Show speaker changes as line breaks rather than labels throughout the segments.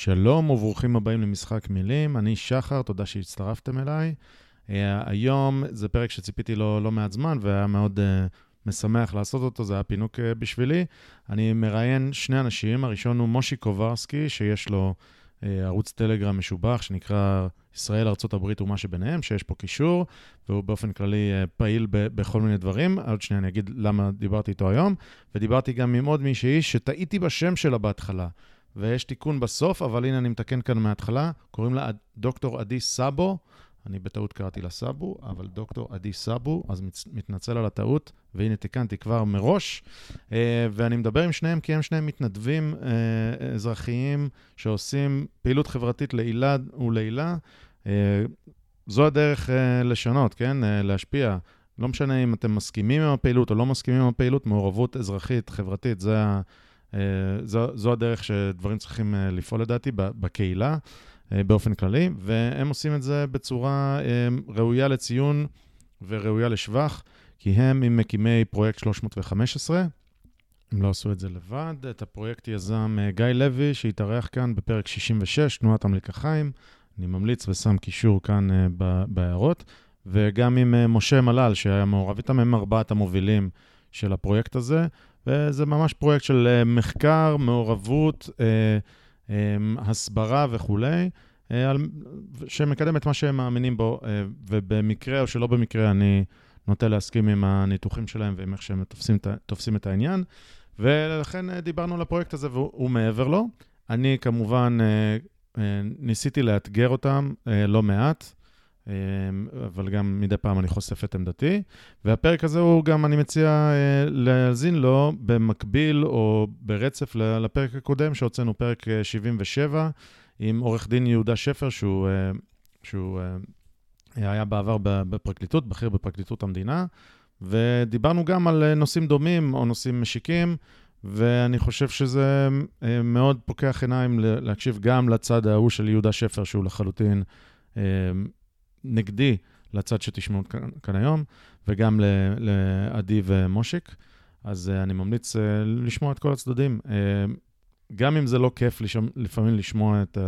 שלום וברוכים הבאים למשחק מילים, אני שחר, תודה שהצטרפתם אליי. Uh, היום זה פרק שציפיתי לו לא מעט זמן והיה מאוד uh, משמח לעשות אותו, זה היה פינוק uh, בשבילי. אני מראיין שני אנשים, הראשון הוא מושי קוברסקי, שיש לו uh, ערוץ טלגרם משובח שנקרא ישראל, ארה"ב ומה שביניהם, שיש פה קישור, והוא באופן כללי uh, פעיל ב- בכל מיני דברים. עוד שנייה אני אגיד למה דיברתי איתו היום. ודיברתי גם עם עוד מישהי שטעיתי בשם שלה בהתחלה. ויש תיקון בסוף, אבל הנה אני מתקן כאן מההתחלה, קוראים לה דוקטור עדי סאבו, אני בטעות קראתי לה סאבו, אבל דוקטור עדי סאבו, אז מתנצל על הטעות, והנה תיקנתי כבר מראש. אה, ואני מדבר עם שניהם כי הם שניהם מתנדבים אה, אזרחיים שעושים פעילות חברתית לעילה ולעילה. אה, זו הדרך לשנות, כן? להשפיע. לא משנה אם אתם מסכימים עם הפעילות או לא מסכימים עם הפעילות, מעורבות אזרחית, חברתית, זה ה... אה, זו, זו הדרך שדברים צריכים אה, לפעול לדעתי בקהילה אה, באופן כללי, והם עושים את זה בצורה ראויה לציון וראויה לשבח, כי הם עם מקימי פרויקט 315. הם לא עשו את זה לבד. את הפרויקט יזם גיא לוי, שהתארח כאן בפרק 66, תנועת המלקחיים. אני ממליץ ושם קישור כאן בהערות. וגם עם משה מלל, שהיה מעורב איתם, הם ארבעת המובילים של הפרויקט הזה. וזה ממש פרויקט של אה, מחקר, מעורבות, אה, אה, הסברה וכולי, שמקדם את מה שהם מאמינים בו, ובמקרה או שלא במקרה, אני נוטה להסכים עם הניתוחים שלהם ועם איך שהם תופסים, תופסים את העניין. ולכן דיברנו על הפרויקט הזה והוא מעבר לו. אני כמובן ניסיתי לאתגר אותם לא מעט. אמ, אבל גם מדי פעם אני חושף את עמדתי. והפרק הזה הוא גם, אני מציע אה, להאזין לו במקביל או ברצף לפרק הקודם, שהוצאנו פרק 77, אה, עם עורך דין יהודה שפר, שהוא, אה, שהוא היה בעבר בפרקליטות, בכיר בפרקליטות המדינה, ודיברנו גם על נושאים דומים או נושאים משיקים. ואני חושב שזה מאוד פוקח עיניים להקשיב גם לצד ההוא של יהודה שפר, שהוא לחלוטין נגדי לצד שתשמעו כאן, היום, וגם לעדי ומושיק. אז uh, אני ממליץ uh, לשמוע את כל הצדדים. Uh, גם אם זה לא כיף לשמ... לפעמים לשמוע את,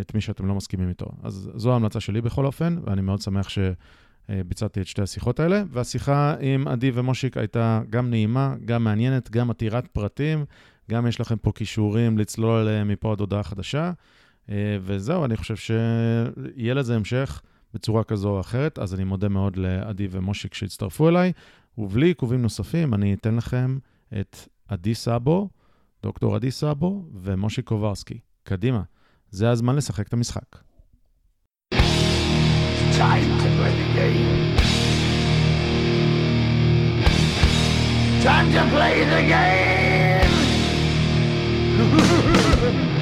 את מי שאתם לא מסכימים איתו. אז זו ההמלצה שלי בכל אופן, ואני מאוד שמח שביצעתי את שתי השיחות האלה. והשיחה עם עדי ומושיק הייתה גם נעימה, גם מעניינת, גם עתירת פרטים, גם יש לכם פה כישורים לצלול מפה עד הודעה חדשה. וזהו, אני חושב שיהיה לזה המשך. בצורה כזו או אחרת, אז אני מודה מאוד לעדי ומושיק שהצטרפו אליי, ובלי עיכובים נוספים, אני אתן לכם את עדי סאבו, דוקטור עדי סאבו ומושיק קוברסקי. קדימה, זה הזמן לשחק את המשחק. Time to play the game. Time to play the game.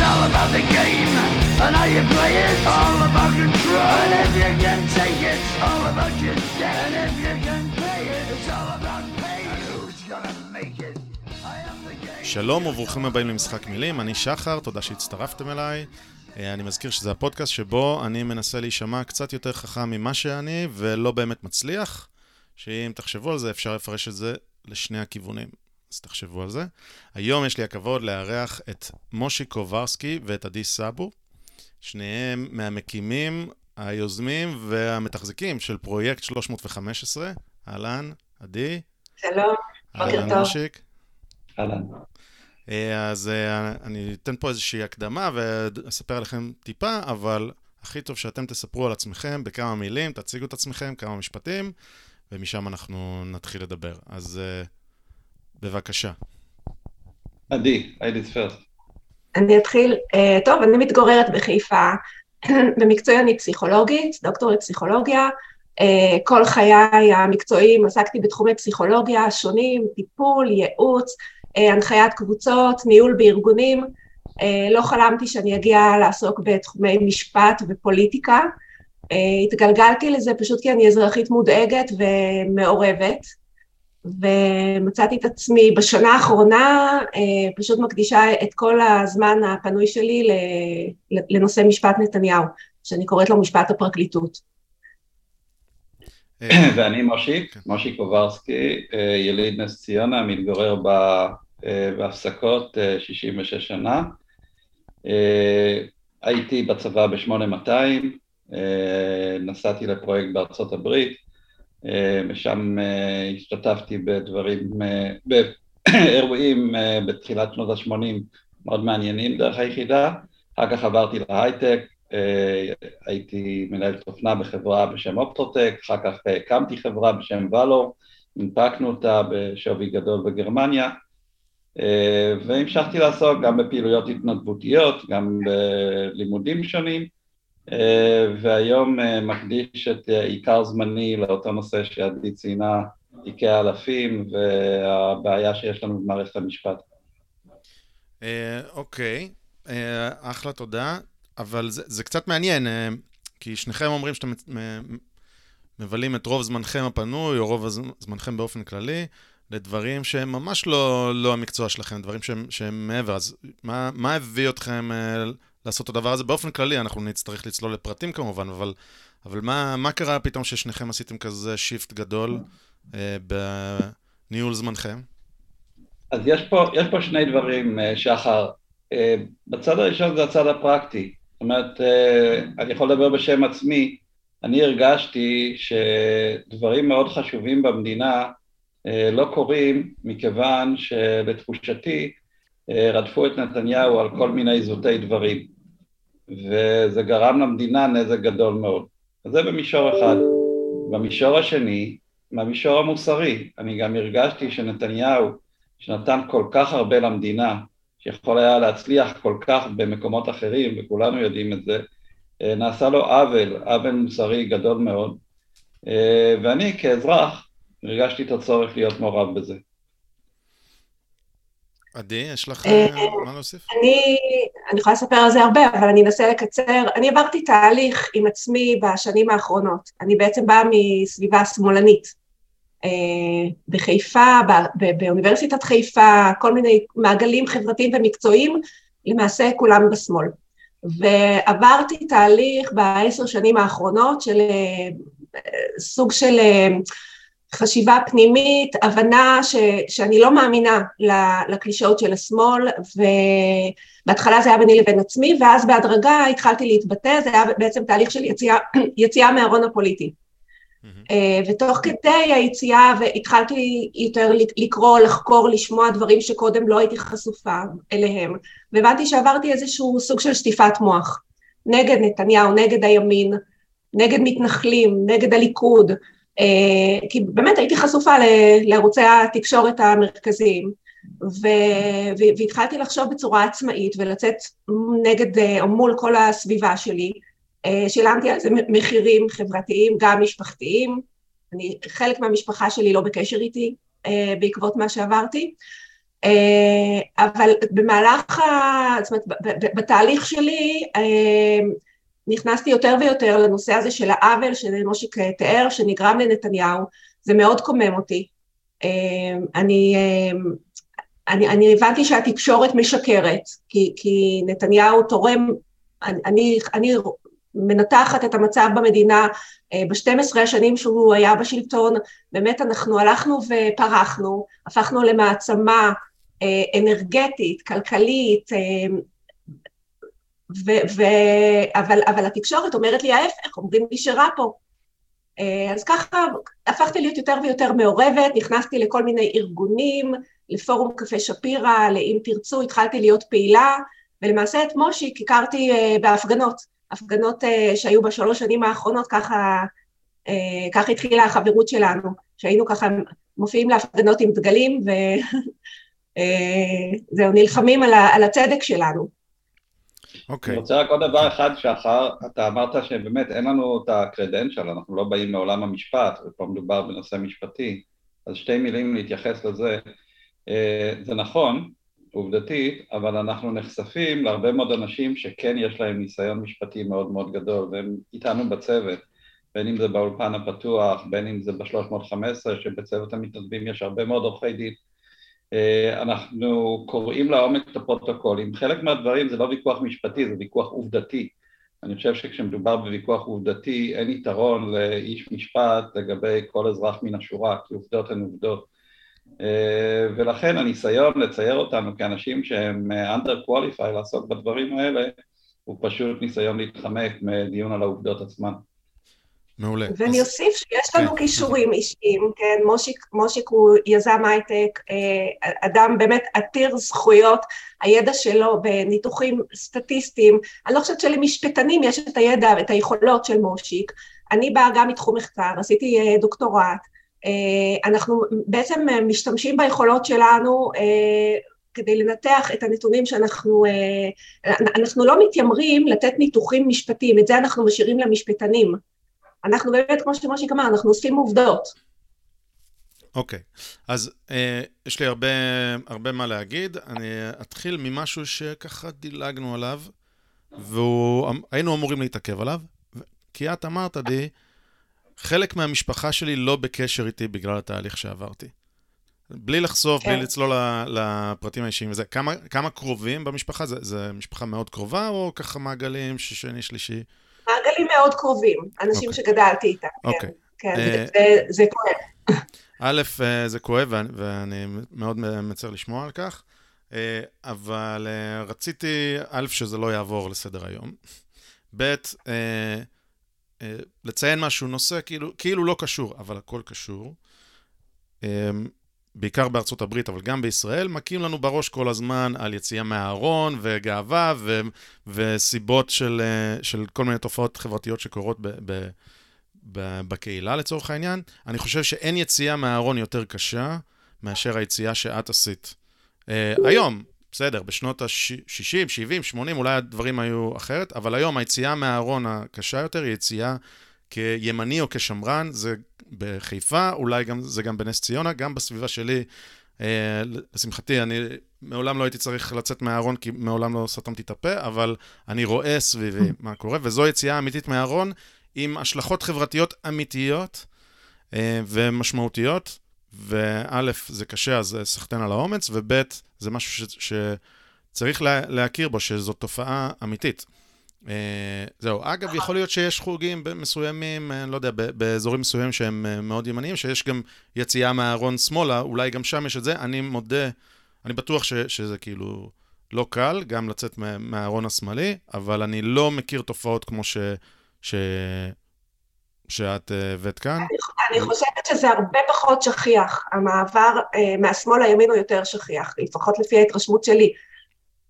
It's all about the game and how you play it. All about control. And if you can take it, all about your debt. And if you can pay it, it's all about pay. And who's gonna make it? שלום וברוכים הבאים למשחק מילים, אני שחר, תודה שהצטרפתם אליי. אה, אני מזכיר שזה הפודקאסט שבו אני מנסה להישמע קצת יותר חכם ממה שאני ולא באמת מצליח, שאם תחשבו על זה אפשר לפרש את זה לשני הכיוונים. אז תחשבו על זה. היום יש לי הכבוד לארח את מושי קוברסקי ואת עדי סאבו, שניהם מהמקימים, היוזמים והמתחזקים של פרויקט 315. אהלן, עדי.
שלום, בוקר טוב. אהלן, מושיק.
אהלן.
אה, אז אה, אני אתן פה איזושהי הקדמה ואספר עליכם טיפה, אבל הכי טוב שאתם תספרו על עצמכם בכמה מילים, תציגו את עצמכם, כמה משפטים, ומשם אנחנו נתחיל לדבר. אז uh, בבקשה.
עדי, היידיס פרסט.
אני אתחיל. Uh, טוב, אני מתגוררת בחיפה. במקצועי אני פסיכולוגית, דוקטור לפסיכולוגיה. Uh, כל חיי המקצועיים עסקתי בתחומי פסיכולוגיה שונים, טיפול, ייעוץ, uh, הנחיית קבוצות, ניהול בארגונים. לא חלמתי שאני אגיע לעסוק בתחומי משפט ופוליטיקה. התגלגלתי לזה פשוט כי אני אזרחית מודאגת ומעורבת. ומצאתי את עצמי בשנה האחרונה אה, פשוט מקדישה את כל הזמן הפנוי שלי לנושא משפט נתניהו, שאני קוראת לו משפט הפרקליטות.
ואני מושיק, כן. מושיק קוברסקי, יליד נס ציונה, מתגורר בהפסקות 66 שנה. הייתי בצבא ב-8200, נסעתי לפרויקט בארצות הברית, ושם השתתפתי בדברים, באירועים בתחילת שנות ה-80 מאוד מעניינים דרך היחידה, אחר כך עברתי להייטק, הייתי מנהל תוכנה בחברה בשם אופטרוטק, אחר כך הקמתי חברה בשם ולור, הנפקנו אותה בשווי גדול בגרמניה, והמשכתי לעסוק גם בפעילויות התנדבותיות, גם בלימודים שונים, והיום מקדיש את עיקר זמני לאותו נושא שעדי ציינה, תיקי האלפים והבעיה שיש לנו במערכת המשפט.
אוקיי, אחלה, תודה. אבל זה קצת מעניין, כי שניכם אומרים שאתם מבלים את רוב זמנכם הפנוי, או רוב זמנכם באופן כללי, לדברים שהם ממש לא, לא המקצוע שלכם, דברים שהם, שהם מעבר. אז מה, מה הביא אתכם לעשות את הדבר הזה? באופן כללי, אנחנו נצטרך לצלול לפרטים כמובן, אבל, אבל מה, מה קרה פתאום ששניכם עשיתם כזה שיפט גדול אה, בניהול זמנכם?
אז יש פה, יש פה שני דברים, שחר. בצד הראשון זה הצד הפרקטי. זאת אומרת, אני יכול לדבר בשם עצמי, אני הרגשתי שדברים מאוד חשובים במדינה לא קורים מכיוון שלתחושתי רדפו את נתניהו על כל מיני זוטי דברים וזה גרם למדינה נזק גדול מאוד. אז זה במישור אחד. במישור השני, במישור המוסרי, אני גם הרגשתי שנתניהו, שנתן כל כך הרבה למדינה, שיכול היה להצליח כל כך במקומות אחרים, וכולנו יודעים את זה, נעשה לו עוול, עוול מוסרי גדול מאוד, ואני כאזרח הרגשתי את הצורך להיות מעורב בזה.
עדי, יש לך מה להוסיף?
אני, אני יכולה לספר על זה הרבה, אבל אני אנסה לקצר. אני עברתי תהליך עם עצמי בשנים האחרונות. אני בעצם באה מסביבה שמאלנית. בחיפה, באוניברסיטת חיפה, כל מיני מעגלים חברתיים ומקצועיים, למעשה כולם בשמאל. ועברתי תהליך בעשר שנים האחרונות של סוג של חשיבה פנימית, הבנה ש, שאני לא מאמינה לקלישאות של השמאל, ובהתחלה זה היה ביני לבין עצמי, ואז בהדרגה התחלתי להתבטא, זה היה בעצם תהליך של יציאה, יציאה מהארון הפוליטי. Mm-hmm. ותוך כדי היציאה, והתחלתי יותר לקרוא, לחקור, לשמוע דברים שקודם לא הייתי חשופה אליהם, והבנתי שעברתי איזשהו סוג של שטיפת מוח, נגד נתניהו, נגד הימין, נגד מתנחלים, נגד הליכוד, כי באמת הייתי חשופה לערוצי התקשורת המרכזיים, והתחלתי לחשוב בצורה עצמאית ולצאת נגד או מול כל הסביבה שלי, שילמתי על זה מחירים חברתיים, גם משפחתיים, אני, חלק מהמשפחה שלי לא בקשר איתי בעקבות מה שעברתי, אבל במהלך, ה... זאת אומרת, בתהליך שלי נכנסתי יותר ויותר לנושא הזה של העוול שמושיק תיאר, שנגרם לנתניהו, זה מאוד קומם אותי. אני, אני, אני הבנתי שהתקשורת משקרת, כי, כי נתניהו תורם, אני, אני מנתחת את המצב במדינה ב-12 השנים שהוא היה בשלטון, באמת אנחנו הלכנו ופרחנו, הפכנו למעצמה אנרגטית, כלכלית, ו- ו- אבל, אבל התקשורת אומרת לי ההפך, אומרים לי שרע פה. אז ככה הפכתי להיות יותר ויותר מעורבת, נכנסתי לכל מיני ארגונים, לפורום קפה שפירא, לאם תרצו, התחלתי להיות פעילה, ולמעשה את מושיק הכרתי בהפגנות. הפגנות uh, שהיו בשלוש שנים האחרונות, ככה, ככה התחילה החברות שלנו, שהיינו ככה מופיעים להפגנות עם דגלים, וזהו, נלחמים על, על הצדק שלנו.
אוקיי. אני רוצה רק עוד דבר אחד, שחר, אתה אמרת שבאמת אין לנו את הקרדנציאל, אנחנו לא באים מעולם המשפט, ופה מדובר בנושא משפטי, אז שתי מילים להתייחס לזה. זה נכון, עובדתית, אבל אנחנו נחשפים להרבה מאוד אנשים שכן יש להם ניסיון משפטי מאוד מאוד גדול, והם איתנו בצוות, בין אם זה באולפן הפתוח, בין אם זה ב-315, שבצוות המתנדבים יש הרבה מאוד עורכי דין. אנחנו קוראים לעומק את הפרוטוקולים. חלק מהדברים זה לא ויכוח משפטי, זה ויכוח עובדתי. אני חושב שכשמדובר בוויכוח עובדתי אין יתרון לאיש משפט לגבי כל אזרח מן השורה, כי עובדות הן עובדות. אה, ולכן הניסיון לצייר אותנו כאנשים שהם under qualified לעסוק בדברים האלה הוא פשוט ניסיון להתחמק מדיון על העובדות עצמן.
מעולה.
ואני אז... אוסיף שיש לנו כן. כישורים אישיים, כן, מושיק, מושיק הוא יזם הייטק, אה, אדם באמת עתיר זכויות, הידע שלו בניתוחים סטטיסטיים, אני לא חושבת שלמשפטנים יש את הידע ואת היכולות של מושיק, אני באה גם מתחום מחקר, עשיתי אה, דוקטורט, אה, אנחנו בעצם משתמשים ביכולות שלנו כדי לנתח את הנתונים שאנחנו, אנחנו לא מתיימרים לתת ניתוחים משפטיים, את זה אנחנו משאירים למשפטנים. אנחנו באמת, כמו שמושיק אמר, אנחנו אוספים עובדות.
אוקיי, okay. אז אה, יש לי הרבה, הרבה מה להגיד. אני אתחיל ממשהו שככה דילגנו עליו, והיינו אמורים להתעכב עליו, כי את אמרת לי, חלק מהמשפחה שלי לא בקשר איתי בגלל התהליך שעברתי. בלי לחשוף, כן. בלי לצלול לפרטים האישיים וזה. כמה, כמה קרובים במשפחה? זה, זה משפחה מאוד קרובה, או ככה מעגלים שני, שלישי?
מעגלים מאוד קרובים, אנשים okay. אוקיי. שגדלתי איתם, okay. כן, אוקיי. כן, uh, זה, זה כואב.
א', uh, זה כואב, ואני, מאוד מצר לשמוע על כך, uh, אבל רציתי, א', שזה לא יעבור לסדר היום, ב', לציין משהו, נושא כאילו, כאילו לא קשור, אבל הכל קשור. בעיקר בארצות הברית, אבל גם בישראל, מכים לנו בראש כל הזמן על יציאה מהארון וגאווה ו- וסיבות של, אה, של כל מיני תופעות חברתיות שקורות ב- ב- ב- בקהילה לצורך העניין. אני חושב שאין יציאה מהארון יותר קשה מאשר היציאה שאת עשית. Uh, היום, בסדר, בשנות ה-60, 70, 80, אולי הדברים היו אחרת, אבל היום היציאה מהארון הקשה יותר היא יציאה כימני או כשמרן, זה בחיפה, אולי גם, זה גם בנס ציונה, גם בסביבה שלי. אה, לשמחתי, אני מעולם לא הייתי צריך לצאת מהארון, כי מעולם לא סתמתי את הפה, אבל אני רואה סביבי מה קורה, וזו יציאה אמיתית מהארון עם השלכות חברתיות אמיתיות אה, ומשמעותיות, וא', זה קשה, אז סחטיין על האומץ, וב', זה משהו ש, שצריך לה, להכיר בו, שזו תופעה אמיתית. Uh, זהו. אגב, יכול להיות שיש חוגים מסוימים, אני לא יודע, באזורים מסוימים שהם uh, מאוד ימניים, שיש גם יציאה מהארון שמאלה, אולי גם שם יש את זה. אני מודה, אני בטוח ש, שזה כאילו לא קל, גם לצאת מהארון השמאלי, אבל אני לא מכיר תופעות כמו ש... ש... שאת אה, הבאת uh, כאן. אני,
אני חושבת שזה הרבה פחות שכיח. המעבר uh, מהשמאל לימין הוא יותר שכיח, לפחות לפי ההתרשמות שלי.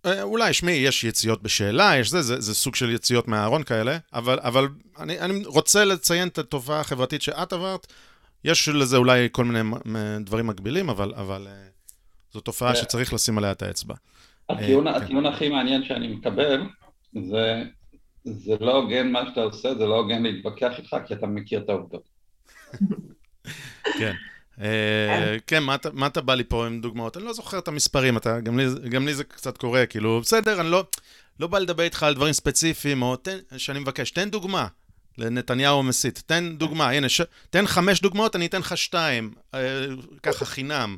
אה, אולי, שמי, יש יציאות בשאלה, יש זה, זה, זה סוג של יציאות מהארון כאלה, אבל, אבל אני, אני רוצה לציין את התופעה החברתית שאת עברת. יש לזה אולי כל מיני דברים מקבילים, אבל, אבל אה, זו תופעה שצריך לשים עליה את האצבע.
הטיעון, אה, הטיעון כן. הכי מעניין שאני מקבל, זה, זה לא הוגן מה שאתה עושה, זה לא הוגן להתווכח איתך, כי אתה מכיר את העובדות.
כן. אה, כן, מה אתה בא לי פה עם דוגמאות? אני לא זוכר את המספרים, גם לי זה קצת קורה, כאילו, בסדר, אני לא, לא בא לדבר איתך על דברים ספציפיים, או שאני מבקש, תן דוגמה. לנתניהו מסית. תן דוגמה, הנה, תן חמש דוגמאות, אני אתן לך שתיים, אה, ככה חינם.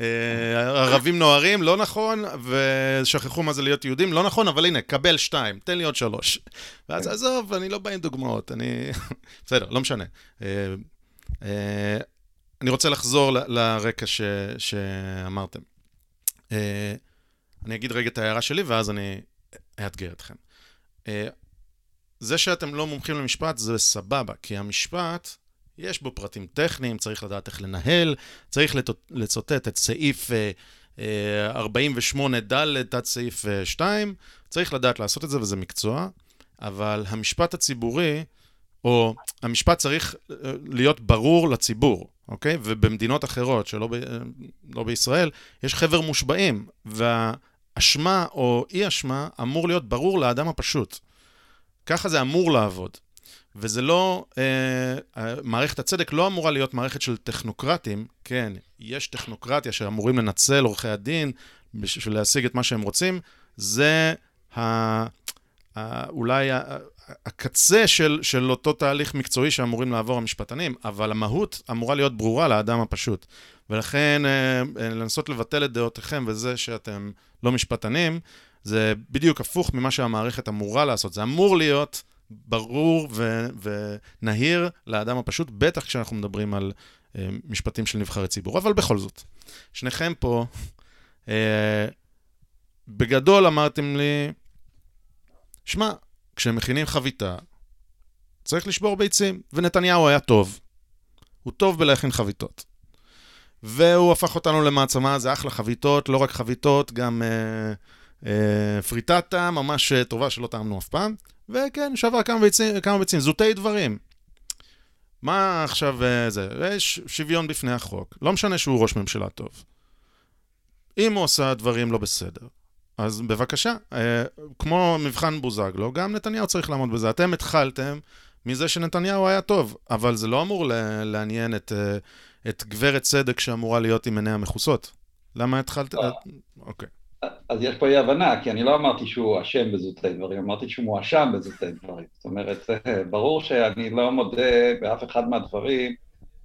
אה, ערבים נוהרים, לא נכון, ושכחו מה זה להיות יהודים, לא נכון, אבל הנה, קבל שתיים, תן לי עוד שלוש. ואז עזוב, אני לא בא עם דוגמאות, אני... בסדר, לא משנה. אני רוצה לחזור ל- לרקע ש- שאמרתם. Uh, אני אגיד רגע את ההערה שלי, ואז אני אאתגר אתכם. Uh, זה שאתם לא מומחים למשפט זה סבבה, כי המשפט, יש בו פרטים טכניים, צריך לדעת איך לנהל, צריך לצוטט את סעיף uh, uh, 48ד עד סעיף uh, 2, צריך לדעת לעשות את זה, וזה מקצוע, אבל המשפט הציבורי, או המשפט צריך להיות ברור לציבור. אוקיי? ובמדינות אחרות, שלא ב, לא בישראל, יש חבר מושבעים, והאשמה או אי-אשמה אמור להיות ברור לאדם הפשוט. ככה זה אמור לעבוד. וזה לא, אה, מערכת הצדק לא אמורה להיות מערכת של טכנוקרטים, כן, יש טכנוקרטיה שאמורים לנצל עורכי הדין בשביל להשיג את מה שהם רוצים, זה ה, ה, אולי הקצה של, של אותו תהליך מקצועי שאמורים לעבור המשפטנים, אבל המהות אמורה להיות ברורה לאדם הפשוט. ולכן אה, אה, לנסות לבטל את דעותיכם וזה שאתם לא משפטנים, זה בדיוק הפוך ממה שהמערכת אמורה לעשות. זה אמור להיות ברור ו- ונהיר לאדם הפשוט, בטח כשאנחנו מדברים על אה, משפטים של נבחרי ציבור. אבל בכל זאת, שניכם פה, בגדול אמרתם לי, שמע, כשמכינים חביתה, צריך לשבור ביצים, ונתניהו היה טוב. הוא טוב בלהכין חביתות. והוא הפך אותנו למעצמה, זה אחלה חביתות, לא רק חביתות, גם אה, אה, פריטטה ממש אה, טובה שלא טעמנו אף פעם. וכן, שווה כמה ביצים, כמה ביצים, זוטי דברים. מה עכשיו אה, זה? יש שוויון בפני החוק. לא משנה שהוא ראש ממשלה טוב. אם הוא עושה דברים לא בסדר, אז בבקשה, אה, כמו מבחן בוזגלו, גם נתניהו צריך לעמוד בזה. אתם התחלתם מזה שנתניהו היה טוב, אבל זה לא אמור לעניין את, אה, את גברת צדק שאמורה להיות עם עיניה מכוסות. למה התחלת?
אה. אוקיי. אז יש פה אי הבנה, כי אני לא אמרתי שהוא אשם בזוטי דברים, אמרתי שהוא מואשם בזוטי דברים. זאת אומרת, ברור שאני לא מודה באף אחד מהדברים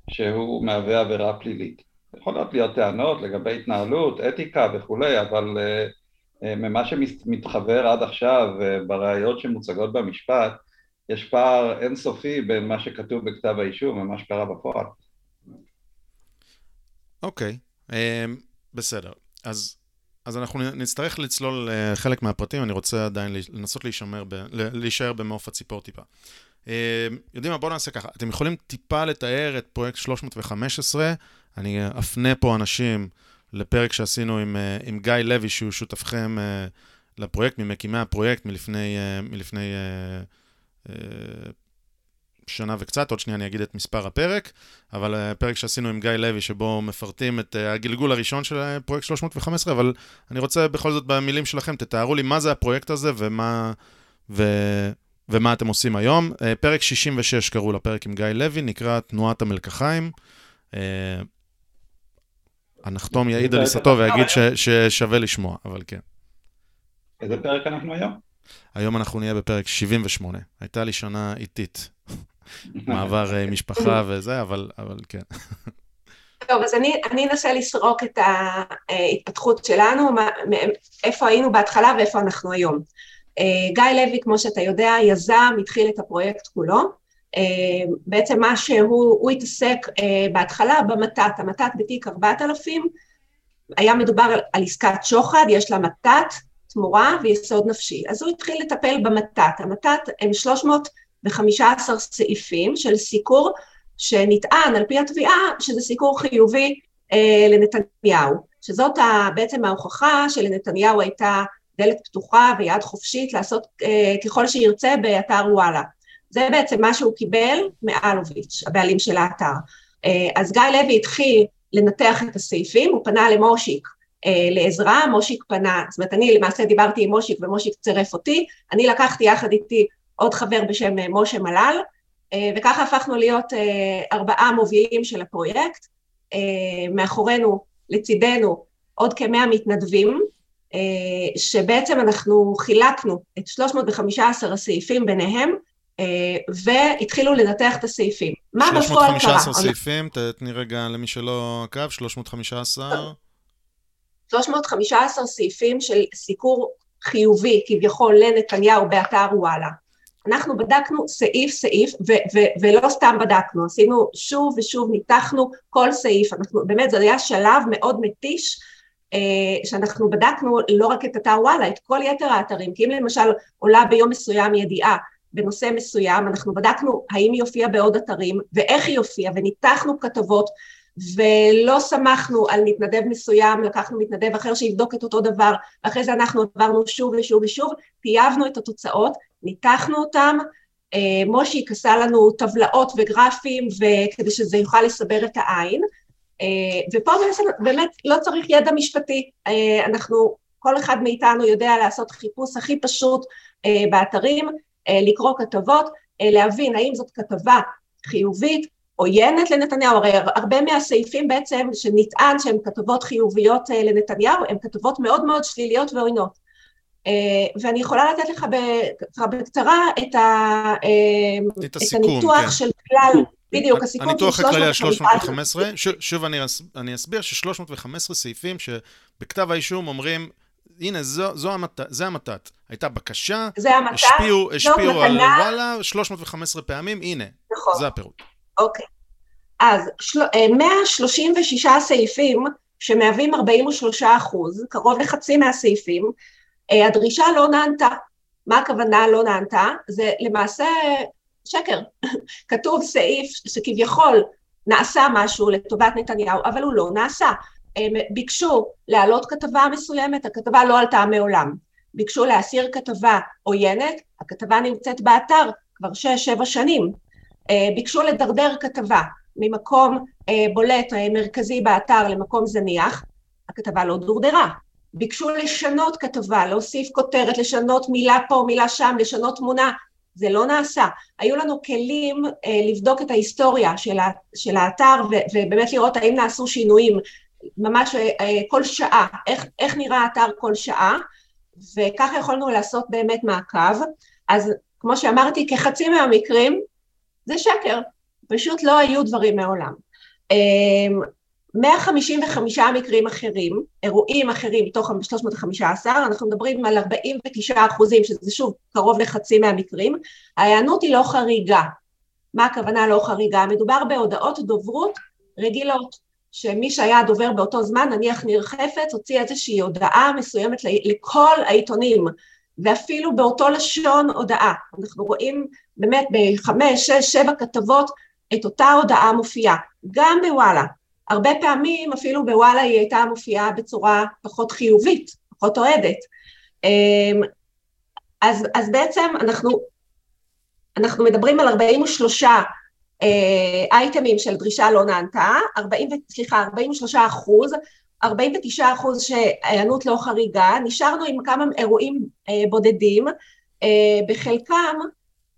שהוא מהווה עבירה פלילית. יכולות להיות טענות לגבי התנהלות, אתיקה וכולי, אבל uh, ממה שמתחבר עד עכשיו uh, בראיות שמוצגות במשפט, יש פער אינסופי בין מה שכתוב בכתב האישום ומה שקרה בפועל.
אוקיי, okay. um, בסדר. אז, אז אנחנו נצטרך לצלול uh, חלק מהפרטים, אני רוצה עדיין לנסות להישמר ב, להישאר במעוף הציפור טיפה. Uh, יודעים מה, בואו נעשה ככה. אתם יכולים טיפה לתאר את פרויקט 315, אני אפנה פה אנשים לפרק שעשינו עם, עם גיא לוי, שהוא שותפכם לפרויקט, ממקימי הפרויקט מלפני, מלפני שנה וקצת, עוד שנייה אני אגיד את מספר הפרק, אבל הפרק שעשינו עם גיא לוי, שבו מפרטים את הגלגול הראשון של פרויקט 315, אבל אני רוצה בכל זאת במילים שלכם, תתארו לי מה זה הפרויקט הזה ומה, ו, ומה אתם עושים היום. פרק 66 קראו לפרק עם גיא לוי, נקרא תנועת המלקחיים. הנחתום יעיד על עיסתו ויגיד ששווה לשמוע, אבל כן.
איזה פרק אנחנו היום?
היום אנחנו נהיה בפרק 78. הייתה לי שנה איטית. מעבר אה, משפחה וזה, אבל, אבל כן.
טוב, אז אני, אני אנסה לסרוק את ההתפתחות שלנו, מה, איפה היינו בהתחלה ואיפה אנחנו היום. אה, גיא לוי, כמו שאתה יודע, יזם, התחיל את הפרויקט כולו. אה, בעצם מה שהוא, הוא התעסק בהתחלה במתת, המתת בתיק 4000, היה מדובר על, על עסקת שוחד, יש לה מתת, תמורה ויסוד נפשי. אז הוא התחיל לטפל במתת. המתת הם 315 סעיפים של סיקור שנטען על פי התביעה שזה סיקור חיובי אה, לנתניהו, שזאת ה, בעצם ההוכחה שלנתניהו הייתה דלת פתוחה ויד חופשית לעשות אה, ככל שירצה באתר וואלה. זה בעצם מה שהוא קיבל מאלוביץ', הבעלים של האתר. אה, אז גיא לוי התחיל לנתח את הסעיפים, הוא פנה למושיק, אה, לעזרה, מושיק פנה, זאת אומרת אני למעשה דיברתי עם מושיק ומושיק צירף אותי, אני לקחתי יחד איתי עוד חבר בשם אה, משה מלל, וככה הפכנו להיות ארבעה מובילים של הפרויקט, מאחורינו, לצידנו, עוד כמאה מתנדבים, שבעצם אנחנו חילקנו את 315 הסעיפים ביניהם, והתחילו לנתח את הסעיפים.
מה בפועל קרה? 315 סעיפים, תתני רגע למי שלא עקב, 315...
315 סעיפים של סיקור חיובי כביכול לנתניהו באתר וואלה. אנחנו בדקנו סעיף סעיף ו- ו- ולא סתם בדקנו, עשינו שוב ושוב, ניתחנו כל סעיף, אנחנו, באמת זה היה שלב מאוד מתיש אה, שאנחנו בדקנו לא רק את אתר וואלה, את כל יתר האתרים, כי אם למשל עולה ביום מסוים ידיעה בנושא מסוים, אנחנו בדקנו האם היא הופיעה בעוד אתרים ואיך היא הופיעה וניתחנו כתבות ולא שמחנו על מתנדב מסוים, לקחנו מתנדב אחר שיבדוק את אותו דבר, ואחרי זה אנחנו עברנו שוב ושוב ושוב, טייבנו את התוצאות, ניתחנו אותם, אה, מושיק עשה לנו טבלאות וגרפים כדי שזה יוכל לסבר את העין, אה, ופה באמת לא צריך ידע משפטי, אה, אנחנו, כל אחד מאיתנו יודע לעשות חיפוש הכי פשוט באתרים, לקרוא כתבות, להבין האם זאת כתבה חיובית, עוינת לנתניהו, הרי הרבה מהסעיפים בעצם שנטען שהן כתבות חיוביות אה, לנתניהו, הן כתבות מאוד מאוד שליליות ועוינות. אה, ואני יכולה לתת לך בקצרה את, ה,
אה, את, הסיכום,
הניתוח
כן.
של כלל, בדיוק, הסיכום
הניתוח הכללי על 315, שוב אני אסביר ש-315 סעיפים שבכתב האישום אומרים הנה, זו, זו המת... זה המתת. הייתה בקשה,
זה המתת,
השפיעו, השפיעו על. וואלה 315 פעמים, הנה,
נכון.
זה הפירוט.
אוקיי. אז של... אה, 136 סעיפים שמהווים 43 אחוז, קרוב לחצי מהסעיפים, אה, הדרישה לא נענתה. מה הכוונה לא נענתה? זה למעשה שקר. כתוב סעיף שכביכול נעשה משהו לטובת נתניהו, אבל הוא לא נעשה. ביקשו להעלות כתבה מסוימת, הכתבה לא עלתה מעולם. ביקשו להסיר כתבה עוינת, הכתבה נמצאת באתר כבר שש-שבע שנים. אה, ביקשו לדרדר כתבה ממקום אה, בולט אה, מרכזי באתר למקום זניח, הכתבה לא דורדרה. ביקשו לשנות כתבה, להוסיף כותרת, לשנות מילה פה, מילה שם, לשנות תמונה, זה לא נעשה. היו לנו כלים לבדוק את ההיסטוריה של, של האתר ובאמת לראות האם נעשו שינויים ממש אה, כל שעה, איך, איך נראה האתר כל שעה, וככה יכולנו לעשות באמת מעקב. אז כמו שאמרתי, כחצי מהמקרים זה שקר, פשוט לא היו דברים מעולם. אה, 155 מקרים אחרים, אירועים אחרים מתוך 315, אנחנו מדברים על 49 אחוזים, שזה שוב קרוב לחצי מהמקרים, ההיענות היא לא חריגה. מה הכוונה לא חריגה? מדובר בהודעות דוברות רגילות, שמי שהיה הדובר באותו זמן, נניח ניר חפץ, הוציא איזושהי הודעה מסוימת לכל העיתונים, ואפילו באותו לשון הודעה. אנחנו רואים באמת בחמש, שש, שבע כתבות את אותה הודעה מופיעה, גם בוואלה. הרבה פעמים אפילו בוואלה היא הייתה מופיעה בצורה פחות חיובית, פחות אוהדת. אז, אז בעצם אנחנו, אנחנו מדברים על 43 אייטמים של דרישה לא נענתה, 40, סליחה, 43 אחוז, 49 אחוז שהיענות לא חריגה, נשארנו עם כמה אירועים בודדים, בחלקם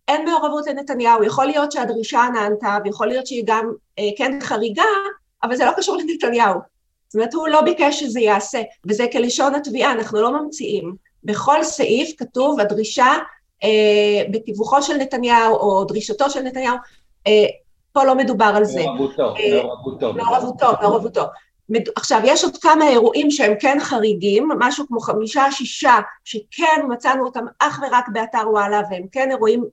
אין מעורבות לנתניהו, יכול להיות שהדרישה נענתה ויכול להיות שהיא גם כן חריגה, אבל זה לא קשור לנתניהו. זאת אומרת, הוא לא ביקש שזה ייעשה, וזה כלשון התביעה, אנחנו לא ממציאים. בכל סעיף כתוב הדרישה אה, בתיווכו של נתניהו, או דרישתו של נתניהו, אה, פה לא מדובר על זה.
מעורבותו,
אה,
מעורבותו.
מעורבותו, מעורבותו. מד- עכשיו, יש עוד כמה אירועים שהם כן חריגים, משהו כמו חמישה, שישה, שכן מצאנו אותם אך ורק באתר וואלה, והם כן אירועים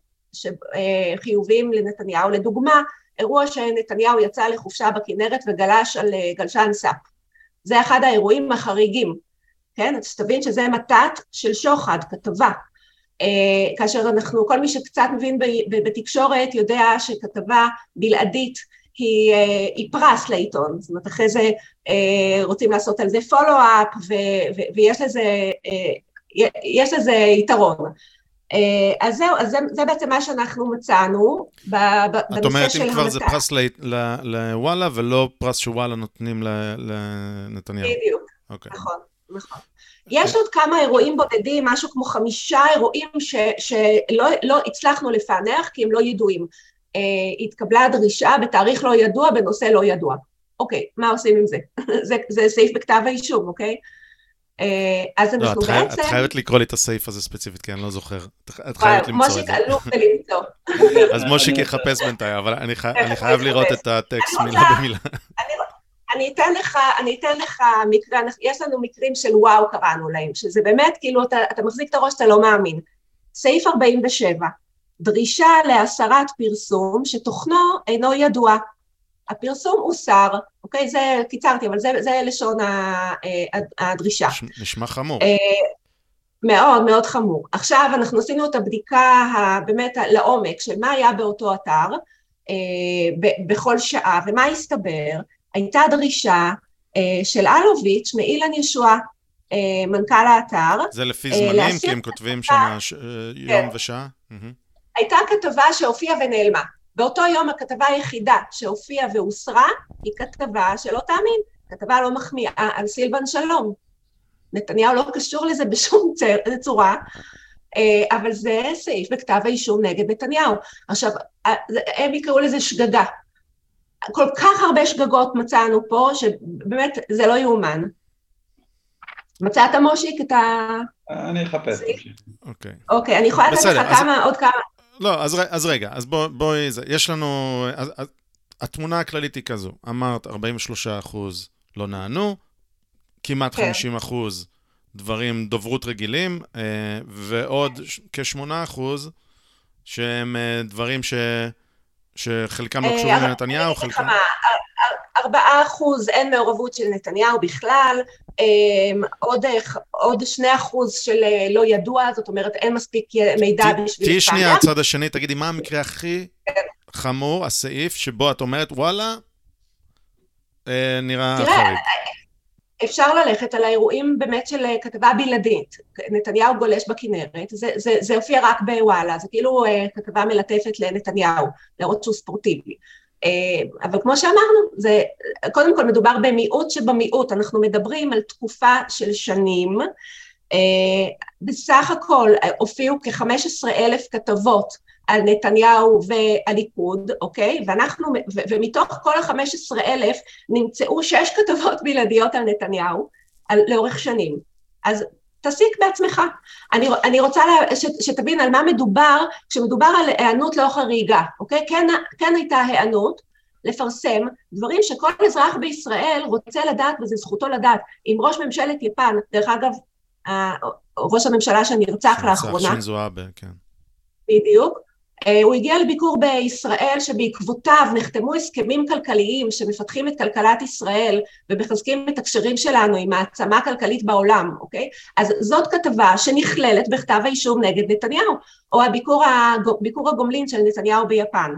אה, חיוביים לנתניהו. לדוגמה, אירוע שנתניהו יצא לחופשה בכנרת וגלש על אה, גלשן סאפ. זה אחד האירועים החריגים, כן? אז תבין שזה מתת של שוחד, כתבה. אה, כאשר אנחנו, כל מי שקצת מבין בתקשורת יודע שכתבה בלעדית היא, אה, היא פרס לעיתון, זאת אומרת אחרי זה אה, רוצים לעשות על זה פולו-אפ ויש לזה, יש לזה יתרון. אז זהו, אז זה, זה בעצם מה שאנחנו מצאנו ב- ב-
את
בנושא
אומרת,
של
אם כבר זה. פרס לוואלה, ולא פרס שוואלה נותנים לנתניהו.
בדיוק,
אוקיי.
נכון, נכון. יש עוד כמה אירועים בודדים, משהו כמו חמישה אירועים ש, שלא לא הצלחנו לפענח כי הם לא ידועים. אה, התקבלה דרישה בתאריך לא ידוע בנושא לא ידוע. אוקיי, מה עושים עם זה? זה, זה סעיף בכתב האישום, אוקיי? אה, אז
לא,
אנחנו
חי-
בעצם...
את חייבת לקרוא לי את הסעיף הזה ספציפית, כי אני לא זוכר. את חייבת למצוא את
מושיק
זה.
אלוף בלמצוא.
אז מושיק יחפש בינתיים, אבל אני חייב לראות. את הטקסט מילה במילה.
אני אתן לך, אני אתן לך מקרה, יש לנו מקרים של וואו קראנו להם, שזה באמת כאילו אתה, אתה מחזיק את הראש, אתה לא מאמין. סעיף 47, דרישה להסרת פרסום שתוכנו אינו ידוע. הפרסום הוסר, אוקיי? זה, קיצרתי, אבל זה, זה לשון אה, הדרישה.
נש- נשמע חמור.
אה, מאוד מאוד חמור. עכשיו אנחנו עשינו את הבדיקה באמת לעומק של מה היה באותו אתר אה, בכל שעה, ומה הסתבר? הייתה דרישה אה, של אלוביץ' מאילן ישועה, אה, מנכ"ל האתר,
זה לפי
אה,
זמנים, כי הם כותבים. שם ש-
כן.
יום ושעה? מהמם.
הייתה כתבה שהופיעה ונעלמה. באותו יום הכתבה היחידה שהופיעה והוסרה היא כתבה שלא תאמין, כתבה לא מחמיאה על סילבן שלום. נתניהו לא קשור לזה בשום צורה, אבל זה סעיף בכתב האישום נגד נתניהו. עכשיו, הם יקראו לזה שגגה. כל כך הרבה שגגות מצאנו פה, שבאמת זה לא יאומן. מצאת, מושיק, את ה...
אני אחפש.
אוקיי.
אוקיי, אני יכולה לתת לך כמה, עוד כמה...
לא, אז, אז רגע, אז בוא, בואי, זה- יש לנו, אז, אז, התמונה הכללית היא כזו, אמרת 43 אחוז לא נענו, כמעט
כן.
50 אחוז דברים, דוברות רגילים, אה, ועוד כ-8% שהם אה, דברים ש... שחלקם לא
אה,
קשורים
אבל
לנתניהו, חלקם...
ארבעה אחוז אין מעורבות של נתניהו בכלל, אמ, עוד, עוד שני אחוז של אה, לא ידוע, זאת אומרת אין מספיק מידע
ת-
בשביל...
תהיי שנייה. הצד השני, תגידי, מה המקרה הכי חמור, הסעיף, שבו את אומרת, וואלה, אה, נראה חריג.
אפשר ללכת על האירועים באמת של אה, כתבה בלעדית, נתניהו גולש בכנרת, זה, הופיע רק בוואלה, זה כאילו אה, כתבה מלטפת לנתניהו, להראות שהוא ספורטיבי. אה, אבל כמו שאמרנו, זה, קודם כל מדובר במיעוט שבמיעוט, אנחנו מדברים על תקופה של שנים, בסך הכל הופיעו כ-15 אלף כתבות על נתניהו והליכוד, אוקיי? ואנחנו, ו- ומתוך כל ה-15 אלף נמצאו שש כתבות בלעדיות על נתניהו על, לאורך שנים. אז תסיק בעצמך. אני, אני רוצה לה, ש, שתבין על מה מדובר, כשמדובר על היענות לא חריגה, אוקיי? כן, כן הייתה היענות לפרסם דברים שכל אזרח בישראל רוצה לדעת, וזו זכותו לדעת. אם ראש ממשלת יפן, דרך אגב, ראש הממשלה שנרצח לאחרונה,
שינזו אבה, כן.
בדיוק. אה, הוא הגיע לביקור בישראל שבעקבותיו נחתמו הסכמים כלכליים שמפתחים את כלכלת ישראל ומחזקים את הקשרים שלנו עם מעצמה כלכלית בעולם, אוקיי? אז זאת כתבה שנכללת בכתב האישום נגד נתניהו, או הביקור הג- ביקור הגומלין של נתניהו ביפן.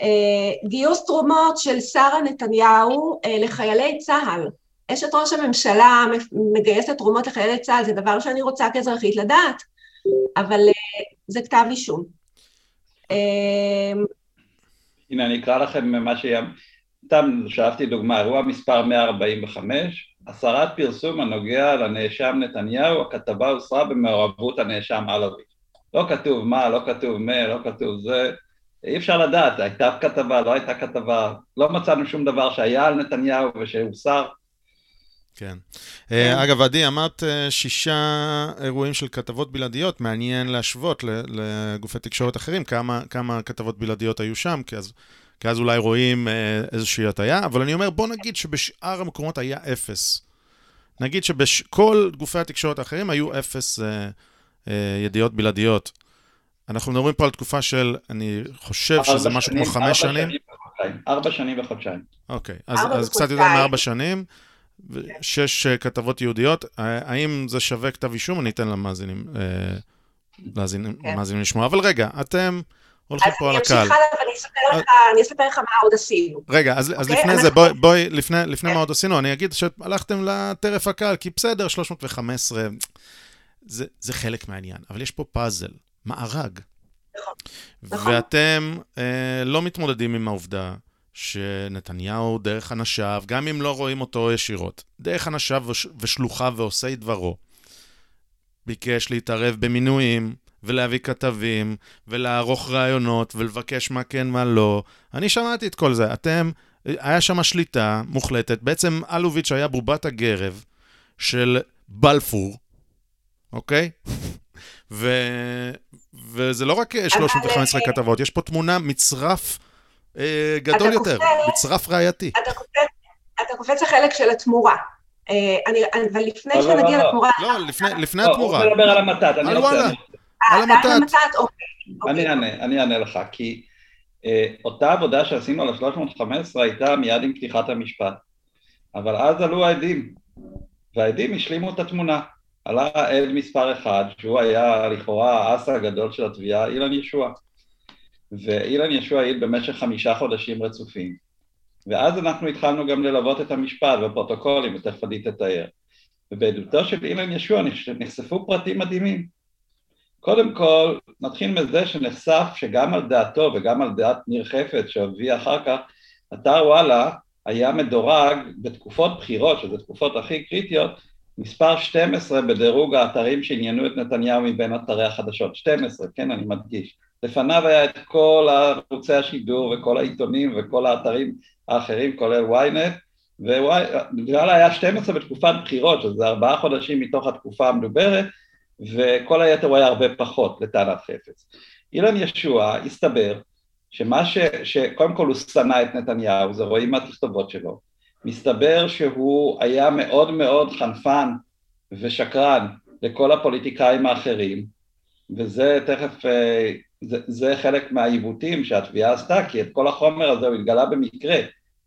אה, גיוס תרומות של שרה נתניהו אה, לחיילי צה"ל. אשת ראש הממשלה מגייסת תרומות לחיילי צה"ל, זה דבר שאני רוצה כאזרחית לדעת, אבל זה כתב אישום. אמ,
הנה, אני אקרא לכם מה שהיה, סתם שאלתי דוגמה, אירוע מספר 145, הסרת פרסום הנוגע לנאשם נתניהו, הכתבה הוסרה במעורבות הנאשם אלוביץ'. לא כתוב מה, לא כתוב מה, לא כתוב זה, אי אפשר לדעת, הייתה כתבה, לא הייתה כתבה, לא מצאנו שום דבר שהיה על נתניהו ושהוסר.
כן. אה, אגב, עדי, אמרת אה, שישה אירועים של כתבות בלעדיות, מעניין להשוות ל- לגופי תקשורת אחרים, כמה, כמה כתבות בלעדיות היו שם, כי אז, כי אז אולי רואים אה, איזושהי הטעיה, אבל אני אומר, בוא נגיד שבשאר המקומות היה אפס. נגיד שבכל גופי התקשורת האחרים היו אפס אה, אה, ידיעות בלעדיות. אנחנו מדברים פה על תקופה של, אני חושב שזה משהו כמו
שנים-
חמש
ארבע
שנים.
ארבע שנים וחודשיים.
אוקיי, אז, אז קצת יותר. מארבע שנים, ושש אה, כתבות יהודיות. אה, האם זה שווה כתב אישום? אני אתן למאזינים אה, להאזין-
כן.
מאזינים לשמוע. אבל רגע, אתם הולכים
אז
פה על
אני אמשיך
הקהל.
הלאה ואני אספר לך, מה עוד עשינו.
רגע, אז, אז
אוקיי,
לפני זה, בואי, בואי לפני, לפני. מה עוד עשינו, אני אגיד שהלכתם לטרף הקל, כי בסדר, 315, זה, זה חלק מהעניין, אבל יש פה פאזל, מארג.
נכון.
ואתם אה, לא מתמודדים עם העובדה שנתניהו, דרך אנשיו, גם אם לא רואים אותו ישירות, דרך אנשיו וש- ושלוחיו ועושי דברו, ביקש להתערב במינויים, ולהביא כתבים, ולערוך ראיונות, ולבקש מה כן, מה לא. אני שמעתי את כל זה. אתם, היה שם שליטה מוחלטת. בעצם אלוביץ' היה בובת הגרב של בלפור, אוקיי? ו... וזה לא רק 315
אבל,
כתבות, יש פה תמונה, מצרף אה, גדול
אתה
יותר, מצרף ראייתי.
אתה קופץ, אתה קופץ לחלק של התמורה. אה, אני, אבל לפני
לא, לא,
שנגיע
לא, לא.
לתמורה,
לא, לפני, לפני
לא, הוא
התמורה.
מדבר על המתת, אני רוצה...
על
אה,
המתת.
המתת, אוקיי.
אני
אוקיי.
אענה, אני אענה לך, כי אה, אותה עבודה שעשינו על ה-315 הייתה מיד עם פתיחת המשפט, אבל אז עלו העדים, והעדים השלימו את התמונה. עלה עד מספר אחד, שהוא היה לכאורה האס הגדול של התביעה, אילן ישוע. ואילן ישוע העיד במשך חמישה חודשים רצופים. ואז אנחנו התחלנו גם ללוות את המשפט בפרוטוקולים, ותכף עדי תתאר. ובעדותו של אילן ישוע נחשפו פרטים מדהימים. קודם כל, נתחיל מזה שנחשף שגם על דעתו וגם על דעת ניר חפץ שהביא אחר כך, אתר וואלה היה מדורג בתקופות בחירות, שזה תקופות הכי קריטיות, מספר 12 בדירוג האתרים שעניינו את נתניהו מבין אתרי החדשות, 12, כן, אני מדגיש. לפניו היה את כל ערוצי השידור וכל העיתונים וכל האתרים האחרים, כולל ynet, ווואלה היה 12 בתקופת בחירות, שזה ארבעה חודשים מתוך התקופה המדוברת, וכל היתר הוא היה הרבה פחות לטענת חפץ. אילן ישוע הסתבר שמה ש... שקודם כל הוא שנא את נתניהו, זה רואים מהתכתובות שלו, מסתבר שהוא היה מאוד מאוד חנפן ושקרן לכל הפוליטיקאים האחרים, וזה תכף, אה, זה, זה חלק מהעיוותים שהתביעה עשתה, כי את כל החומר הזה הוא התגלה במקרה,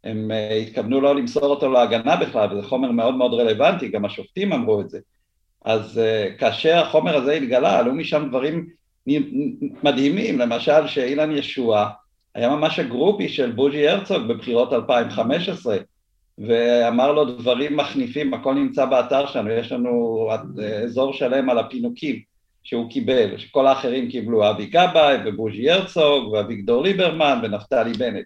הם אה, התכוונו לא למסור אותו להגנה בכלל, וזה חומר מאוד מאוד רלוונטי, גם השופטים אמרו את זה. אז uh, כאשר החומר הזה התגלה, עלו משם דברים מדהימים, למשל שאילן ישוע היה ממש הגרופי של בוז'י הרצוג בבחירות 2015, ואמר לו דברים מחניפים, הכל נמצא באתר שלנו, יש לנו אזור שלם על הפינוקים שהוא קיבל, שכל האחרים קיבלו, אבי גבאי ובוז'י הרצוג ואביגדור ליברמן ונפתלי בנט.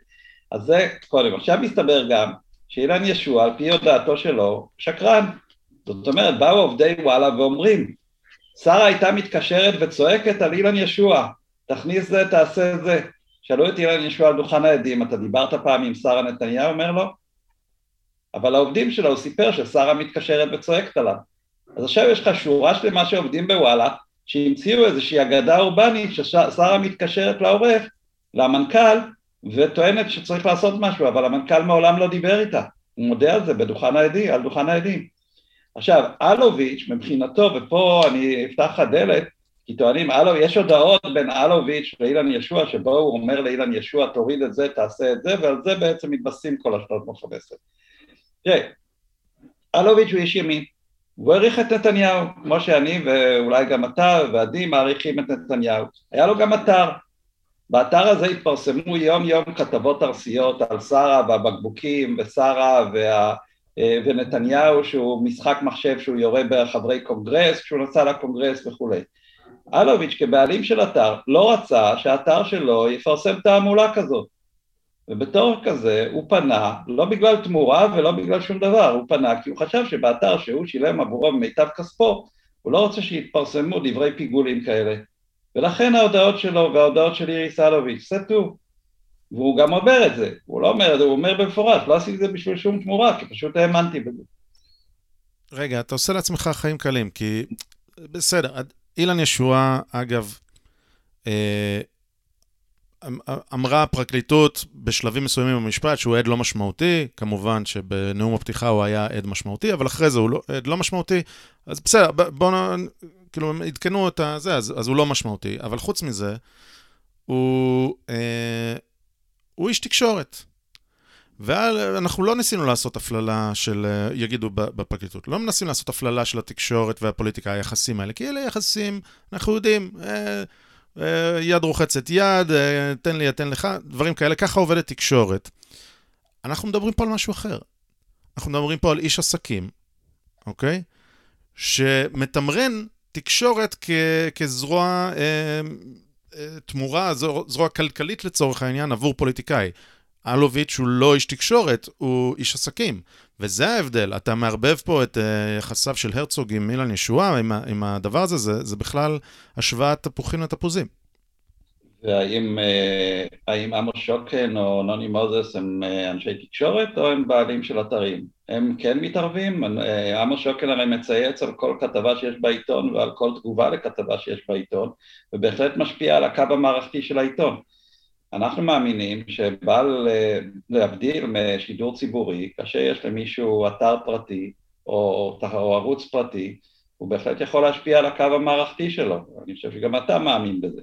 אז זה קודם. עכשיו מסתבר גם שאילן ישוע, על פי הודעתו שלו, שקרן. זאת אומרת, באו עובדי וואלה ואומרים, שרה הייתה מתקשרת וצועקת על אילן ישוע, תכניס זה, תעשה זה. שאלו את אילן ישוע על דוכן העדים, אתה דיברת פעם עם שרה נתניהו? אומר לו, אבל העובדים שלו, הוא סיפר ששרה מתקשרת וצועקת עליו. אז עכשיו יש לך שורה שלמה שעובדים בוואלה, שהמציאו איזושהי אגדה אורבנית ששרה מתקשרת לעורך, למנכ"ל, וטוענת שצריך לעשות משהו, אבל המנכ"ל מעולם לא דיבר איתה, הוא מודה על זה בדוכן העדים, על דוכן העדים. עכשיו, אלוביץ' מבחינתו, ופה אני אפתח לך דלת, כי טוענים, אלו, יש הודעות בין אלוביץ' לאילן ישוע, שבו הוא אומר לאילן ישוע, תוריד את זה, תעשה את זה, ועל זה בעצם מתבססים כל ה-315. תראה, אלוביץ' הוא איש ימין, הוא העריך את נתניהו, כמו שאני ואולי גם אתה ועדי מעריכים את נתניהו. היה לו גם אתר, באתר הזה התפרסמו יום יום כתבות ארסיות על שרה והבקבוקים ושרה וה... ונתניהו שהוא משחק מחשב שהוא יורה בחברי קונגרס כשהוא נסע לקונגרס וכולי. אלוביץ' כבעלים של אתר לא רצה שהאתר שלו יפרסם תעמולה כזאת ובתור כזה הוא פנה לא בגלל תמורה ולא בגלל שום דבר, הוא פנה כי הוא חשב שבאתר שהוא שילם עבורו במיטב כספו הוא לא רוצה שיתפרסמו דברי פיגולים כאלה ולכן ההודעות שלו וההודעות של איריס אלוביץ', זה טוב. והוא גם אומר את זה, הוא לא אומר את זה, הוא אומר במפורש, לא עשיתי את זה בשביל שום תמורה, כי פשוט האמנתי בזה.
רגע, אתה עושה לעצמך חיים קלים, כי בסדר, אילן ישועה, אגב, אה, אמרה הפרקליטות בשלבים מסוימים במשפט שהוא עד לא משמעותי, כמובן שבנאום הפתיחה הוא היה עד משמעותי, אבל אחרי זה הוא לא, עד לא משמעותי, אז בסדר, בואו כאילו, הם עדכנו את זה, אז, אז הוא לא משמעותי. אבל חוץ מזה, הוא, אה, הוא איש תקשורת. ואנחנו לא ניסינו לעשות הפללה של, אה, יגידו בפרקליטות, לא מנסים לעשות הפללה של התקשורת והפוליטיקה, היחסים האלה, כי אלה יחסים, אנחנו יודעים, אה, יד רוחצת יד, אה, תן לי, תן לך, דברים כאלה, ככה עובדת תקשורת. אנחנו מדברים פה על משהו אחר. אנחנו מדברים פה על איש עסקים, אוקיי? שמתמרן תקשורת כ, כזרוע אה, אה, תמורה, זרוע, זרוע כלכלית לצורך העניין עבור פוליטיקאי. אלוביץ' הוא לא איש תקשורת, הוא איש עסקים. וזה ההבדל, אתה מערבב פה את uh, יחסיו של הרצוג עם אילן ישועה, עם, עם הדבר הזה, זה, זה בכלל השוואת תפוחים לתפוזים.
והאם uh, עמוס שוקן או נוני מוזס הם uh, אנשי תקשורת או הם בעלים של אתרים? הם כן מתערבים, עמוס שוקן הרי מצייץ על כל כתבה שיש בעיתון ועל כל תגובה לכתבה שיש בעיתון ובהחלט משפיע על הקו המערכתי של העיתון. אנחנו מאמינים שבא להבדיל משידור ציבורי, כאשר יש למישהו אתר פרטי או, או ערוץ פרטי, הוא בהחלט יכול להשפיע על הקו המערכתי שלו, אני חושב שגם אתה מאמין בזה.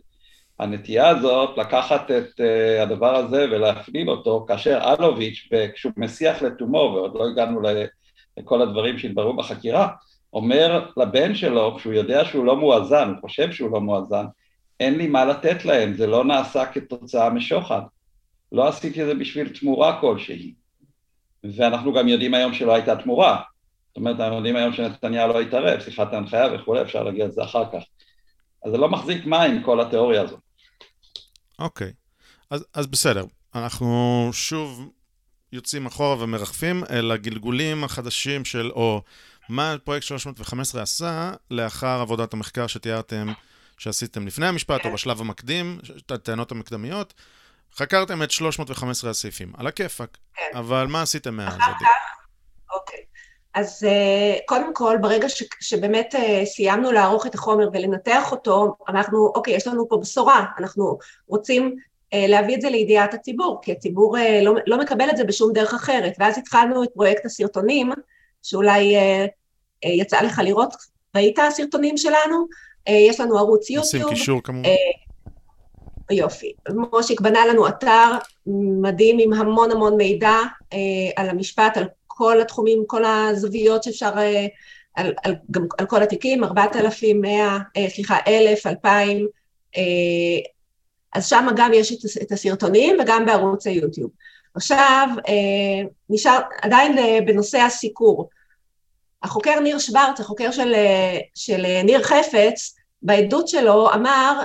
הנטייה הזאת לקחת את uh, הדבר הזה ולהפליל אותו, כאשר אלוביץ', כשהוא מסיח לתומו, ועוד לא הגענו לכל הדברים שהתבררו בחקירה, אומר לבן שלו, כשהוא יודע שהוא לא מואזן, הוא חושב שהוא לא מואזן, אין לי מה לתת להם, זה לא נעשה כתוצאה משוחד. לא עשיתי את זה בשביל תמורה כלשהי. ואנחנו גם יודעים היום שלא הייתה תמורה. זאת אומרת, אנחנו יודעים היום שנתניהו לא התערב, שיחת ההנחיה וכולי, אפשר להגיע לזה אחר כך. אז זה לא מחזיק מים, כל התיאוריה הזאת.
אוקיי, אז, אז בסדר. אנחנו שוב יוצאים אחורה ומרחפים אל הגלגולים החדשים של, או מה פרויקט 315 עשה לאחר עבודת המחקר שתיארתם שעשיתם לפני המשפט, או בשלב המקדים, את הטענות המקדמיות, חקרתם את 315 הסעיפים, על הכיפאק. כן. אבל מה עשיתם מאז? אחר כך,
אוקיי. אז uh, קודם כל, ברגע ש, שבאמת uh, סיימנו לערוך את החומר ולנתח אותו, אנחנו, אוקיי, יש לנו פה בשורה, אנחנו רוצים uh, להביא את זה לידיעת הציבור, כי הציבור לא, לא מקבל את זה בשום דרך אחרת. ואז התחלנו את פרויקט הסרטונים, שאולי יצא לך לראות, ראית הסרטונים שלנו? יש לנו ערוץ יוטיוב.
נשים קישור כמובן.
יופי. מושיק בנה לנו אתר מדהים עם המון המון מידע על המשפט, על כל התחומים, כל הזוויות שאפשר, על, על, גם על כל התיקים, 4,100, סליחה, 1,000, 2,000, אז שם גם יש את הסרטונים וגם בערוץ היוטיוב. עכשיו, אה, נשאר עדיין אה, בנושא הסיקור. החוקר ניר שוורץ, החוקר של, אה, של ניר חפץ, בעדות שלו אמר,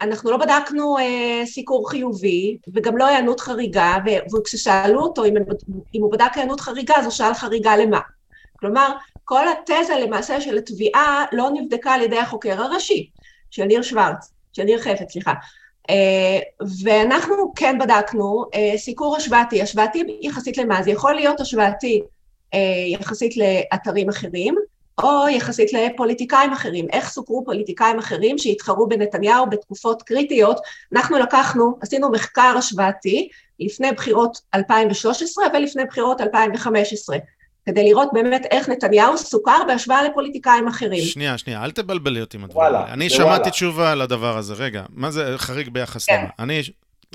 אנחנו לא בדקנו סיקור חיובי וגם לא היענות חריגה, וכששאלו אותו אם, הוא בדק היענות חריגה, אז הוא שאל חריגה למה. כלומר, כל התזה למעשה של התביעה לא נבדקה על ידי החוקר הראשי, של ניר שוורץ, של ניר חפץ, סליחה. אה, ואנחנו כן בדקנו אה, סיקור השוואתי, השוואתי יחסית למה? זה יכול להיות השוואתי אה, יחסית לאתרים אחרים, או יחסית לפוליטיקאים אחרים. איך סוקרו פוליטיקאים אחרים שהתחרו בנתניהו בתקופות קריטיות? אנחנו לקחנו, עשינו מחקר השוואתי לפני בחירות 2013 ולפני בחירות 2015. כדי לראות באמת איך נתניהו סוכר בהשוואה לפוליטיקאים אחרים.
שנייה, שנייה, אל תבלבלי אותי עם הדברים האלה. אני שמעתי וואלה. תשובה על הדבר הזה. רגע, מה זה חריג ביחס כן. למה? אני,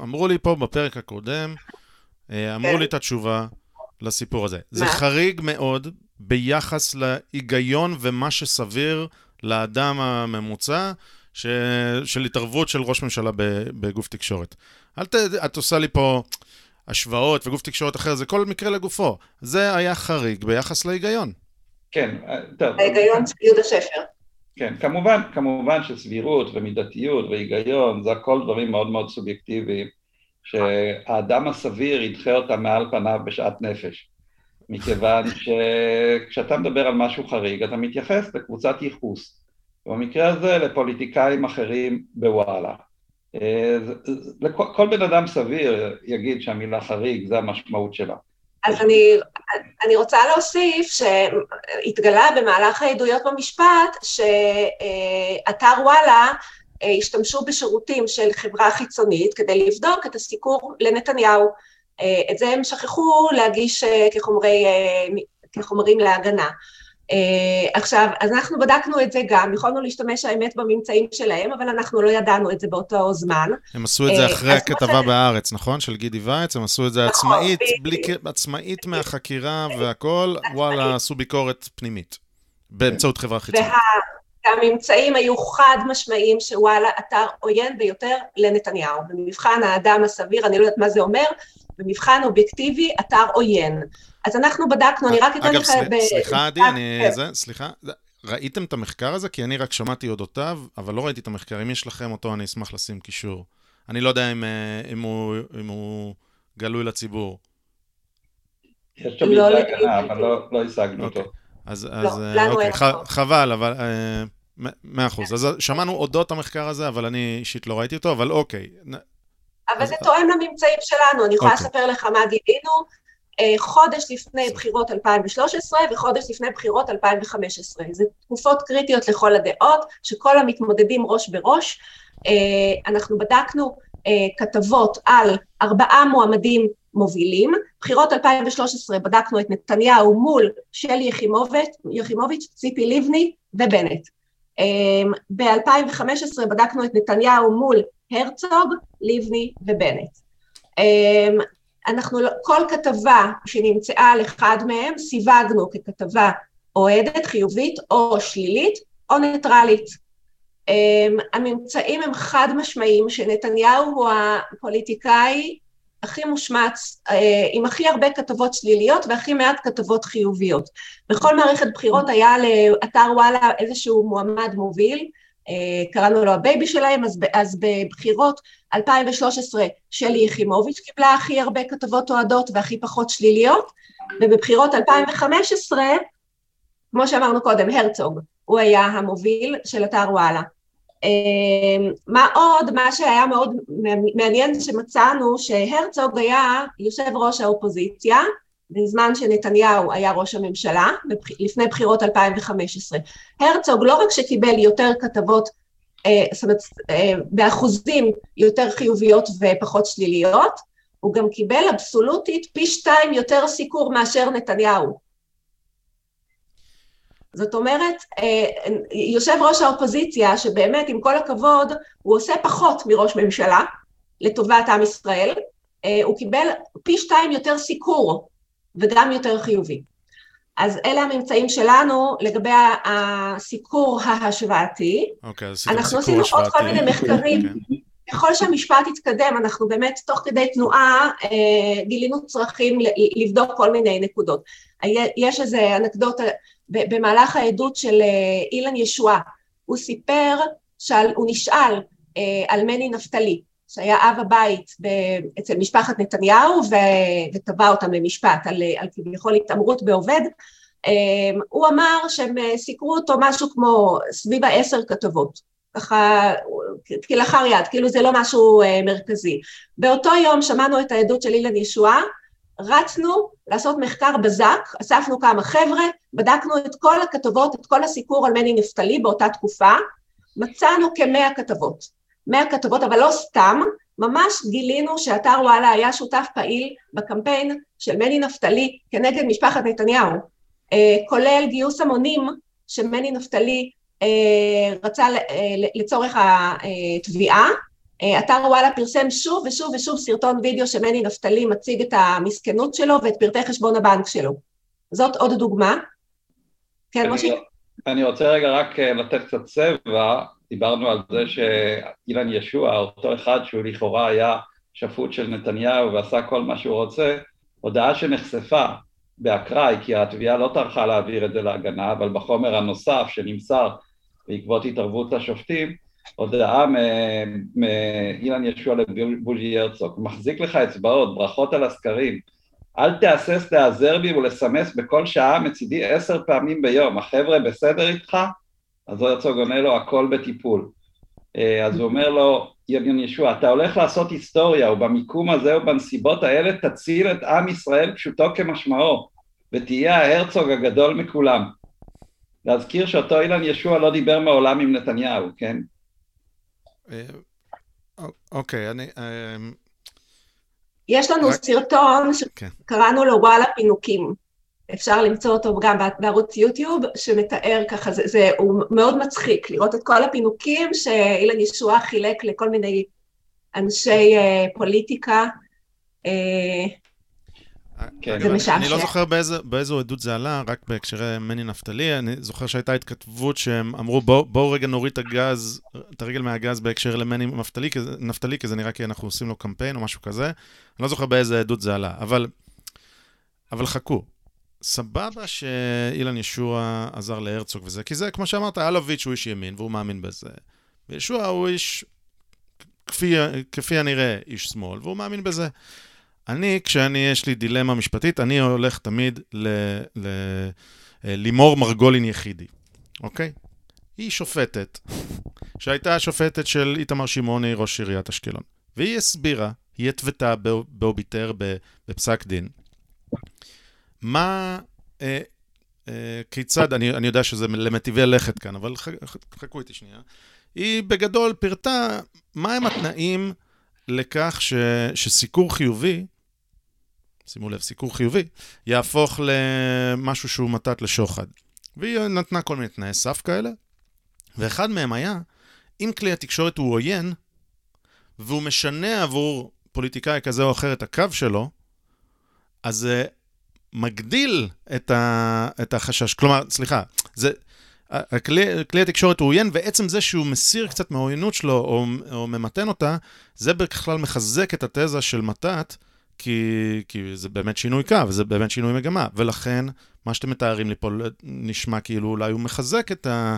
אמרו לי פה בפרק הקודם, אה, אמרו כן. לי את התשובה לסיפור הזה. מה? זה חריג מאוד ביחס להיגיון ומה שסביר לאדם הממוצע. ש... של התערבות של ראש ממשלה בגוף תקשורת. אל ת... את עושה לי פה... השוואות וגוף תקשורת אחר, זה כל מקרה לגופו. זה היה חריג ביחס להיגיון.
כן, טוב.
ההיגיון של יהודה שפר.
כן, כמובן, כמובן שסבירות ומידתיות והיגיון זה הכל דברים מאוד מאוד סובייקטיביים, שהאדם הסביר ידחה אותם מעל פניו בשאט נפש. מכיוון שכשאתה מדבר על משהו חריג, אתה מתייחס לקבוצת ייחוס. במקרה הזה לפוליטיקאים אחרים בוואלה. אה, כל בן אדם סביר יגיד שהמילה חריג זה המשמעות שלה.
אז אני, אני רוצה להוסיף שהתגלה במהלך העדויות במשפט שאתר וואלה אה, השתמשו בשירותים של חברה חיצונית כדי לבדוק את הסיקור לנתניהו. אה, את זה הם שכחו להגיש כחומרי, כחומרים להגנה. עכשיו, אז אנחנו בדקנו את זה גם, יכולנו להשתמש האמת בממצאים שלהם, אבל אנחנו לא ידענו את זה באותו זמן.
הם עשו את זה אחרי הכתבה ש... בארץ, נכון? של גידי וייץ, הם עשו את זה נכון, עצמאית, בלי, עצמאית מהחקירה והכל, וואלה, עשו ביקורת פנימית, באמצעות חברה חיצונית.
והממצאים היו חד משמעיים שוואלה, אתר עוין ביותר לנתניהו. במבחן האדם הסביר, אני לא יודעת מה זה אומר, במבחן אובייקטיבי, אתר עוין. אז אנחנו בדקנו, אני רק אתן לך...
אגב, סליחה, עדי, אני... כן. זה, סליחה. ראיתם את המחקר הזה? כי אני רק שמעתי אודותיו, אבל לא ראיתי את המחקר. אם יש לכם אותו, אני אשמח לשים קישור. אני לא יודע אם, אה, אם, הוא, אם הוא גלוי לציבור.
יש שם לא מידע הגנה, אבל לא, לא השגנו אותו.
אוקיי. אז, לא, אז אה, אוקיי, ח, חבל, אבל... אה, מאה אחוז. אז שמענו אודות המחקר הזה, אבל אני אישית לא ראיתי אותו, אבל אוקיי.
אבל זה תואם לממצאים שלנו, אני יכולה אוקיי. לספר לך מה גילינו. אה, חודש לפני בחירות 2013 וחודש לפני בחירות 2015. זה תקופות קריטיות לכל הדעות, שכל המתמודדים ראש בראש. אה, אנחנו בדקנו אה, כתבות על ארבעה מועמדים מובילים. בחירות 2013 בדקנו את נתניהו מול שלי יחימוביץ', ציפי לבני ובנט. ב-2015 בדקנו את נתניהו מול הרצוג, לבני ובנט. אנחנו, לא, כל כתבה שנמצאה על אחד מהם, סיווגנו ככתבה אוהדת, חיובית או שלילית או ניטרלית. Um, הממצאים הם חד משמעיים שנתניהו הוא הפוליטיקאי הכי מושמץ, uh, עם הכי הרבה כתבות שליליות והכי מעט כתבות חיוביות. בכל מערכת בחירות היה לאתר וואלה איזשהו מועמד מוביל, אה, קראנו לו הבייבי שלהם, אז, אז בבחירות 2013 שלי יחימוביץ' קיבלה הכי הרבה כתבות אוהדות והכי פחות שליליות, ובבחירות 2015, כמו שאמרנו קודם, הרצוג, הוא היה המוביל של אתר וואלה. אה, מה עוד, מה שהיה מאוד מעניין שמצאנו, שהרצוג היה יושב ראש האופוזיציה, בזמן שנתניהו היה ראש הממשלה, לפני בחירות 2015. הרצוג לא רק שקיבל יותר כתבות, אה, זאת אומרת, אה, באחוזים יותר חיוביות ופחות שליליות, הוא גם קיבל אבסולוטית פי שתיים יותר סיקור מאשר נתניהו. זאת אומרת, יושב ראש האופוזיציה, שבאמת, עם כל הכבוד, הוא עושה פחות מראש ממשלה לטובת עם ישראל, הוא קיבל פי שתיים יותר סיקור וגם יותר חיובי. אז אלה הממצאים שלנו לגבי הסיקור ההשוואתי.
אוקיי, אז עשיתם
אנחנו
סיקור
עשינו עוד כל
השוואתי.
מיני מחקרים.
כן.
ככל שהמשפט התקדם, אנחנו באמת תוך כדי תנועה אה, גילינו צרכים לבדוק כל מיני נקודות. יש איזה אנקדוטה, ב- במהלך העדות של אה, אילן ישועה, הוא סיפר, שאל, הוא נשאל אה, על מני נפתלי, שהיה אב הבית אצל משפחת נתניהו ותבע אותם למשפט על, על כביכול התעמרות בעובד, אה, הוא אמר שהם אה, סיקרו אותו משהו כמו סביב העשר כתבות. ככה כלאחר יד, כאילו זה לא משהו אה, מרכזי. באותו יום שמענו את העדות של אילן ישועה, רצנו לעשות מחקר בזק, אספנו כמה חבר'ה, בדקנו את כל הכתבות, את כל הסיקור על מני נפתלי באותה תקופה, מצאנו כמאה כתבות. מאה כתבות, אבל לא סתם, ממש גילינו שאתר וואלה היה שותף פעיל בקמפיין של מני נפתלי כנגד משפחת נתניהו, אה, כולל גיוס המונים שמני נפתלי אה, רצה ל- אה, לצורך התביעה. אה, אתר וואלה פרסם שוב ושוב ושוב סרטון וידאו שמני נפתלי מציג את המסכנות שלו ואת פרטי חשבון הבנק שלו. זאת עוד דוגמה. כן, משה?
אני רוצה רגע רק אה, לתת קצת צבע, דיברנו על זה שאילן ישוע, אותו אחד שהוא לכאורה היה שפוט של נתניהו ועשה כל מה שהוא רוצה, הודעה שנחשפה באקראי, כי התביעה לא טרחה להעביר את זה להגנה, אבל בחומר הנוסף שנמסר בעקבות התערבות השופטים, הודעה מאילן ישוע לבוז'י הרצוג, מחזיק לך אצבעות, ברכות על הסקרים, אל תהסס להיעזר בי ולסמס בכל שעה מצידי עשר פעמים ביום, החבר'ה בסדר איתך? אז הרצוג עונה לו, הכל בטיפול. אה, אז הוא אומר לו, יגן ישוע, אתה הולך לעשות היסטוריה, ובמיקום הזה ובנסיבות האלה תציל את עם ישראל פשוטו כמשמעו, ותהיה ההרצוג הגדול מכולם. להזכיר שאותו אילן ישוע לא דיבר מעולם עם נתניהו, כן?
אה, אוקיי, אני... אה,
יש לנו סרטון
כן.
שקראנו לו וואלה פינוקים. אפשר למצוא אותו גם בערוץ יוטיוב, שמתאר ככה, זה, זה, הוא מאוד מצחיק לראות את כל הפינוקים שאילן ישועה חילק לכל מיני אנשי אה, פוליטיקה. אה,
כן.
זה משעשע.
אני לא זוכר באיזה- באיזו עדות זה עלה, רק בהקשרי מני נפתלי. אני זוכר שהייתה התכתבות שהם אמרו, "בואו- בואו רגע נוריד את הגז, את הרגל מהגז בהקשר למני נפתלי, נפתלי, כי זה נראה כי אנחנו עושים לו קמפיין או משהו כזה. אני לא זוכר באיזה עדות זה עלה, אבל, אבל חכו. סבבה שאילן ישוע עזר להרצוג וזה, כי זה, כמו שאמרת, אלוביץ' הוא איש ימין והוא מאמין בזה. וישוע הוא איש, כפי, כפי הנראה, איש שמאל, והוא מאמין בזה. אני, כשאני, יש לי דילמה משפטית, אני הולך תמיד ל... ל... אה, מרגולין יחידי, אוקיי? היא שופטת, שהייתה השופטת של איתמר שמעוני, ראש עיריית אשקלון. והיא הסבירה, היא התוותה באו- באוביטר בפסק דין, מה, אה, אה, כיצד, אני, אני יודע שזה למטיבי לכת כאן, אבל ח, ח, חכו איתי שנייה. היא בגדול פירטה מהם התנאים לכך ש, שסיקור חיובי, שימו לב, סיקור חיובי, יהפוך למשהו שהוא מתת לשוחד. והיא נתנה כל מיני תנאי סף כאלה, ואחד מהם היה, אם כלי התקשורת הוא עוין, והוא משנה עבור פוליטיקאי כזה או אחר את הקו שלו, אז זה מגדיל את, ה, את החשש. כלומר, סליחה, זה, הכלי, כלי התקשורת הוא עוין, ועצם זה שהוא מסיר קצת מהעוינות שלו, או, או ממתן אותה, זה בכלל מחזק את התזה של מתת, כי, כי זה באמת שינוי קו, זה באמת שינוי מגמה, ולכן מה שאתם מתארים לי פה נשמע כאילו אולי הוא מחזק את, ה,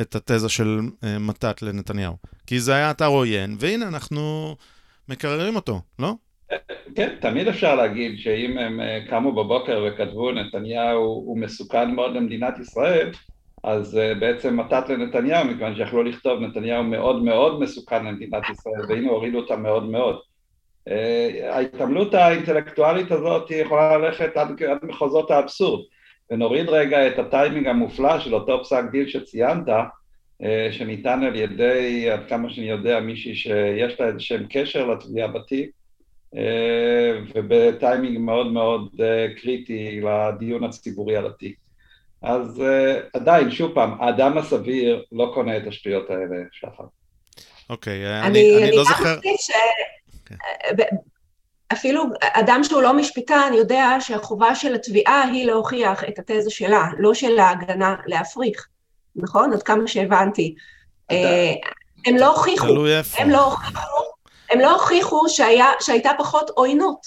את התזה של uh, מתת לנתניהו. כי זה היה אתר עוין, והנה אנחנו מקררים אותו, לא?
כן, תמיד אפשר להגיד שאם הם אה, קמו בבוקר וכתבו נתניהו הוא מסוכן מאוד למדינת ישראל, אז אה, בעצם מתת לנתניהו, מכיוון שיכלו לכתוב נתניהו מאוד מאוד מסוכן למדינת ישראל, והנה הורידו אותה מאוד מאוד. אה, ההתעמלות האינטלקטואלית הזאת היא יכולה ללכת עד, עד מחוזות האבסורד, ונוריד רגע את הטיימינג המופלא של אותו פסק דין שציינת, שניתן על ידי, עד כמה שאני יודע, מישהי שיש לה איזה שהם קשר לתביעה בתיק, ובטיימינג מאוד מאוד קריטי לדיון הציבורי על התיק. אז uh, עדיין, שוב פעם, האדם הסביר לא קונה את השטויות האלה, שחר.
אוקיי, okay, אני, אני, אני לא זוכר... אני.
Okay. כן. אפילו אדם שהוא לא משפטן יודע שהחובה של התביעה היא להוכיח את התזה שלה, לא של ההגנה להפריך, נכון? עד כמה שהבנתי. אה, הם לא הוכיחו, הם לא הוכיחו, הם לא הוכיחו שהיה, שהייתה פחות עוינות.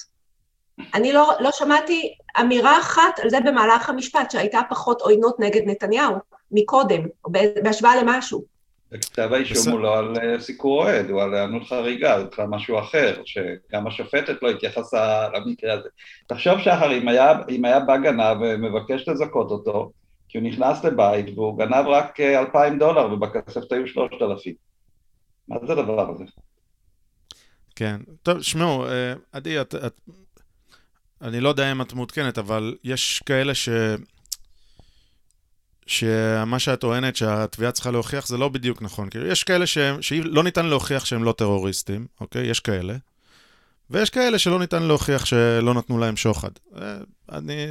אני לא, לא שמעתי אמירה אחת על זה במהלך המשפט, שהייתה פחות עוינות נגד נתניהו מקודם, בהשוואה למשהו.
כתב האישום הוא לא על אה, סיקור אוהד, הוא על היענות חריגה, זה בכלל משהו אחר, שגם השופטת לא התייחסה למקרה הזה. תחשוב שחר, אם היה, אם היה בא גנב ומבקש לזכות אותו, כי הוא נכנס לבית והוא גנב רק אה, אלפיים דולר ובכספת היו שלושת אלפים. מה זה הדבר הזה?
כן, טוב, שמעו, אה, עדי, את, את, אני לא יודע אם את מעודכנת, אבל יש כאלה ש... שמה שאת טוענת שהתביעה צריכה להוכיח זה לא בדיוק נכון. כאילו, יש כאלה שהם, שלא ניתן להוכיח שהם לא טרוריסטים, אוקיי? יש כאלה. ויש כאלה שלא ניתן להוכיח שלא נתנו להם שוחד. אה, אני...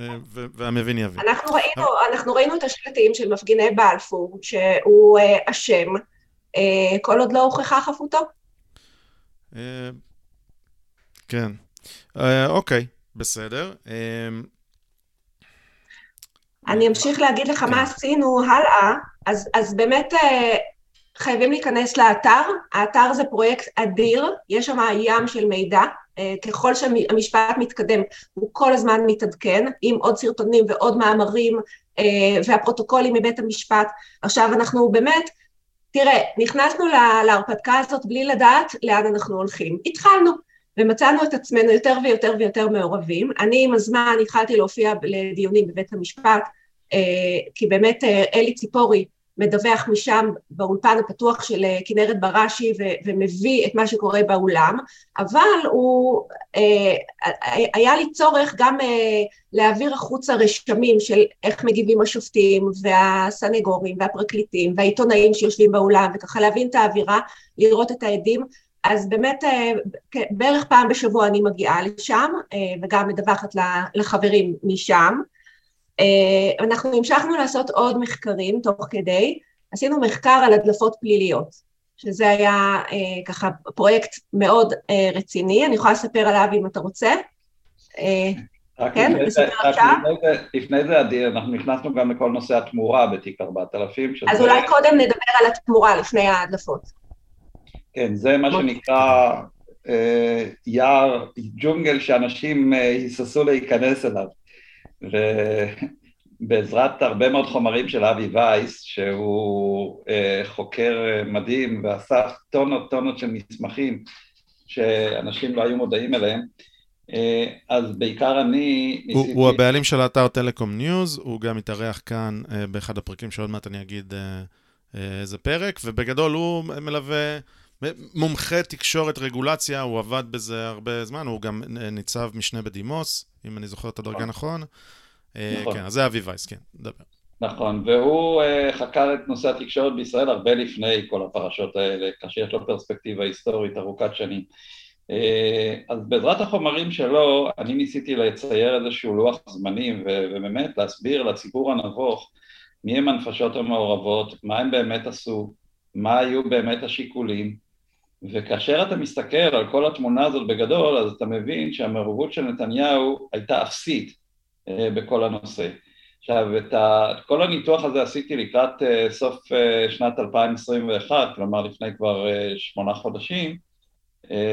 אה, והמבין יבין.
אנחנו ראינו, אנחנו ראינו את השלטים של מפגיני בלפור, שהוא אשם, כל עוד לא הוכחה חפותו.
כן. אוקיי, בסדר.
אני אמשיך להגיד לך מה עשינו הלאה, אז, אז באמת אה, חייבים להיכנס לאתר, האתר זה פרויקט אדיר, יש שם ים של מידע, אה, ככל שהמשפט מתקדם הוא כל הזמן מתעדכן, עם עוד סרטונים ועוד מאמרים אה, והפרוטוקולים מבית המשפט. עכשיו אנחנו באמת, תראה, נכנסנו להרפתקה הזאת בלי לדעת לאן אנחנו הולכים. התחלנו, ומצאנו את עצמנו יותר ויותר ויותר מעורבים. אני עם הזמן התחלתי להופיע לדיונים בבית המשפט, אה, כי באמת אה, אלי ציפורי מדווח משם באולפן הפתוח של אה, כנרת בראשי ומביא את מה שקורה באולם, אבל הוא, היה לי צורך גם להעביר החוצה רשמים של איך מגיבים השופטים והסנגורים והפרקליטים והעיתונאים שיושבים באולם וככה להבין את האווירה, לראות את העדים, אז באמת בערך פעם בשבוע אני מגיעה לשם וגם מדווחת לחברים משם. אה, אנחנו המשכנו לעשות עוד מחקרים תוך כדי, עשינו מחקר על הדלפות פליליות, שזה היה אה, ככה פרויקט מאוד אה, רציני, אני יכולה לספר עליו אם אתה רוצה.
רק כן, לפני זה, לפני זה, עדי, אנחנו נכנסנו גם לכל נושא התמורה בתיק 4000.
שזה... אז אולי קודם נדבר על התמורה לפני ההדלפות.
כן, זה מה שנקרא אה, יער, ג'ונגל שאנשים אה, היססו להיכנס אליו. ובעזרת הרבה מאוד חומרים של אבי וייס, שהוא אה, חוקר אה, מדהים ואסף טונות טונות של מסמכים שאנשים לא היו מודעים אליהם, אה, אז בעיקר אני
ניסיתי... הוא, הוא הבעלים של האתר טלקום ניוז, הוא גם התארח כאן באחד הפרקים שעוד מעט אני אגיד איזה פרק, ובגדול הוא מלווה... מומחה תקשורת רגולציה, הוא עבד בזה הרבה זמן, הוא גם ניצב משנה בדימוס, אם אני זוכר את הדרגה נכון. נכון. אה, נכון. כן, אז זה אבי וייס, כן, דבר.
נכון, והוא uh, חקר את נושא התקשורת בישראל הרבה לפני כל הפרשות האלה, כאשר יש לו פרספקטיבה היסטורית ארוכת שנים. Uh, אז בעזרת החומרים שלו, אני ניסיתי לצייר איזשהו לוח זמנים, ובאמת להסביר לציבור הנבוך מי הם הנפשות המעורבות, מה הם באמת עשו, מה היו באמת השיקולים, וכאשר אתה מסתכל על כל התמונה הזאת בגדול, אז אתה מבין שהמעורבות של נתניהו הייתה אפסית אה, בכל הנושא. עכשיו, את ה... כל הניתוח הזה עשיתי לקראת אה, סוף אה, שנת 2021, כלומר לפני כבר שמונה חודשים,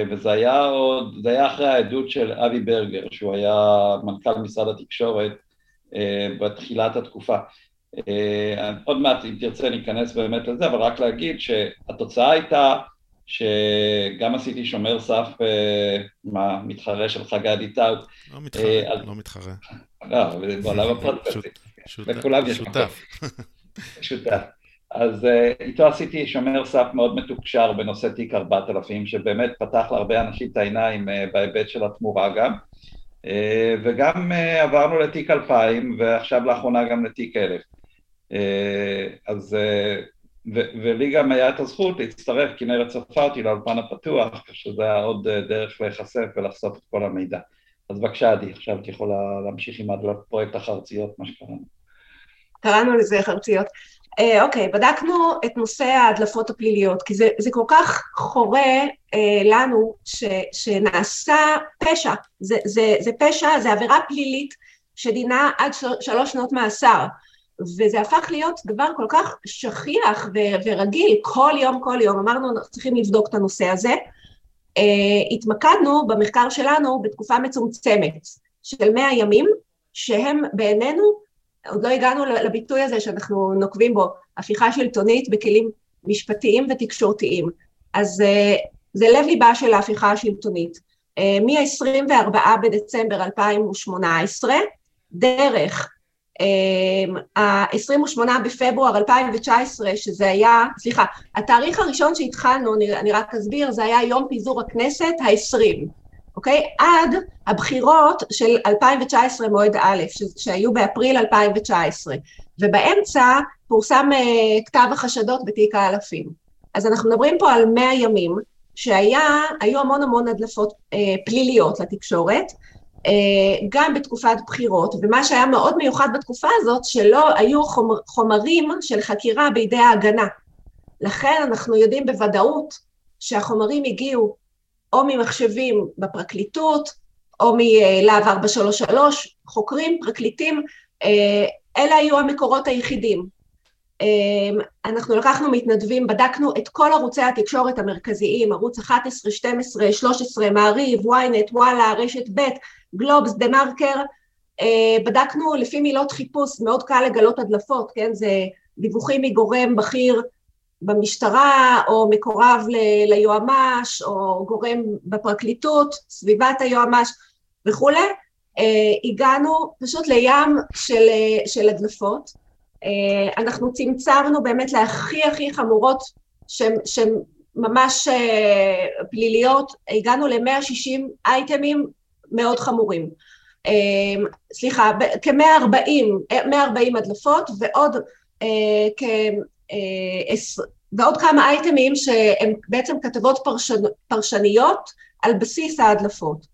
וזה היה עוד, זה היה אחרי העדות של אבי ברגר, שהוא היה מנכ"ל משרד התקשורת בתחילת התקופה. עוד מעט, אם תרצה, ניכנס באמת לזה, אבל רק להגיד שהתוצאה הייתה שגם עשיתי שומר סף, אה, מה, מתחרה של חגי טאו.
לא מתחרה, אה, לא מתחרה.
לא, בעולם הפודקאסטים. לכולם יש
שותף.
שותף. אז אה, איתו עשיתי שומר סף מאוד מתוקשר בנושא תיק 4000, שבאמת פתח להרבה אנשים את העיניים בהיבט של התמורה גם. וגם עברנו לתיק 2000, ועכשיו לאחרונה גם לתיק 1000. אז ולי גם היה את הזכות להצטרף, כנרת צרפה אותי לאולפן הפתוח, שזה היה עוד אה, דרך להיחשף ולחשוף את כל המידע. אז בבקשה עדי, עכשיו את יכולה להמשיך עם הפרויקט החרציות, מה שקראנו.
קראנו לזה חרציות. אה, אוקיי, בדקנו את נושא ההדלפות הפליליות, כי זה, זה כל כך חורה אה, לנו ש, שנעשה פשע, זה, זה, זה פשע, זה עבירה פלילית שדינה עד של, שלוש שנות מאסר, וזה הפך להיות דבר כל כך שכיח ו, ורגיל, כל יום כל יום, אמרנו אנחנו צריכים לבדוק את הנושא הזה, אה, התמקדנו במחקר שלנו בתקופה מצומצמת של מאה ימים, שהם בעינינו עוד לא הגענו לביטוי הזה שאנחנו נוקבים בו, הפיכה שלטונית בכלים משפטיים ותקשורתיים. אז אה, זה לב ליבה של ההפיכה השלטונית. אה, מ-24 בדצמבר 2018, דרך ה-28 אה, בפברואר 2019, שזה היה, סליחה, התאריך הראשון שהתחלנו, אני, אני רק אסביר, זה היה יום פיזור הכנסת ה-20. אוקיי? עד הבחירות של 2019 מועד א', שהיו באפריל 2019, ובאמצע פורסם uh, כתב החשדות בתיק האלפים. אז אנחנו מדברים פה על 100 ימים, שהיו המון המון הדלפות uh, פליליות לתקשורת, גם בתקופת בחירות, ומה שהיה מאוד מיוחד בתקופה הזאת, שלא היו חומר, חומרים של חקירה בידי ההגנה. לכן אנחנו יודעים בוודאות שהחומרים הגיעו או ממחשבים בפרקליטות, או מלהב 433, חוקרים, פרקליטים, אה, אלה היו המקורות היחידים. אה, אנחנו לקחנו מתנדבים, בדקנו את כל ערוצי התקשורת המרכזיים, ערוץ 11, 12, 13, מעריב, ynet, וואלה, רשת ב', גלובס, דה מרקר, בדקנו לפי מילות חיפוש, מאוד קל לגלות הדלפות, כן, זה דיווחים מגורם בכיר במשטרה, או מקורב ל- ליועמ"ש, או גורם בפרקליטות, סביבת היועמ"ש וכולי, אה, הגענו פשוט לים של, אה, של הדלפות. אה, אנחנו צמצמנו באמת להכי הכי חמורות שהן ממש פליליות, הגענו ל-160 אייטמים מאוד חמורים. אה, סליחה, כ-140, 140 הדלפות ועוד אה, כ... אה, ועוד כמה אייטמים שהם בעצם כתבות פרשנ... פרשניות על בסיס ההדלפות.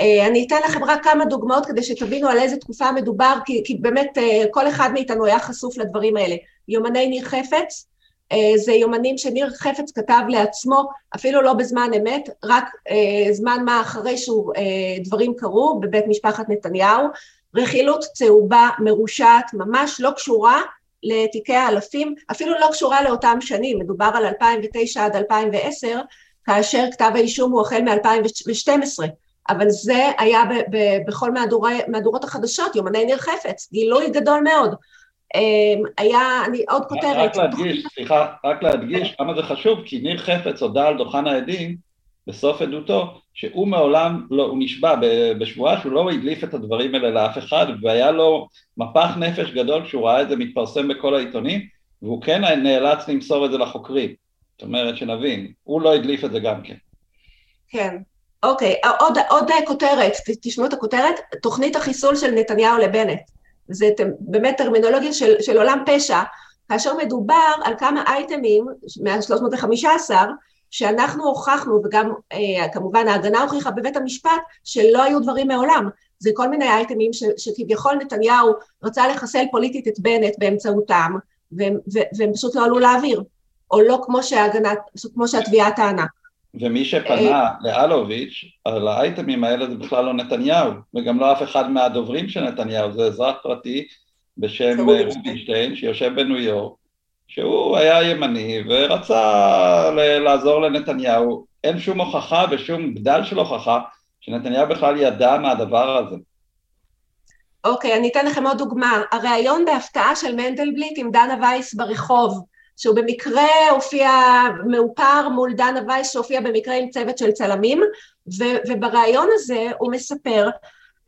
אה, אני אתן לכם רק כמה דוגמאות כדי שתבינו על איזה תקופה מדובר, כי, כי באמת כל אחד מאיתנו היה חשוף לדברים האלה. יומני ניר חפץ, זה יומנים שניר חפץ כתב לעצמו, אפילו לא בזמן אמת, רק זמן מה אחרי שדברים קרו בבית משפחת נתניהו. רכילות צהובה, מרושעת, ממש לא קשורה לתיקי האלפים, אפילו לא קשורה לאותם שנים, מדובר על 2009 עד 2010, כאשר כתב האישום הוא החל מ-2012, אבל זה היה ב- ב- בכל מהדורי, מהדורות החדשות, יומני ניר חפץ, גילוי גדול מאוד. אמ, היה, אני עוד כותרת.
רק להדגיש, סליחה, רק להדגיש כמה זה חשוב, כי ניר חפץ הודה על דוכן העדים בסוף עדותו, שהוא מעולם לא, הוא נשבע בשבועה שהוא לא הדליף את הדברים האלה לאף אחד, והיה לו מפח נפש גדול כשהוא ראה את זה מתפרסם בכל העיתונים, והוא כן נאלץ למסור את זה לחוקרים. זאת אומרת, שנבין, הוא לא הדליף את זה גם כן.
כן. אוקיי, עוד, עוד כותרת, תשמעו את הכותרת, תוכנית החיסול של נתניהו לבנט. זה באמת טרמינולוגיה של, של עולם פשע, כאשר מדובר על כמה אייטמים, מה-315, שאנחנו הוכחנו, וגם אה, כמובן ההגנה הוכיחה בבית המשפט, שלא היו דברים מעולם. זה כל מיני אייטמים ש, שכביכול נתניהו רצה לחסל פוליטית את בנט באמצעותם, והם, והם פשוט לא עלו לאוויר, או לא כמו, שההגנה, כמו שהתביעה טענה.
ומי שפנה אה, לאלוביץ' על האייטמים האלה זה בכלל לא נתניהו, וגם לא אף אחד מהדוברים של נתניהו, זה אזרח פרטי בשם רובינשטיין שיושב בניו יורק, שהוא היה ימני ורצה לעזור לנתניהו, אין שום הוכחה ושום בדל של הוכחה שנתניהו בכלל ידע מהדבר הזה.
אוקיי, okay, אני אתן לכם עוד דוגמה. הריאיון בהפתעה של מנדלבליט עם דנה וייס ברחוב, שהוא במקרה הופיע מאופר מול דנה וייס שהופיע במקרה עם צוות של צלמים, ו- ובריאיון הזה הוא מספר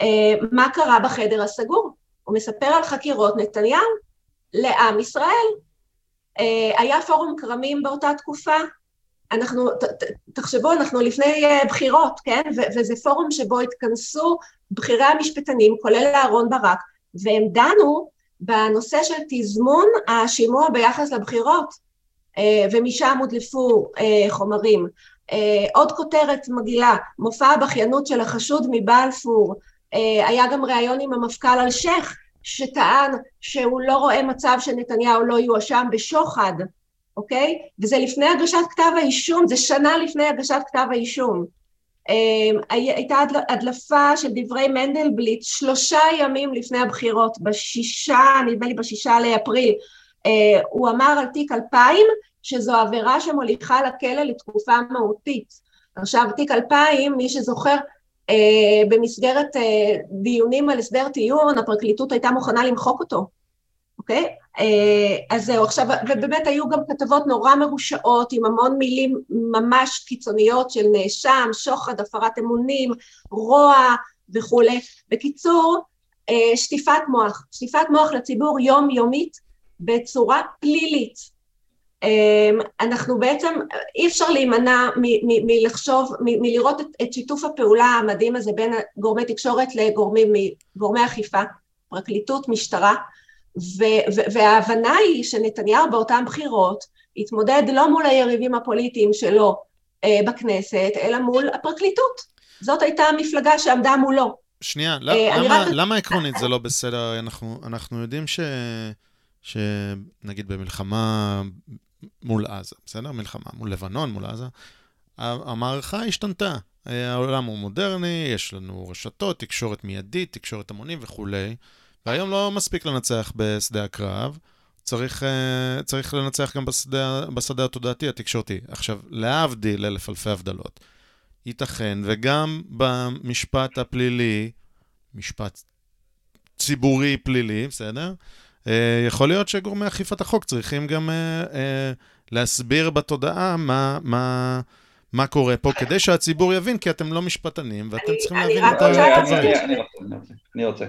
אה, מה קרה בחדר הסגור. הוא מספר על חקירות נתניהו לעם ישראל. אה, היה פורום כרמים באותה תקופה, אנחנו, ת, ת, תחשבו, אנחנו לפני uh, בחירות, כן? ו- וזה פורום שבו התכנסו בכירי המשפטנים, כולל אהרון ברק, והם דנו בנושא של תזמון השימוע ביחס לבחירות, uh, ומשם הודלפו uh, חומרים. Uh, עוד כותרת מגעילה, מופע הבכיינות של החשוד מבלפור, היה גם ראיון עם המפכ"ל אלשיך, שטען שהוא לא רואה מצב שנתניהו לא יואשם בשוחד, אוקיי? וזה לפני הגשת כתב האישום, זה שנה לפני הגשת כתב האישום. אמ, הייתה הדלפה של דברי מנדלבליט שלושה ימים לפני הבחירות, בשישה, נדמה לי בשישה לאפריל, אה, הוא אמר על תיק 2000 שזו עבירה שמוליכה לכלא לתקופה מהותית. עכשיו תיק 2000, מי שזוכר, אה, במסגרת אה, דיונים על הסדר טיעון, הפרקליטות הייתה מוכנה למחוק אותו, אוקיי? אז זהו, עכשיו, ובאמת היו גם כתבות נורא מרושעות עם המון מילים ממש קיצוניות של נאשם, שוחד, הפרת אמונים, רוע וכולי. בקיצור, שטיפת מוח, שטיפת מוח לציבור יומיומית בצורה פלילית. אמ, אנחנו בעצם, אי אפשר להימנע מלחשוב, מלראות את שיתוף הפעולה המדהים הזה בין גורמי תקשורת לגורמים, גורמי אכיפה, פרקליטות, משטרה, וההבנה היא שנתניהו באותן בחירות התמודד לא מול היריבים הפוליטיים שלו אה, בכנסת, אלא מול הפרקליטות. זאת הייתה המפלגה שעמדה מולו.
שנייה, אה, למה, רק... למה עקרונית זה לא בסדר? אנחנו, אנחנו יודעים ש... שנגיד במלחמה מול עזה, בסדר? מלחמה מול לבנון, מול עזה, המערכה השתנתה. העולם הוא מודרני, יש לנו רשתות, תקשורת מיידית, תקשורת המונים וכולי, והיום לא מספיק לנצח בשדה הקרב, צריך, אה, צריך לנצח גם בשדה, בשדה התודעתי, התקשורתי. עכשיו, להבדיל אלף אלפי הבדלות, ייתכן, וגם במשפט הפלילי, משפט ציבורי פלילי, בסדר? אה, יכול להיות שגורמי אכיפת החוק צריכים גם אה, להסביר בתודעה מה, מה, מה קורה פה, כדי שהציבור יבין, כי אתם לא משפטנים, ואתם צריכים להבין את הדברים.
אני רוצה.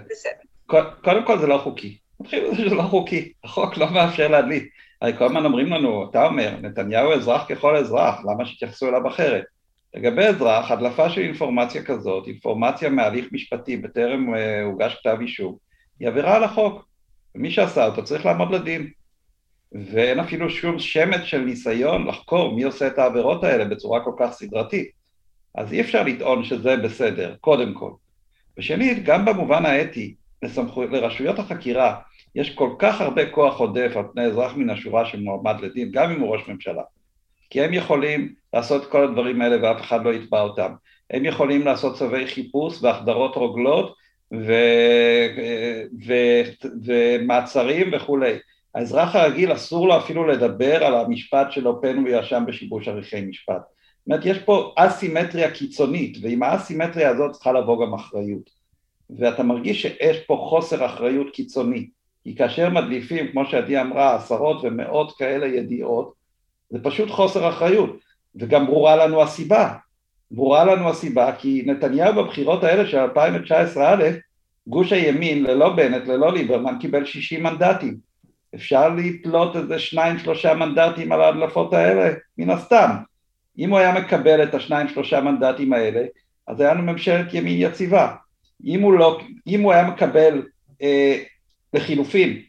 קודם כל זה לא חוקי. נתחיל בזה שזה לא חוקי. החוק לא מאפשר להדליק. הרי כל הזמן אומרים לנו, אתה אומר, נתניהו אזרח ככל אזרח, למה שיתייחסו אליו אחרת? לגבי אזרח, הדלפה של אינפורמציה כזאת, אינפורמציה מהליך משפטי בטרם הוגש כתב אישום, היא עבירה על החוק. ומי שעשה אותו צריך לעמוד לדין. ואין אפילו שום שמץ של ניסיון לחקור מי עושה את העבירות האלה בצורה כל כך סדרתית. אז אי אפשר לטעון שזה בסדר, קודם כל. ושנית, גם במובן האתי, לסמכו... לרשויות החקירה יש כל כך הרבה כוח עודף על פני אזרח מן השורה שמועמד לדין, גם אם הוא ראש ממשלה. כי הם יכולים לעשות כל הדברים האלה ואף אחד לא יתבע אותם. הם יכולים לעשות צווי חיפוש והחדרות רוגלות ו, ו, ומעצרים וכולי. האזרח הרגיל אסור לו אפילו לדבר על המשפט שלו פן הוא יאשם בשיבוש עריכי משפט. זאת אומרת, יש פה אסימטריה קיצונית, ועם האסימטריה הזאת צריכה לבוא גם אחריות. ואתה מרגיש שיש פה חוסר אחריות קיצוני, כי כאשר מדליפים, כמו שעדי אמרה, עשרות ומאות כאלה ידיעות, זה פשוט חוסר אחריות, וגם ברורה לנו הסיבה. ברורה לנו הסיבה, כי נתניהו בבחירות האלה של 2019 א', גוש הימין ללא בנט, ללא ליברמן, קיבל 60 מנדטים. אפשר לתלות איזה שניים שלושה מנדטים על ההדלפות האלה? מן הסתם. אם הוא היה מקבל את השניים שלושה מנדטים האלה, אז היה לנו ממשלת ימין יציבה. אם הוא, לא, אם הוא היה מקבל אה, לחילופין,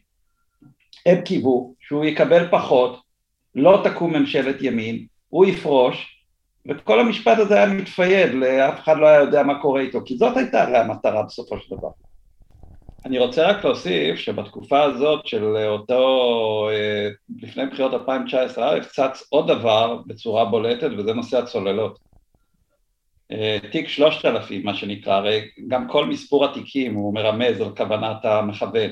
הם קיוו שהוא יקבל פחות, לא תקום ממשלת ימין, הוא יפרוש, וכל המשפט הזה היה מתפייד, לאף אחד לא היה יודע מה קורה איתו, כי זאת הייתה הרי המטרה בסופו של דבר. אני רוצה רק להוסיף שבתקופה הזאת של אותו, אה, לפני בחירות 2019 א', צץ עוד דבר בצורה בולטת וזה נושא הצוללות. אה, תיק 3000 מה שנקרא, הרי גם כל מספור התיקים הוא מרמז על כוונת המכוון.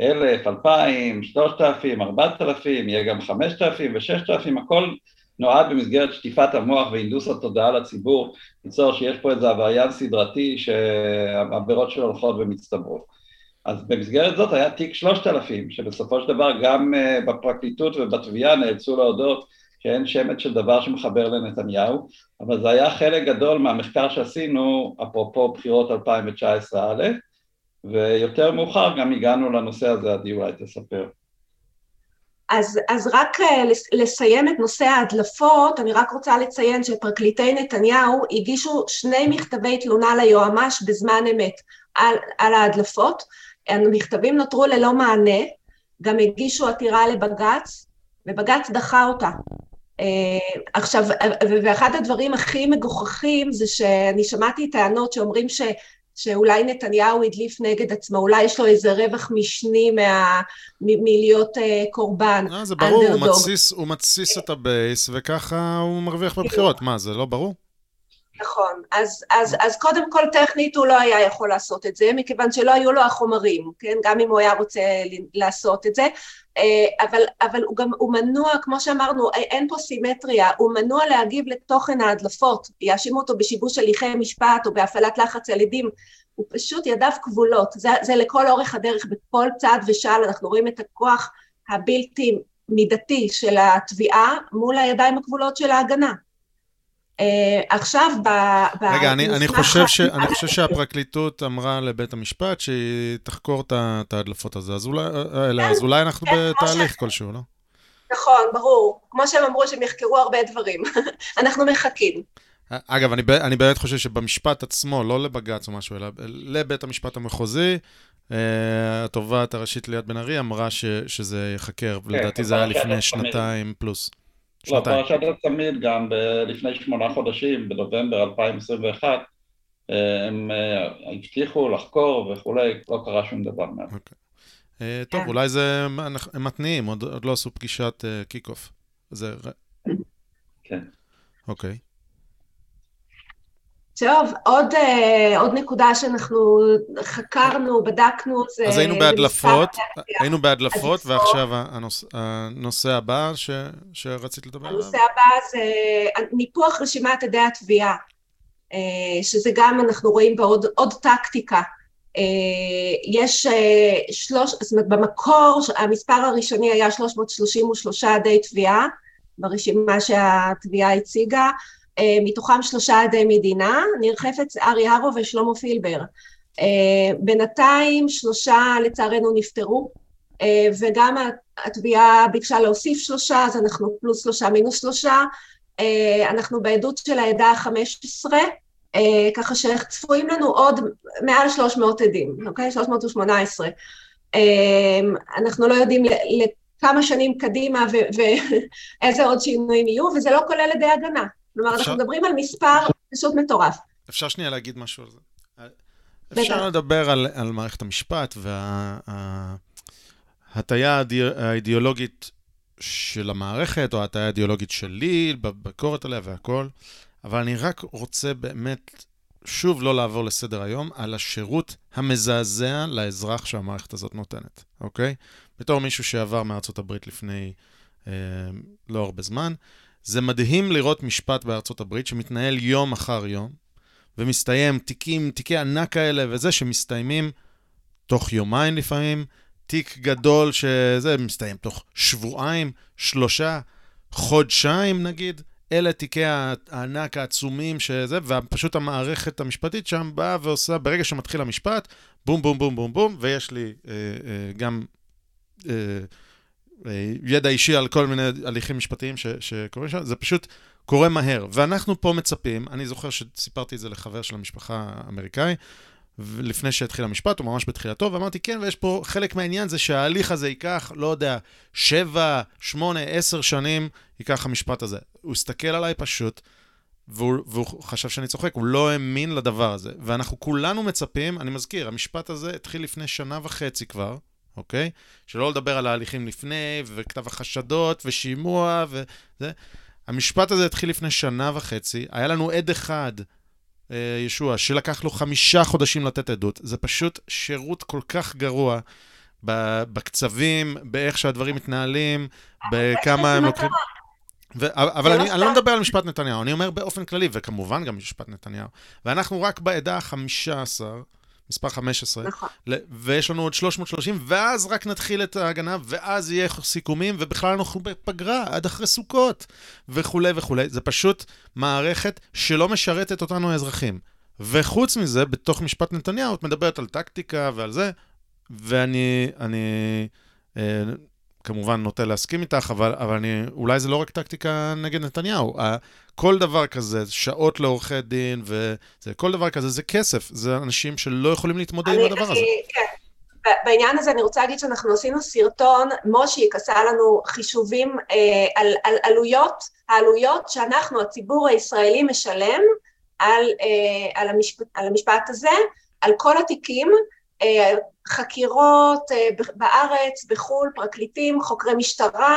אלף, אלפיים, שלושת אלפים, ארבעת אלפים, יהיה גם חמשת אלפים וששת אלפים, הכל נועד במסגרת שטיפת המוח והנדוס התודעה לציבור, ליצור שיש פה איזה עבריין סדרתי שהעבירות שלו הולכות ומצטברות. אז במסגרת זאת היה תיק שלושת אלפים, שבסופו של דבר גם אה, בפרקליטות ובתביעה נאלצו להודות שאין שמץ של דבר שמחבר לנתניהו, אבל זה היה חלק גדול מהמחקר שעשינו, אפרופו בחירות 2019 א', ויותר מאוחר גם הגענו לנושא הזה, עדי אולי תספר.
אז, אז רק אה, לסיים את נושא ההדלפות, אני רק רוצה לציין שפרקליטי נתניהו הגישו שני מכתבי תלונה ליועמ"ש בזמן אמת על, על ההדלפות. המכתבים נותרו ללא מענה, גם הגישו עתירה לבג"ץ, ובג"ץ דחה אותה. Uh, עכשיו, ואחד הדברים הכי מגוחכים זה שאני שמעתי טענות שאומרים ש, שאולי נתניהו הדליף נגד עצמו, אולי יש לו איזה רווח משני מה, מ, מלהיות אה, קורבן.
לא, זה ברור, הוא מתסיס, הוא מתסיס את הבייס, וככה הוא מרוויח בבחירות. מה, זה לא ברור?
נכון, אז, אז, אז קודם כל טכנית הוא לא היה יכול לעשות את זה, מכיוון שלא היו לו החומרים, כן? גם אם הוא היה רוצה לעשות את זה, אה, אבל, אבל הוא גם, הוא מנוע, כמו שאמרנו, אין פה סימטריה, הוא מנוע להגיב לתוכן ההדלפות, יאשימו אותו בשיבוש הליכי משפט או בהפעלת לחץ על עדים, הוא פשוט ידיו כבולות, זה, זה לכל אורך הדרך, בכל צעד ושעל אנחנו רואים את הכוח הבלתי מידתי של התביעה מול הידיים הכבולות של ההגנה. Uh, עכשיו ב...
רגע, אני, אני, חושב ש, אני חושב שהפרקליטות אמרה לבית המשפט שהיא תחקור את ההדלפות הזה, אז אולי, כן, אז אולי אנחנו כן, בתהליך ש... כלשהו, לא?
נכון, ברור. כמו שהם אמרו שהם יחקרו הרבה דברים. אנחנו מחכים.
אגב, אני, אני באמת חושב שבמשפט עצמו, לא לבג"ץ או משהו, אלא לבית המשפט המחוזי, אה, התובעת הראשית ליאת בן ארי אמרה ש, שזה ייחקר, כן, ולדעתי זה היה לפני שנתיים פלוס.
לא, פרשת הצמיד גם לפני שמונה חודשים, בנובמבר 2021, הם אה, הבטיחו לחקור וכולי, לא קרה שום דבר מאז. אוקיי.
אה, טוב, אולי זה, הם מתניעים, עוד לא עשו פגישת kick-off. זה...
כן.
אוקיי.
טוב, עוד, uh, עוד נקודה שאנחנו חקרנו, בדקנו, זה...
אז היינו בהדלפות, היינו בהדלפות, ועכשיו הנוש, הנושא הבא ש, שרצית לדבר
עליו. הנושא הבא זה ניפוח רשימת עדי התביעה, שזה גם אנחנו רואים בעוד עוד טקטיקה. יש שלוש, זאת אומרת במקור המספר הראשוני היה 333 עדי תביעה, ברשימה שהתביעה הציגה, אה, מתוכם שלושה עדי מדינה, ניר חפץ, ארי הרו ושלמה פילבר. אה, בינתיים שלושה לצערנו נפטרו, אה, וגם התביעה ביקשה להוסיף שלושה, אז אנחנו פלוס שלושה מינוס שלושה. אנחנו בעדות של העדה החמש עשרה, ככה שצפויים לנו עוד מעל 300 עדים, אוקיי? 318. אנחנו לא יודעים לכמה שנים קדימה ואיזה עוד שינויים יהיו, וזה לא כולל עדי הגנה. כלומר, אפשר... אנחנו מדברים על מספר פשוט מטורף.
אפשר שנייה להגיד משהו על זה? אפשר לדבר על, על מערכת המשפט וההטייה וה, האידיאולוגית של המערכת, או ההטייה האידיאולוגית שלי, בביקורת עליה והכל, אבל אני רק רוצה באמת שוב לא לעבור לסדר היום על השירות המזעזע לאזרח שהמערכת הזאת נותנת, אוקיי? בתור מישהו שעבר מארצות הברית לפני אה, לא הרבה זמן, זה מדהים לראות משפט בארצות הברית שמתנהל יום אחר יום, ומסתיים תיקים, תיקי ענק כאלה וזה, שמסתיימים תוך יומיים לפעמים, תיק גדול שזה מסתיים תוך שבועיים, שלושה, חודשיים נגיד. אלה תיקי הענק העצומים שזה, ופשוט המערכת המשפטית שם באה ועושה, ברגע שמתחיל המשפט, בום, בום, בום, בום, בום, ויש לי אה, אה, גם אה, ידע אישי על כל מיני הליכים משפטיים ש, שקורים שם, זה פשוט קורה מהר. ואנחנו פה מצפים, אני זוכר שסיפרתי את זה לחבר של המשפחה האמריקאי, לפני שהתחיל המשפט, הוא ממש בתחילתו, ואמרתי, כן, ויש פה חלק מהעניין זה שההליך הזה ייקח, לא יודע, שבע, שמונה, עשר שנים, ייקח המשפט הזה. הוא הסתכל עליי פשוט, והוא, והוא חשב שאני צוחק, הוא לא האמין לדבר הזה. ואנחנו כולנו מצפים, אני מזכיר, המשפט הזה התחיל לפני שנה וחצי כבר, אוקיי? שלא לדבר על ההליכים לפני, וכתב החשדות, ושימוע, וזה. המשפט הזה התחיל לפני שנה וחצי, היה לנו עד אחד, אה, ישוע, שלקח לו חמישה חודשים לתת עדות. זה פשוט שירות כל כך גרוע בקצבים, באיך שהדברים מתנהלים, בכמה הם לוקחים... ו- אבל אני, אני לא מדבר על משפט נתניהו, אני אומר באופן כללי, וכמובן גם משפט נתניהו. ואנחנו רק בעדה החמישה עשר, מספר 15, נכון. ויש לנו עוד 330, ואז רק נתחיל את ההגנה, ואז יהיה סיכומים, ובכלל אנחנו בפגרה עד אחרי סוכות, וכולי וכולי. זה פשוט מערכת שלא משרתת אותנו האזרחים. וחוץ מזה, בתוך משפט נתניהו, את מדברת על טקטיקה ועל זה, ואני אני, אה, כמובן נוטה להסכים איתך, אבל, אבל אני, אולי זה לא רק טקטיקה נגד נתניהו. כל דבר כזה, שעות לעורכי דין, וזה, כל דבר כזה זה כסף. זה אנשים שלא יכולים להתמודד עם הדבר הזה.
כן. בעניין הזה אני רוצה להגיד שאנחנו עשינו סרטון, מושיק עשה לנו חישובים אה, על, על עלויות, העלויות שאנחנו, הציבור הישראלי, משלם על, אה, על, המשפט, על המשפט הזה, על כל התיקים, חקירות בארץ, בחו"ל, פרקליטים, חוקרי משטרה,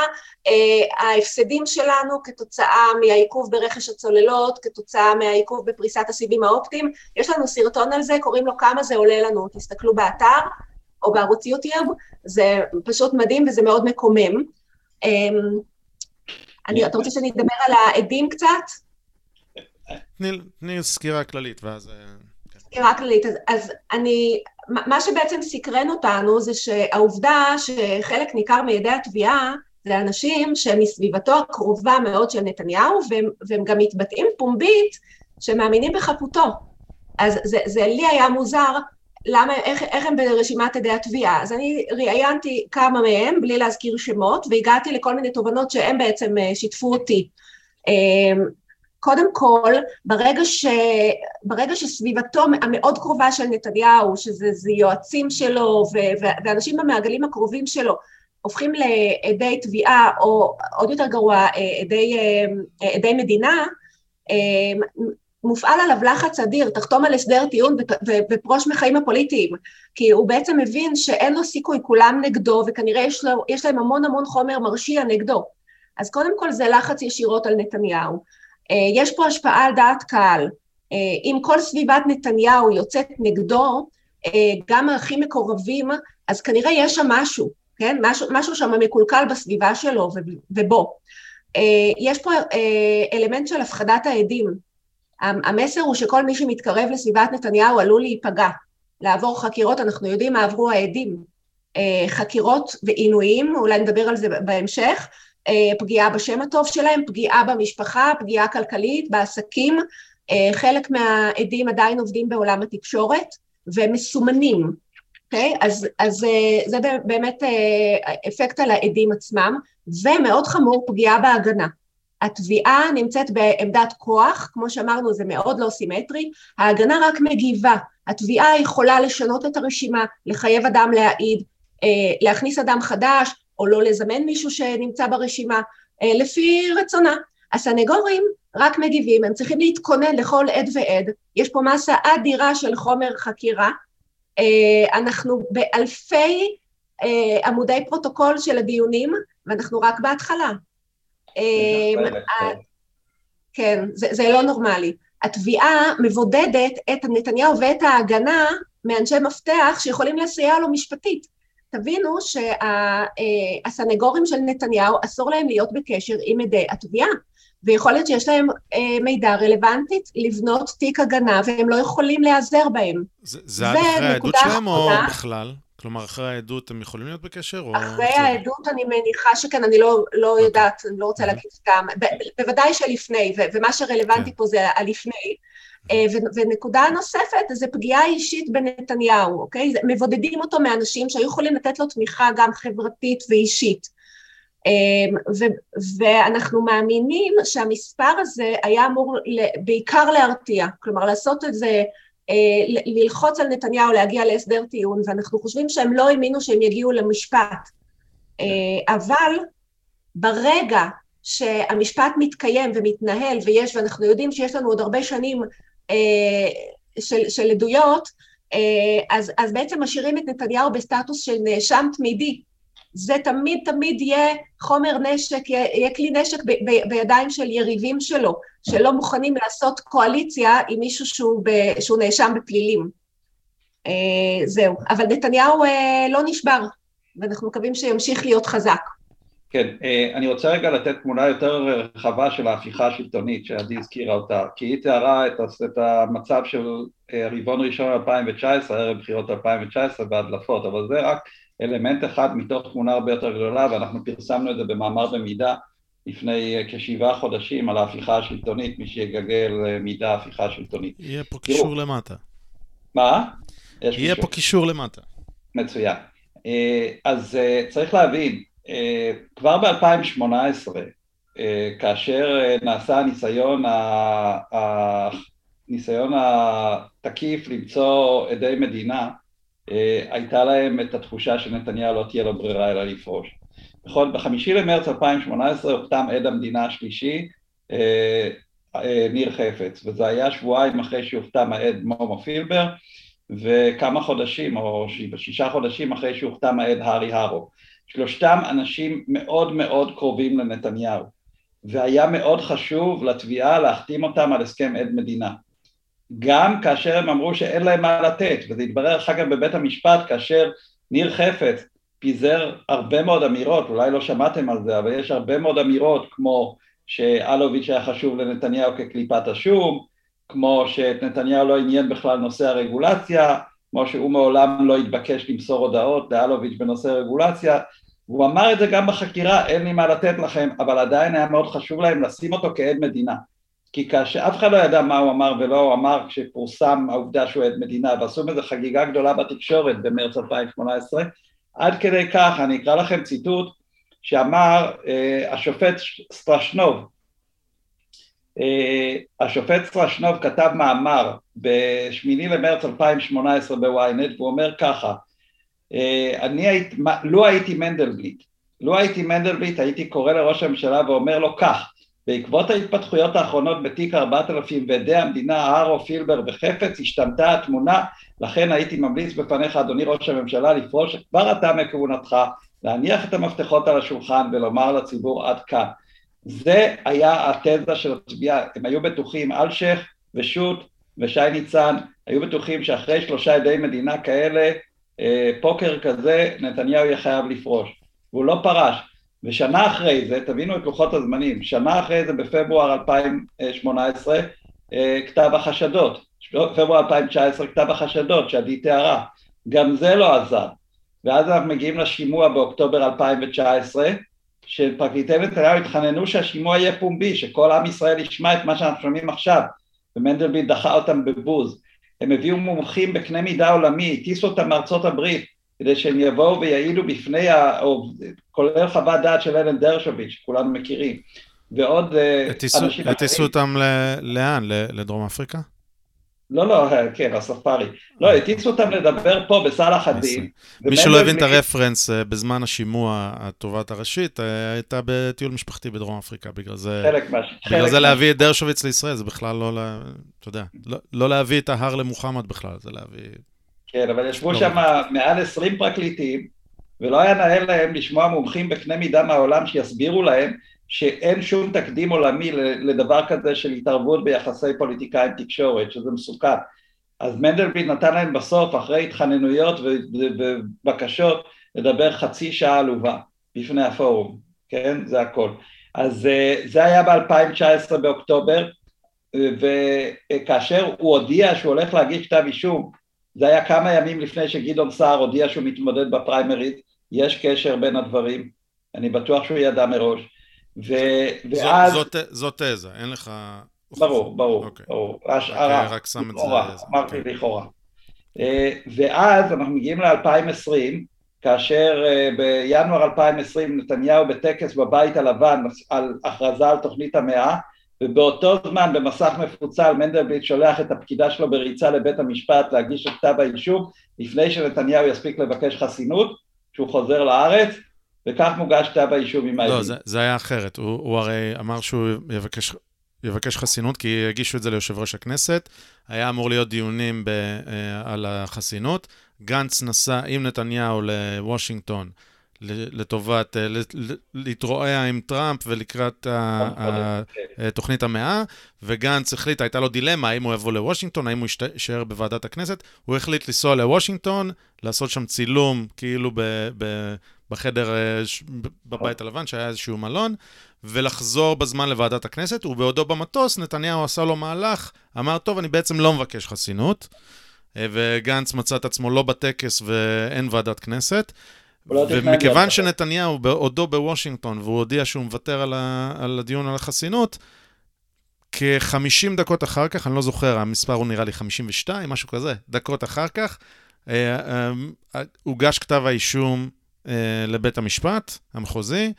ההפסדים שלנו כתוצאה מהעיכוב ברכש הצוללות, כתוצאה מהעיכוב בפריסת הסיבים האופטיים, יש לנו סרטון על זה, קוראים לו כמה זה עולה לנו, תסתכלו באתר או בערוץ יוטיוב, זה פשוט מדהים וזה מאוד מקומם. אני, אתה רוצה שאני אדבר על העדים קצת?
תני סקירה כללית ואז...
סקירה כללית, אז, אז אני, מה שבעצם סקרן אותנו זה שהעובדה שחלק ניכר מעדי התביעה זה אנשים שהם מסביבתו הקרובה מאוד של נתניהו, והם, והם גם מתבטאים פומבית שמאמינים בחפותו. אז זה, זה לי היה מוזר, למה, איך, איך הם ברשימת עדי התביעה. אז אני ראיינתי כמה מהם, בלי להזכיר שמות, והגעתי לכל מיני תובנות שהם בעצם אה, שיתפו אותי. קודם כל, ברגע, ש, ברגע שסביבתו המאוד קרובה של נתניהו, שזה יועצים שלו ו, ואנשים במעגלים הקרובים שלו, הופכים לעדי תביעה, או עוד יותר גרוע, עדי, עדי מדינה, מופעל עליו לחץ אדיר, תחתום על הסדר טיעון ופרוש מחיים הפוליטיים, כי הוא בעצם מבין שאין לו סיכוי, כולם נגדו, וכנראה יש, לו, יש להם המון המון חומר מרשיע נגדו. אז קודם כל זה לחץ ישירות על נתניהו. יש פה השפעה על דעת קהל. אם כל סביבת נתניהו יוצאת נגדו, גם הכי מקורבים, אז כנראה יש שם משהו, כן? משהו, משהו שם מקולקל בסביבה שלו ובו. יש פה אלמנט של הפחדת העדים. המסר הוא שכל מי שמתקרב לסביבת נתניהו עלול להיפגע, לעבור חקירות, אנחנו יודעים מה עברו העדים. חקירות ועינויים, אולי נדבר על זה בהמשך, אה, פגיעה בשם הטוב שלהם, פגיעה במשפחה, פגיעה כלכלית, בעסקים. אה, חלק מהעדים עדיין עובדים בעולם התקשורת והם מסומנים, אוקיי? Okay? אז, אז אה, זה באמת אפקט על העדים עצמם, ומאוד חמור, פגיעה בהגנה. התביעה נמצאת בעמדת כוח, כמו שאמרנו זה מאוד לא סימטרי, ההגנה רק מגיבה, התביעה יכולה לשנות את הרשימה, לחייב אדם להעיד, להכניס אדם חדש, או לא לזמן מישהו שנמצא ברשימה, אה, לפי רצונה. הסנגורים רק מגיבים, הם צריכים להתכונן לכל עד ועד, יש פה מסה אדירה של חומר חקירה, אה, אנחנו באלפי אה, עמודי פרוטוקול של הדיונים, ואנחנו רק בהתחלה. כן, זה, זה לא נורמלי. התביעה מבודדת את נתניהו ואת ההגנה מאנשי מפתח שיכולים לסייע לו משפטית. תבינו שהסנגורים של נתניהו אסור להם להיות בקשר עם עדי התביעה, ויכול להיות שיש להם אה, מידע רלוונטית לבנות תיק הגנה והם לא יכולים להיעזר בהם.
זה, זה עד אחרי העדות שלהם או בכלל? כלומר, אחרי העדות הם יכולים להיות בקשר? או...
אחרי העדות אני מניחה שכן, אני לא, לא. אוקיי. יודעת, אני לא רוצה להגיד סתם. בוודאי שלפני, ומה שרלוונטי. כן. פה זה הלפני. אה, ונקודה נוספת זה פגיעה אישית בנתניהו, אוקיי? מבודדים אותו מאנשים שהיו יכולים לתת לו תמיכה גם חברתית ואישית. אה, ואנחנו מאמינים שהמספר הזה היה אמור בעיקר להרתיע, כלומר לעשות את זה, אה, ללחוץ על נתניהו להגיע להסדר טיעון, ואנחנו חושבים שהם לא האמינו שהם יגיעו למשפט. אבל ברגע שהמשפט מתקיים ומתנהל ויש, ואנחנו יודעים שיש לנו עוד הרבה שנים של, של עדויות, אה, אז, אז בעצם משאירים את נתניהו בסטטוס של נאשם תמידי. זה תמיד תמיד יהיה חומר נשק, יהיה, יהיה כלי נשק ב, ב, בידיים של יריבים שלו, שלא מוכנים לעשות קואליציה עם מישהו שהוא, ב, שהוא נאשם בפלילים. אה, זהו. אבל נתניהו אה, לא נשבר, ואנחנו מקווים שימשיך להיות חזק.
כן, אה, אני רוצה רגע לתת תמונה יותר רחבה של ההפיכה השלטונית שעדי הזכירה אותה, כי היא תיארה את, את המצב של אה, רבעון ראשון 2019, ערב בחירות 2019 והדלפות, אבל זה רק אלמנט אחד מתוך תמונה הרבה יותר גדולה ואנחנו פרסמנו את זה במאמר במידה לפני אה, כשבעה חודשים על ההפיכה השלטונית, מי שיגגל מידה הפיכה שלטונית.
יהיה פה קישור למטה.
מה?
יהיה פה קישור למטה. מצוין.
אז צריך להבין, אה, כבר ב-2018, אה, כאשר אה, נעשה הניסיון, הניסיון התקיף למצוא עדי מדינה, הייתה להם את התחושה שנתניהו לא תהיה לו ברירה אלא לפרוש. בכל, בחמישי למרץ 2018 הוחתם עד המדינה השלישי, ניר חפץ, וזה היה שבועיים אחרי שהוחתם העד מומו פילבר, וכמה חודשים, או שישה חודשים אחרי שהוחתם העד הארי הרו. שלושתם אנשים מאוד מאוד קרובים לנתניהו, והיה מאוד חשוב לתביעה להחתים אותם על הסכם עד מדינה. גם כאשר הם אמרו שאין להם מה לתת, וזה התברר אחר כך בבית המשפט כאשר ניר חפץ פיזר הרבה מאוד אמירות, אולי לא שמעתם על זה, אבל יש הרבה מאוד אמירות כמו שאלוביץ' היה חשוב לנתניהו כקליפת השום, כמו שאת נתניהו לא עניין בכלל נושא הרגולציה, כמו שהוא מעולם לא התבקש למסור הודעות לאלוביץ' בנושא רגולציה, הוא אמר את זה גם בחקירה, אין לי מה לתת לכם, אבל עדיין היה מאוד חשוב להם לשים אותו כעד מדינה. כי כאשר אף אחד לא ידע מה הוא אמר ולא הוא אמר כשפורסם העובדה שהוא עד מדינה, ועשו מזה חגיגה גדולה בתקשורת במרץ 2018, עד כדי כך, אני אקרא לכם ציטוט שאמר אה, השופט סטרשנוב, אה, השופט סטרשנוב כתב מאמר בשמיני למרץ 2018 בוויינט והוא אומר ככה אני הייתי, לו הייתי מנדלבליט, לו הייתי מנדלבליט הייתי קורא לראש הממשלה ואומר לו כך בעקבות ההתפתחויות האחרונות בתיק 4000 ועדי המדינה אהרו, פילבר וחפץ השתנתה התמונה לכן הייתי ממליץ בפניך אדוני ראש הממשלה לפרוש כבר עתה מכהונתך להניח את המפתחות על השולחן ולומר לציבור עד כאן. זה היה התזה של התביעה, הם היו בטוחים, אלשיך ושות' ושי ניצן, היו בטוחים שאחרי שלושה עדי מדינה כאלה, אה, פוקר כזה, נתניהו יהיה חייב לפרוש, והוא לא פרש. ושנה אחרי זה, תבינו את לוחות הזמנים, שנה אחרי זה בפברואר 2018, אה, כתב החשדות, פברואר 2019 כתב החשדות שעדי תיארה, גם זה לא עזר. ואז אנחנו מגיעים לשימוע באוקטובר 2019, שפרקליטי נתניהו התחננו שהשימוע יהיה פומבי, שכל עם ישראל ישמע את מה שאנחנו שומעים עכשיו, ומנדלבליט דחה אותם בבוז. הם הביאו מומחים בקנה מידה עולמי, הטיסו אותם מארצות הברית, כדי שהם יבואו ויעידו בפני, ה... או כולל חוות דעת של אלן דרשוביץ', שכולנו מכירים, ועוד
אה, אנשים אחרים. הטיסו אותם לאן? לדרום אפריקה?
לא, לא, כן, הספארי. לא, הטיסו אותם לדבר פה בסלאח א-דין.
מי שלא הבין את הרפרנס, אה, בזמן השימוע, התובעת הראשית, אה, הייתה בטיול משפחתי בדרום אפריקה, בגלל זה...
חלק מה...
בגלל זה להביא את דרשוביץ לישראל, זה בכלל לא, אתה יודע, לא, לא להביא את ההר למוחמד בכלל, זה להביא...
כן, אבל ישבו לא שם מעל 20 פרקליטים, ולא היה נאה להם לשמוע מומחים בקנה מידה מהעולם שיסבירו להם שאין שום תקדים עולמי לדבר כזה של התערבות ביחסי פוליטיקאים תקשורת, שזה מסוכן. אז מנדלבליט נתן להם בסוף, אחרי התחננויות ובקשות, לדבר חצי שעה עלובה בפני הפורום, כן? זה הכל. אז אה, זה היה ב-2019 באוקטובר, וכאשר הוא הודיע שהוא הולך להגיש כתב אישום, זה היה כמה ימים לפני שגדעון סער הודיע שהוא מתמודד בפריימריז, יש קשר בין הדברים, אני בטוח שהוא ידע מראש. ו... ואז...
זאת, זאת תזה, אין לך...
ברור, ברור, אוקיי. ברור. השערה, רק שם את זה... אמרתי אוקיי. לכאורה. אה, ואז אנחנו מגיעים ל-2020, כאשר אה, בינואר 2020 נתניהו בטקס בבית הלבן על הכרזה על תוכנית המאה, ובאותו זמן במסך מפוצל מנדלבליט שולח את הפקידה שלו בריצה לבית המשפט להגיש את כתב האישום לפני שנתניהו יספיק לבקש חסינות, שהוא חוזר לארץ, וכך מוגש כתב האישום עם
העדים. לא, זה, זה היה אחרת. הוא, הוא הרי אמר שהוא יבקש, יבקש חסינות, כי הגישו את זה ליושב ראש הכנסת. היה אמור להיות דיונים ב, אה, על החסינות. גנץ נסע עם נתניהו לוושינגטון לטובת, אה, להתרועע עם טראמפ ולקראת כן. תוכנית המאה, וגנץ החליט, הייתה לו דילמה האם הוא יבוא לוושינגטון, האם הוא יישאר בוועדת הכנסת. הוא החליט לנסוע לוושינגטון, לעשות שם צילום, כאילו בחדר, אה, בבית הלבן, שהיה איזשהו מלון, ולחזור בזמן לוועדת הכנסת, ובעודו במטוס, נתניהו עשה לו מהלך, אמר, טוב, אני בעצם לא מבקש חסינות, אה, וגנץ מצא את עצמו לא בטקס ואין ועדת כנסת. לא ומכיוון שנתניהו בעודו בוושינגטון, והוא הודיע שהוא מוותר על, ה, על הדיון על החסינות, כ-50 דקות אחר כך, אני לא זוכר, המספר הוא נראה לי 52, משהו כזה, דקות אחר כך, אה, הוגש כתב האישום לבית המשפט המחוזי.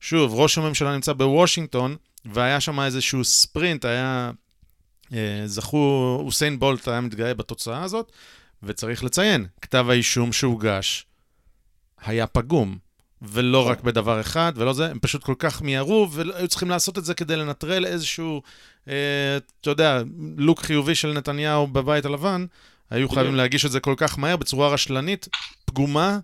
שוב, ראש הממשלה נמצא בוושינגטון, והיה שם איזשהו ספרינט, היה... אה, זכו, הוסיין בולט היה מתגאה בתוצאה הזאת, וצריך לציין, כתב האישום שהוגש היה פגום, ולא רק בדבר אחד, ולא זה, הם פשוט כל כך מיהרו, והיו צריכים לעשות את זה כדי לנטרל איזשהו, אה, אתה יודע, לוק חיובי של נתניהו בבית הלבן, היו חייבים להגיש את זה כל כך מהר, בצורה רשלנית, פגומה,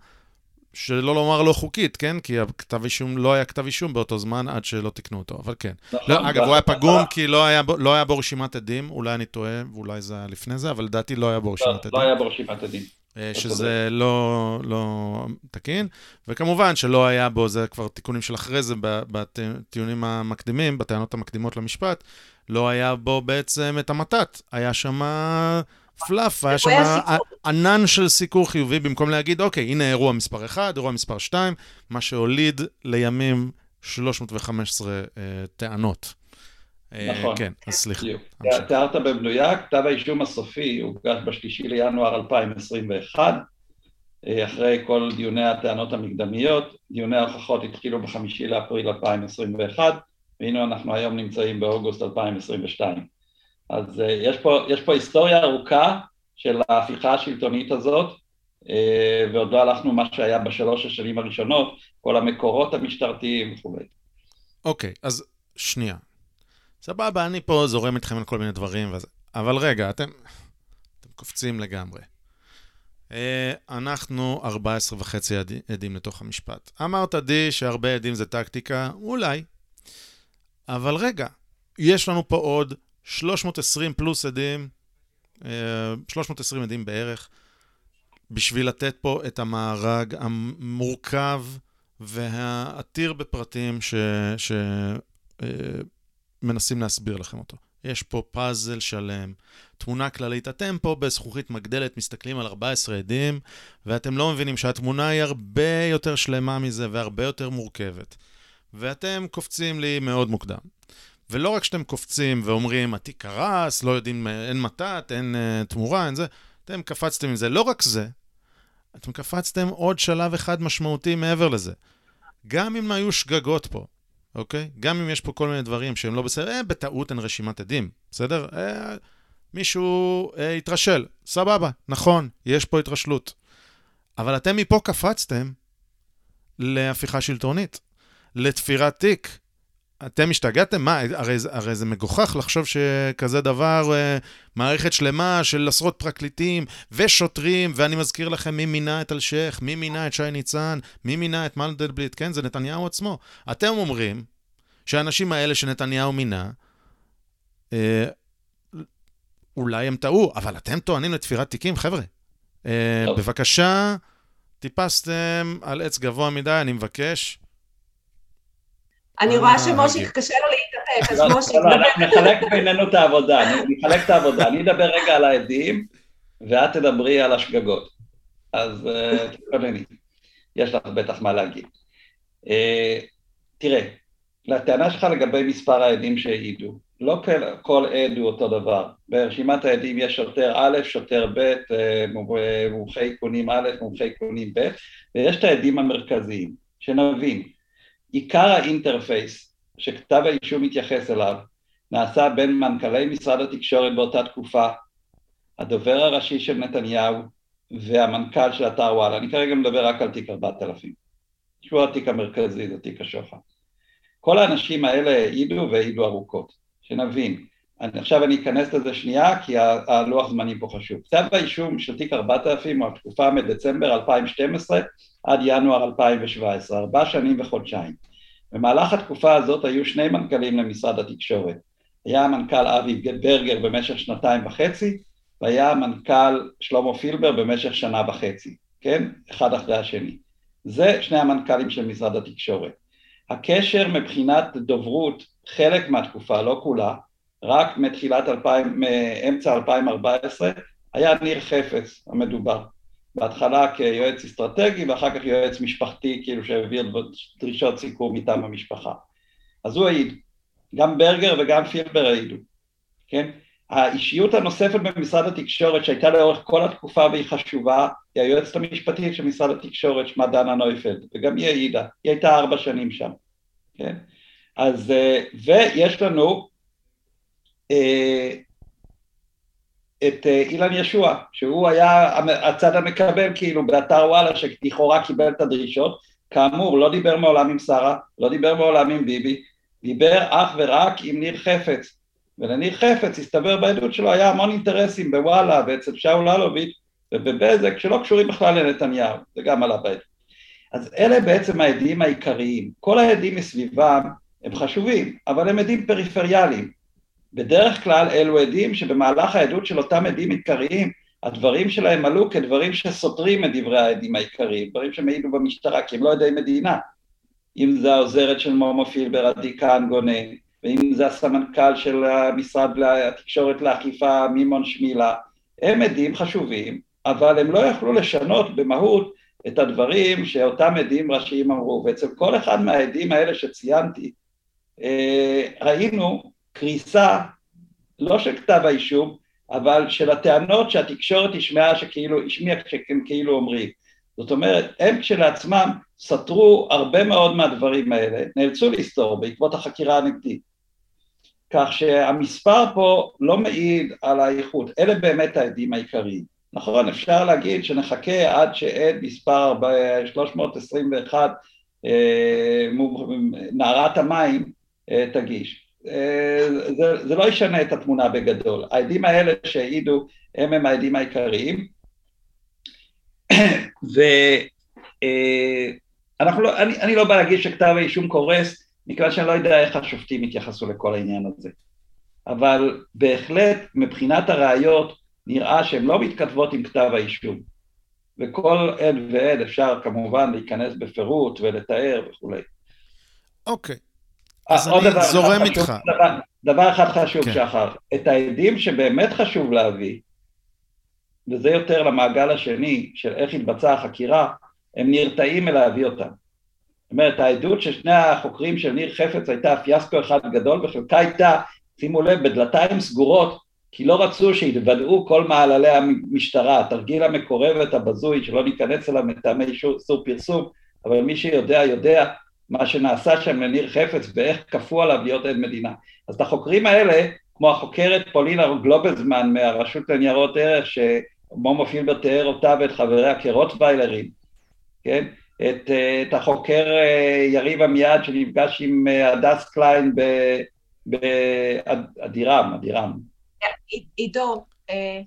שלא לומר לא חוקית, כן? כי הכתב אישום, לא היה כתב אישום באותו זמן עד שלא תיקנו אותו, אבל כן. נכון, לא, אגב, הוא היה פגום כי לא היה, לא היה בו רשימת עדים, אולי אני טועה, ואולי זה היה לפני זה, אבל לדעתי לא היה בו רשימת לא, עדים.
לא היה בו רשימת עדים.
אה, שזה לא, לא תקין, וכמובן שלא היה בו, זה כבר תיקונים של אחרי זה בטיעונים המקדימים, בטענות המקדימות למשפט, לא היה בו בעצם את המתת, היה שם פלאף, היה שם ענן של סיקור חיובי, במקום להגיד, אוקיי, הנה אירוע מספר 1, אירוע מספר 2, מה שהוליד לימים 315 אה, טענות.
אה, נכון.
כן, אז סליחה.
תיארת במדויק, כתב האישום הסופי הוגש בשלישי לינואר 2021, אה, אחרי כל דיוני הטענות המקדמיות, דיוני ההוכחות התחילו בחמישי לאפריל 2021, והנה אנחנו היום נמצאים באוגוסט 2022. אז אה, יש פה, יש פה היסטוריה ארוכה של ההפיכה השלטונית הזאת, ועוד לא הלכנו מה שהיה בשלוש השנים הראשונות, כל המקורות המשטרתיים וכו'.
אוקיי, okay, אז שנייה. סבבה, אני פה זורם איתכם על כל מיני דברים וזה. אבל רגע, אתם, אתם קופצים לגמרי. אה, אנחנו 14 וחצי עד, עדים לתוך המשפט. אמרת די שהרבה עדים זה טקטיקה, אולי. אבל רגע, יש לנו פה עוד 320 פלוס עדים, 320 אה, עדים בערך, בשביל לתת פה את המארג המורכב והעתיר בפרטים ש... ש... אה, להסביר לכם אותו. יש פה פאזל שלם, תמונה כללית. אתם פה בזכוכית מגדלת מסתכלים על 14 עדים, ואתם לא מבינים שהתמונה היא הרבה יותר שלמה מזה והרבה יותר מורכבת. ואתם קופצים לי מאוד מוקדם. ולא רק שאתם קופצים ואומרים, התיק קרס, לא יודעים, אין מתת, אין uh, תמורה, אין זה, אתם קפצתם עם זה. לא רק זה, אתם קפצתם עוד שלב אחד משמעותי מעבר לזה. גם אם היו שגגות פה, אוקיי? גם אם יש פה כל מיני דברים שהם לא בסדר, אה, בטעות אין רשימת עדים, בסדר? אה, מישהו אה, התרשל, סבבה, נכון, יש פה התרשלות. אבל אתם מפה קפצתם להפיכה שלטונית, לתפירת תיק. אתם השתגעתם? מה, הרי, הרי זה מגוחך לחשוב שכזה דבר, אה, מערכת שלמה של עשרות פרקליטים ושוטרים, ואני מזכיר לכם מי מינה את אלשיך, מי מינה את שי ניצן, מי מינה את מנדלבליט, כן, זה נתניהו עצמו. אתם אומרים שהאנשים האלה שנתניהו מינה, אה, אולי הם טעו, אבל אתם טוענים לתפירת תיקים, חבר'ה. אה, בבקשה, טיפסתם על עץ גבוה מדי, אני מבקש.
אני רואה שמושיק קשה לו להתאפק, אז מושיק,
דבר. אנחנו נחלק בינינו את העבודה, נחלק את העבודה. אני אדבר רגע על העדים, ואת תדברי על השגגות. אז אה, תתכונני, יש לך בטח מה להגיד. אה, תראה, לטענה שלך לגבי מספר העדים שהעידו, לא כל עד הוא אותו דבר. ברשימת העדים יש שוטר א', שוטר ב', אה, מומחי איכונים א', מומחי איכונים ב', ויש את העדים המרכזיים, שנבין, עיקר האינטרפייס שכתב האישום מתייחס אליו נעשה בין מנכ"לי משרד התקשורת באותה תקופה, הדובר הראשי של נתניהו והמנכ"ל של אתר וואלה. אני כרגע מדבר רק על תיק 4000, שהוא התיק המרכזי, זה תיק השוחד. כל האנשים האלה העידו והעידו ארוכות, שנבין. אני, עכשיו אני אכנס לזה שנייה, כי הלוח זמנים פה חשוב. כתב האישום של תיק 4000 הוא התקופה מדצמבר 2012 עד ינואר 2017, ארבע שנים וחודשיים. במהלך התקופה הזאת היו שני מנכ"לים למשרד התקשורת. היה המנכ"ל אבי ברגר במשך שנתיים וחצי, והיה המנכ"ל שלמה פילבר במשך שנה וחצי, כן? אחד אחרי השני. זה שני המנכ"לים של משרד התקשורת. הקשר מבחינת דוברות, חלק מהתקופה, לא כולה, רק מתחילת 2000, מאמצע 2014, היה ניר חפץ המדובר. בהתחלה כיועץ אסטרטגי ואחר כך יועץ משפחתי, כאילו שהעביר דרישות סיכום מטעם המשפחה. אז הוא העיד. גם ברגר וגם פילבר העידו, כן? האישיות הנוספת במשרד התקשורת שהייתה לאורך כל התקופה והיא חשובה היא היועצת המשפטית של משרד התקשורת שמה דנה נויפלד וגם היא העידה, היא הייתה ארבע שנים שם, כן? אז אה, ויש לנו אה, את אה, אילן ישוע שהוא היה הצד המקבל כאילו באתר וואלה שלכאורה קיבל את הדרישות כאמור לא דיבר מעולם עם שרה, לא דיבר מעולם עם ביבי דיבר אך ורק עם ניר חפץ ולניר חפץ, הסתבר בעדות שלו, היה המון אינטרסים בוואלה ואצל שאול אלוביץ' ובבזק שלא קשורים בכלל לנתניהו, זה גם עלה בעדות. אז אלה בעצם העדים העיקריים. כל העדים מסביבם הם חשובים, אבל הם עדים פריפריאליים. בדרך כלל אלו עדים שבמהלך העדות של אותם עדים עיקריים, הדברים שלהם עלו כדברים שסותרים את דברי העדים העיקריים, דברים שמעידו במשטרה, כי הם לא עדי מדינה. אם זה העוזרת של מומו פילבר, עדי כהן גונן, ואם זה הסמנכ"ל של המשרד התקשורת לאכיפה, מימון שמילה, הם עדים חשובים, אבל הם לא יכלו לשנות במהות את הדברים שאותם עדים ראשיים אמרו, ואצל כל אחד מהעדים האלה שציינתי, אה, ראינו קריסה, לא של כתב האישום, אבל של הטענות שהתקשורת השמעה שכאילו, השמיעה שהם כאילו אומרים. זאת אומרת, הם כשלעצמם סתרו הרבה מאוד מהדברים האלה, נאלצו לסתור בעקבות החקירה הנגדית. כך שהמספר פה לא מעיד על האיכות, אלה באמת העדים העיקריים. נכון, אפשר להגיד שנחכה עד שעד מספר 321, אה, נערת המים, אה, תגיש. אה, זה, זה לא ישנה את התמונה בגדול. העדים האלה שהעידו הם הם העדים העיקריים. ואנחנו לא, אני, אני לא בא להגיד שכתב האישום קורס, מכיוון שאני לא יודע איך השופטים יתייחסו לכל העניין הזה. אבל בהחלט מבחינת הראיות נראה שהן לא מתכתבות עם כתב האישום. וכל עד ועד אפשר כמובן להיכנס בפירוט ולתאר וכולי.
אוקיי. אה, אז אני זורם איתך.
דבר, דבר אחד חשוב, כן. שחר, את העדים שבאמת חשוב להביא, וזה יותר למעגל השני של איך התבצעה החקירה, הם נרתעים מלהביא אותם. זאת אומרת, העדות של שני החוקרים של ניר חפץ הייתה פיאסקו אחד גדול, וחלקה הייתה, שימו לב, בדלתיים סגורות, כי לא רצו שיתוודעו כל מעללי המשטרה, התרגיל המקורבת הבזוי, שלא ניכנס אליו מטעמי איסור פרסום, אבל מי שיודע, יודע מה שנעשה שם לניר חפץ ואיך כפו עליו להיות עד מדינה. אז את החוקרים האלה, כמו החוקרת פולינה גלובזמן מהרשות לניירות ערך, שמומו פילבר תיאר אותה ואת חבריה כרוטוויילרים, כן? את, את החוקר אה, יריב עמיעד שנפגש עם אה, הדס קליין באדירם, אדירם.
עידו, אה,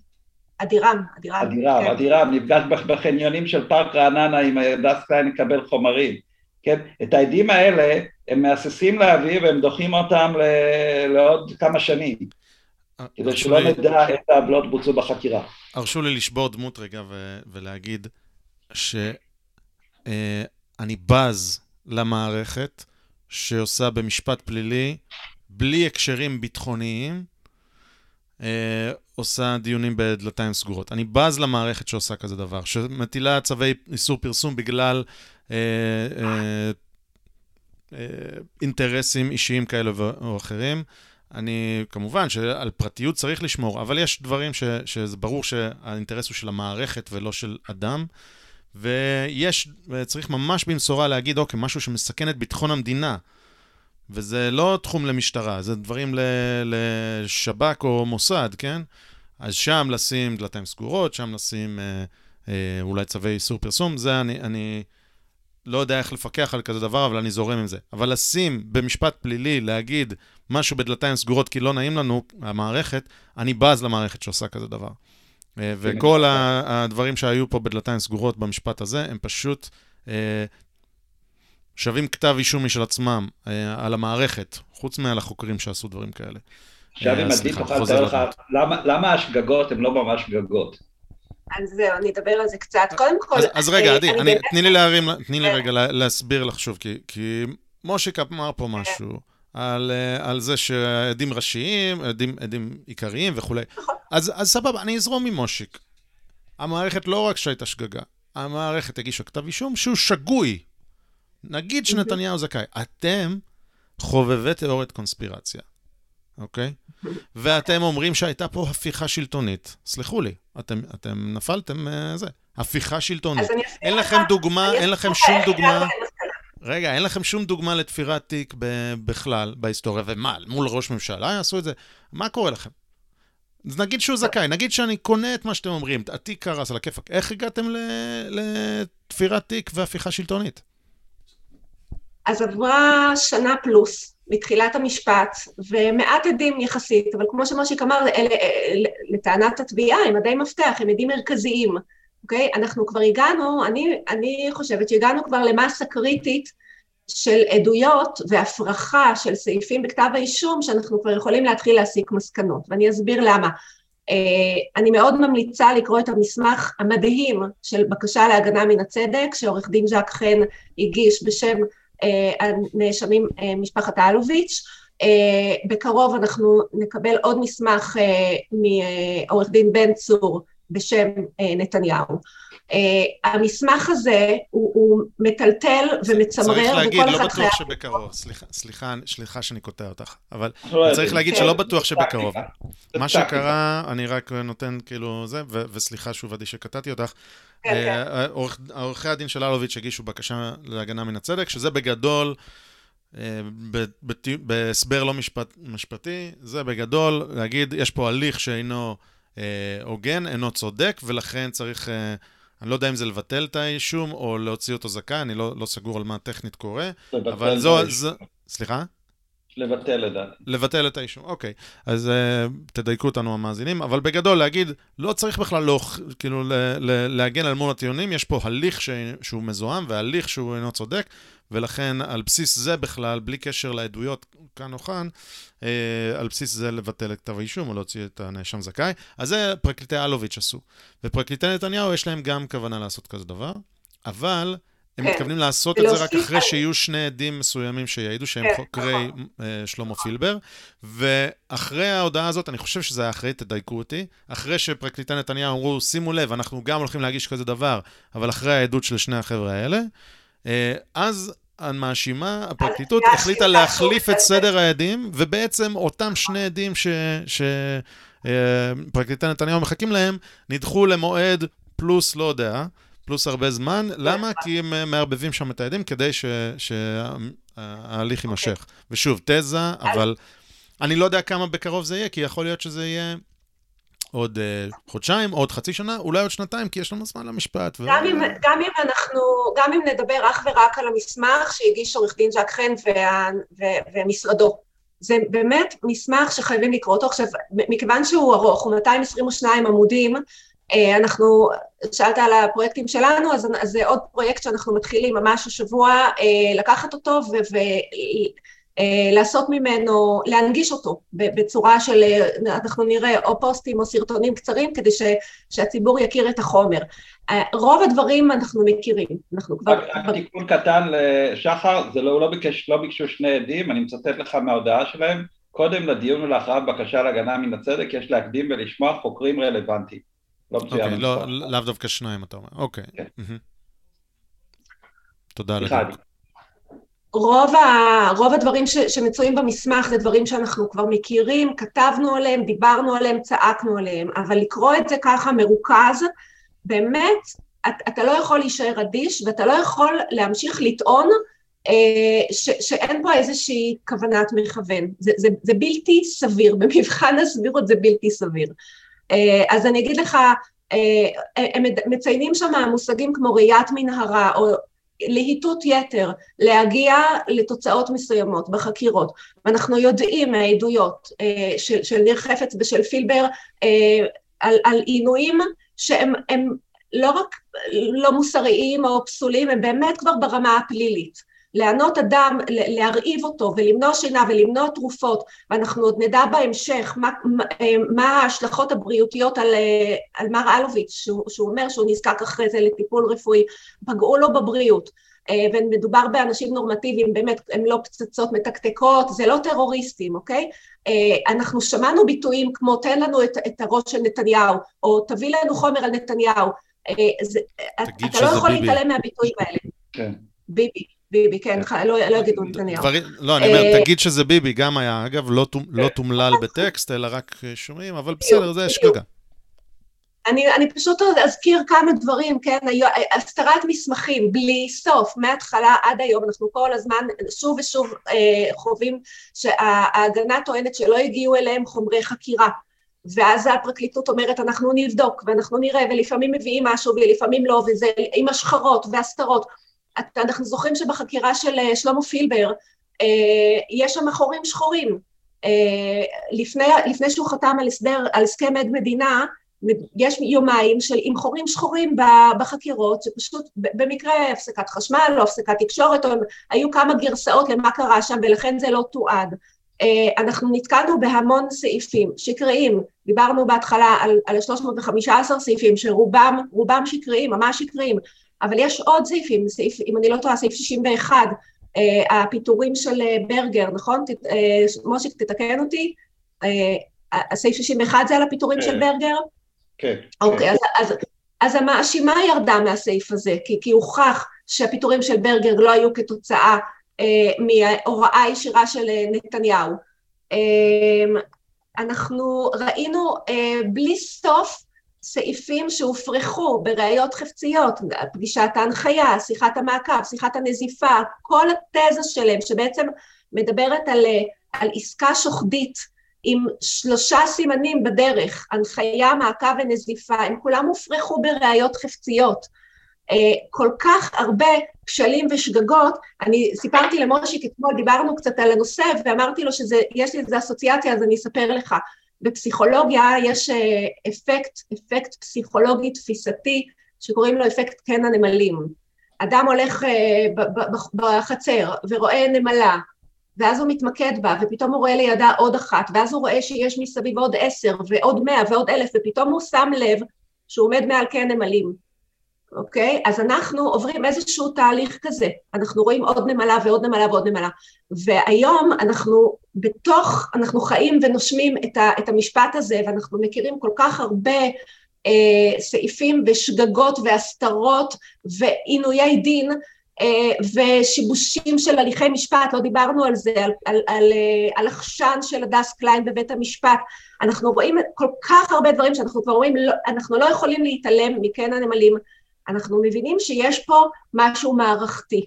אדירם, אדירם.
אדירם, כן. אדירם, נפגש בחניונים של פארק רעננה עם הדס קליין לקבל חומרים. כן? את העדים האלה הם מהססים להביא והם דוחים אותם לעוד כמה שנים. כדי שלא לי... נדע איזה העוולות בוצעו בחקירה.
הרשו לי לשבור דמות רגע ו- ולהגיד שאני אה, בז למערכת שעושה במשפט פלילי, בלי הקשרים ביטחוניים, אה, עושה דיונים בדלתיים סגורות. אני בז למערכת שעושה כזה דבר, שמטילה צווי איסור פרסום בגלל אינטרסים אישיים כאלה או אחרים. אני, כמובן שעל פרטיות צריך לשמור, אבל יש דברים ש, שזה ברור שהאינטרס הוא של המערכת ולא של אדם. ויש, צריך ממש במשורה להגיד, אוקיי, משהו שמסכן את ביטחון המדינה. וזה לא תחום למשטרה, זה דברים לשב"כ או מוסד, כן? אז שם לשים דלתיים סגורות, שם לשים אה, אה, אולי צווי איסור פרסום, זה אני, אני לא יודע איך לפקח על כזה דבר, אבל אני זורם עם זה. אבל לשים במשפט פלילי, להגיד משהו בדלתיים סגורות כי לא נעים לנו, המערכת, אני בז למערכת שעושה כזה דבר. אה, וכל הדברים שהיו פה בדלתיים סגורות במשפט הזה, הם פשוט אה, שווים כתב אישום משל עצמם אה, על המערכת, חוץ מעל החוקרים שעשו דברים כאלה.
עכשיו אם עדי תוכל לתאר לך, למה השגגות הן לא ממש שגגות?
אז זהו, אני אדבר על זה קצת. קודם כל...
אז רגע, עדי, תני לי להרים, תני לי רגע להסביר לך שוב, כי מושיק אמר פה משהו. על, על זה שעדים ראשיים, עדים, עדים עיקריים וכולי. נכון. אז, אז סבבה, אני אזרום עם מושיק. המערכת לא רק שהייתה שגגה, המערכת הגישה כתב אישום שהוא שגוי. נגיד שנתניהו זכאי. אתם חובבי תיאוריית קונספירציה, אוקיי? ואתם אומרים שהייתה פה הפיכה שלטונית. סלחו לי, אתם, אתם נפלתם, uh, זה, הפיכה שלטונית. אין לכם דוגמה, אין לכם שום דוגמה... רגע, אין לכם שום דוגמה לתפירת תיק בכלל בהיסטוריה, ומה, מול ראש ממשלה יעשו את זה? מה קורה לכם? אז נגיד שהוא זכאי, נגיד שאני קונה את מה שאתם אומרים, התיק קרס על הכיפאק, איך הגעתם לתפירת תיק והפיכה שלטונית?
אז עברה שנה פלוס מתחילת המשפט, ומעט עדים יחסית, אבל כמו שמושיק אמר, אלה, לטענת התביעה הם עדי מפתח, הם עדים מרכזיים, אוקיי? אנחנו כבר הגענו, אני, אני חושבת שהגענו כבר למסה קריטית של עדויות והפרחה של סעיפים בכתב האישום, שאנחנו כבר יכולים להתחיל להסיק מסקנות, ואני אסביר למה. אה, אני מאוד ממליצה לקרוא את המסמך המדהים של בקשה להגנה מן הצדק, שעורך דין ז'ק חן הגיש בשם אה, הנאשמים אה, משפחת אלוביץ'. בקרוב אנחנו נקבל עוד מסמך מעורך דין בן צור בשם נתניהו. Uh, המסמך הזה הוא, הוא מטלטל ומצמרר,
צריך להגיד, לא בטוח. שבקרוב, סליחה, סליחה, סליחה שאני קוטע אותך, אבל לא צריך להגיד כן, שלא בטוח שבקרוב. מה שקרה, אני רק נותן כאילו זה, וסליחה שוב עדי שקטעתי אותך, כן, כן. אה, עורכי הדין של אלוביץ' הגישו בקשה להגנה מן הצדק, שזה בגדול... אה, בהסבר לא משפט, משפטי, זה בגדול להגיד, יש פה הליך שאינו הוגן, אינו צודק, ולכן צריך אני לא יודע אם זה לבטל את האישום או להוציא אותו זכאי, אני לא, לא סגור על מה טכנית קורה, אבל זו... זו... סליחה?
לבטל לדעתי.
לבטל את האישום, אוקיי. אז uh, תדייקו אותנו המאזינים, אבל בגדול להגיד, לא צריך בכלל לא, כאילו ל, ל, להגן על מול הטיעונים, יש פה הליך ש, שהוא מזוהם והליך שהוא אינו צודק, ולכן על בסיס זה בכלל, בלי קשר לעדויות כאן או כאן, אה, על בסיס זה לבטל את כתב האישום או להוציא את הנאשם זכאי. אז זה פרקליטי אלוביץ' עשו. ופרקליטי נתניהו יש להם גם כוונה לעשות כזה דבר, אבל הם כן. מתכוונים לעשות את זה רק אחרי שיהיו שני עדים מסוימים שיעידו שהם כן, חוקרי נכון. אה, שלמה פילבר, ואחרי ההודעה הזאת, אני חושב שזה היה אחרי, תדייקו אותי, אחרי שפרקליטי נתניהו אמרו, שימו לב, אנחנו גם הולכים להגיש כזה דבר, אבל אחרי העדות של שני החבר'ה האלה, אה, אז המאשימה, הפרקליטות, החליטה להחליף את סדר העדים, ובעצם אותם שני עדים שפרקליטי אה, נתניהו מחכים להם, נדחו למועד פלוס לא יודע, פלוס הרבה זמן. למה? כי הם אה, מערבבים שם את העדים כדי שההליך יימשך. ושוב, תזה, אבל אני לא יודע כמה בקרוב זה יהיה, כי יכול להיות שזה יהיה עוד uh, חודשיים, עוד חצי שנה, אולי עוד שנתיים, כי יש לנו זמן למשפט.
ו... גם, אם, גם אם אנחנו, גם אם נדבר אך ורק על המסמך שהגיש עורך דין ז'ק חן וה, ו, ומשרדו. זה באמת מסמך שחייבים לקרוא אותו. עכשיו, מכיוון שהוא ארוך, הוא 222 עמודים, אנחנו, שאלת על הפרויקטים שלנו, אז, אז זה עוד פרויקט שאנחנו מתחילים ממש השבוע אה, לקחת אותו ו... ו אה, ממנו, להנגיש אותו בצורה של, אה, אנחנו נראה או פוסטים או סרטונים קצרים כדי ש, שהציבור יכיר את החומר. אה, רוב הדברים אנחנו מכירים, אנחנו כבר...
רק תיקון קטן לשחר, זה לא, לא, ביקש, לא ביקשו שני עדים, אני מצטט לך מההודעה שלהם, קודם לדיון ולהכרעת בקשה להגנה מן הצדק, יש להקדים ולשמוע חוקרים רלוונטיים.
לא מצוין. אוקיי, לא, לאו דווקא שניים אתה אומר, אוקיי. כן. תודה לך.
רוב, ה, רוב הדברים ש, שמצויים במסמך זה דברים שאנחנו כבר מכירים, כתבנו עליהם, דיברנו עליהם, צעקנו עליהם, אבל לקרוא את זה ככה מרוכז, באמת, את, אתה לא יכול להישאר אדיש ואתה לא יכול להמשיך לטעון אה, ש, שאין פה איזושהי כוונת מכוון. זה, זה, זה בלתי סביר, במבחן הסבירות זה בלתי סביר. אה, אז אני אגיד לך, אה, הם מציינים שם מושגים כמו ראיית מנהרה, או להיטות יתר, להגיע לתוצאות מסוימות בחקירות. ואנחנו יודעים מהעדויות אה, של, של ניר חפץ ושל פילבר אה, על, על עינויים שהם לא רק לא מוסריים או פסולים, הם באמת כבר ברמה הפלילית. לענות אדם, להרעיב אותו ולמנוע שינה ולמנוע תרופות, ואנחנו עוד נדע בהמשך מה, מה ההשלכות הבריאותיות על, על מר אלוביץ', שהוא, שהוא אומר שהוא נזקק אחרי זה לטיפול רפואי, פגעו לו בבריאות. אה, ומדובר באנשים נורמטיביים, באמת, הם לא פצצות מתקתקות, זה לא טרוריסטים, אוקיי? אה, אנחנו שמענו ביטויים כמו תן לנו את, את הראש של נתניהו, או תביא לנו חומר על נתניהו. אה, זה, אתה לא יכול ביבי. להתעלם מהביטויים האלה. כן. ביבי. ביבי, כן, כן. לא, לא יגידו נתניהו.
לא, אני אומר, אה, תגיד שזה ביבי, גם היה, אגב, לא, לא תומלל בטקסט, אלא רק שומעים, אבל בסדר, זה שגגה.
אני, אני פשוט אזכיר כמה דברים, כן, הסתרת מסמכים בלי סוף, מההתחלה עד היום, אנחנו כל הזמן שוב ושוב אה, חווים שההגנה טוענת שלא הגיעו אליהם חומרי חקירה, ואז הפרקליטות אומרת אנחנו נבדוק ואנחנו נראה, ולפעמים מביאים משהו ולפעמים לא, וזה עם השחרות והסתרות. אנחנו זוכרים שבחקירה של אה, שלמה פילבר, יש שם חורים שחורים. לפני, לפני שהוא חתם על, הסדר, על הסכם עד מדינה, יש יומיים של עם חורים שחורים בחקירות, שפשוט במקרה הפסקת חשמל או הפסקת תקשורת, או היו כמה גרסאות למה קרה שם ולכן זה לא תועד. אה, אנחנו נתקלנו בהמון סעיפים שקריים, דיברנו בהתחלה על, על 315 סעיפים שרובם רובם שקריים, ממש שקריים, אבל יש עוד סעיפים, סעיף, אם אני לא טועה, סעיף 61, אה, הפיטורים של אה, ברגר, נכון? מושיק, תתקן אותי. הסעיף 61 זה על הפיטורים של ברגר?
כן.
אוקיי, אז, אז, אז המאשימה ירדה מהסעיף הזה, כי, כי הוכח שהפיטורים של ברגר לא היו כתוצאה אה, מההוראה ישירה של אה, נתניהו. אה, אנחנו ראינו אה, בלי סוף סעיפים שהופרכו בראיות חפציות, פגישת ההנחיה, שיחת המעקב, שיחת הנזיפה, כל התזה שלהם שבעצם מדברת על, אה, על עסקה שוחדית עם שלושה סימנים בדרך, הנחיה, מעקב ונזיפה, הם כולם הופרכו בראיות חפציות. אה, כל כך הרבה כשלים ושגגות, אני סיפרתי למושיק אתמול, דיברנו קצת על הנושא ואמרתי לו שיש לי איזו אסוציאציה אז אני אספר לך. בפסיכולוגיה יש אה, אפקט, אפקט פסיכולוגי תפיסתי שקוראים לו אפקט קן הנמלים. אדם הולך אה, בחצר ורואה נמלה ואז הוא מתמקד בה, ופתאום הוא רואה לידה עוד אחת, ואז הוא רואה שיש מסביב עוד עשר, ועוד מאה, ועוד אלף, ופתאום הוא שם לב שהוא עומד מעל קן נמלים, אוקיי? אז אנחנו עוברים איזשהו תהליך כזה, אנחנו רואים עוד נמלה ועוד נמלה ועוד נמלה, והיום אנחנו בתוך, אנחנו חיים ונושמים את, ה, את המשפט הזה, ואנחנו מכירים כל כך הרבה אה, סעיפים ושגגות והסתרות ועינויי דין, אה, ושיבושים של הליכי משפט, לא דיברנו על זה, על, על, על, אה, על עכשן של הדס קליין בבית המשפט. אנחנו רואים כל כך הרבה דברים שאנחנו כבר רואים, לא, אנחנו לא יכולים להתעלם מקן הנמלים. אנחנו מבינים שיש פה משהו מערכתי.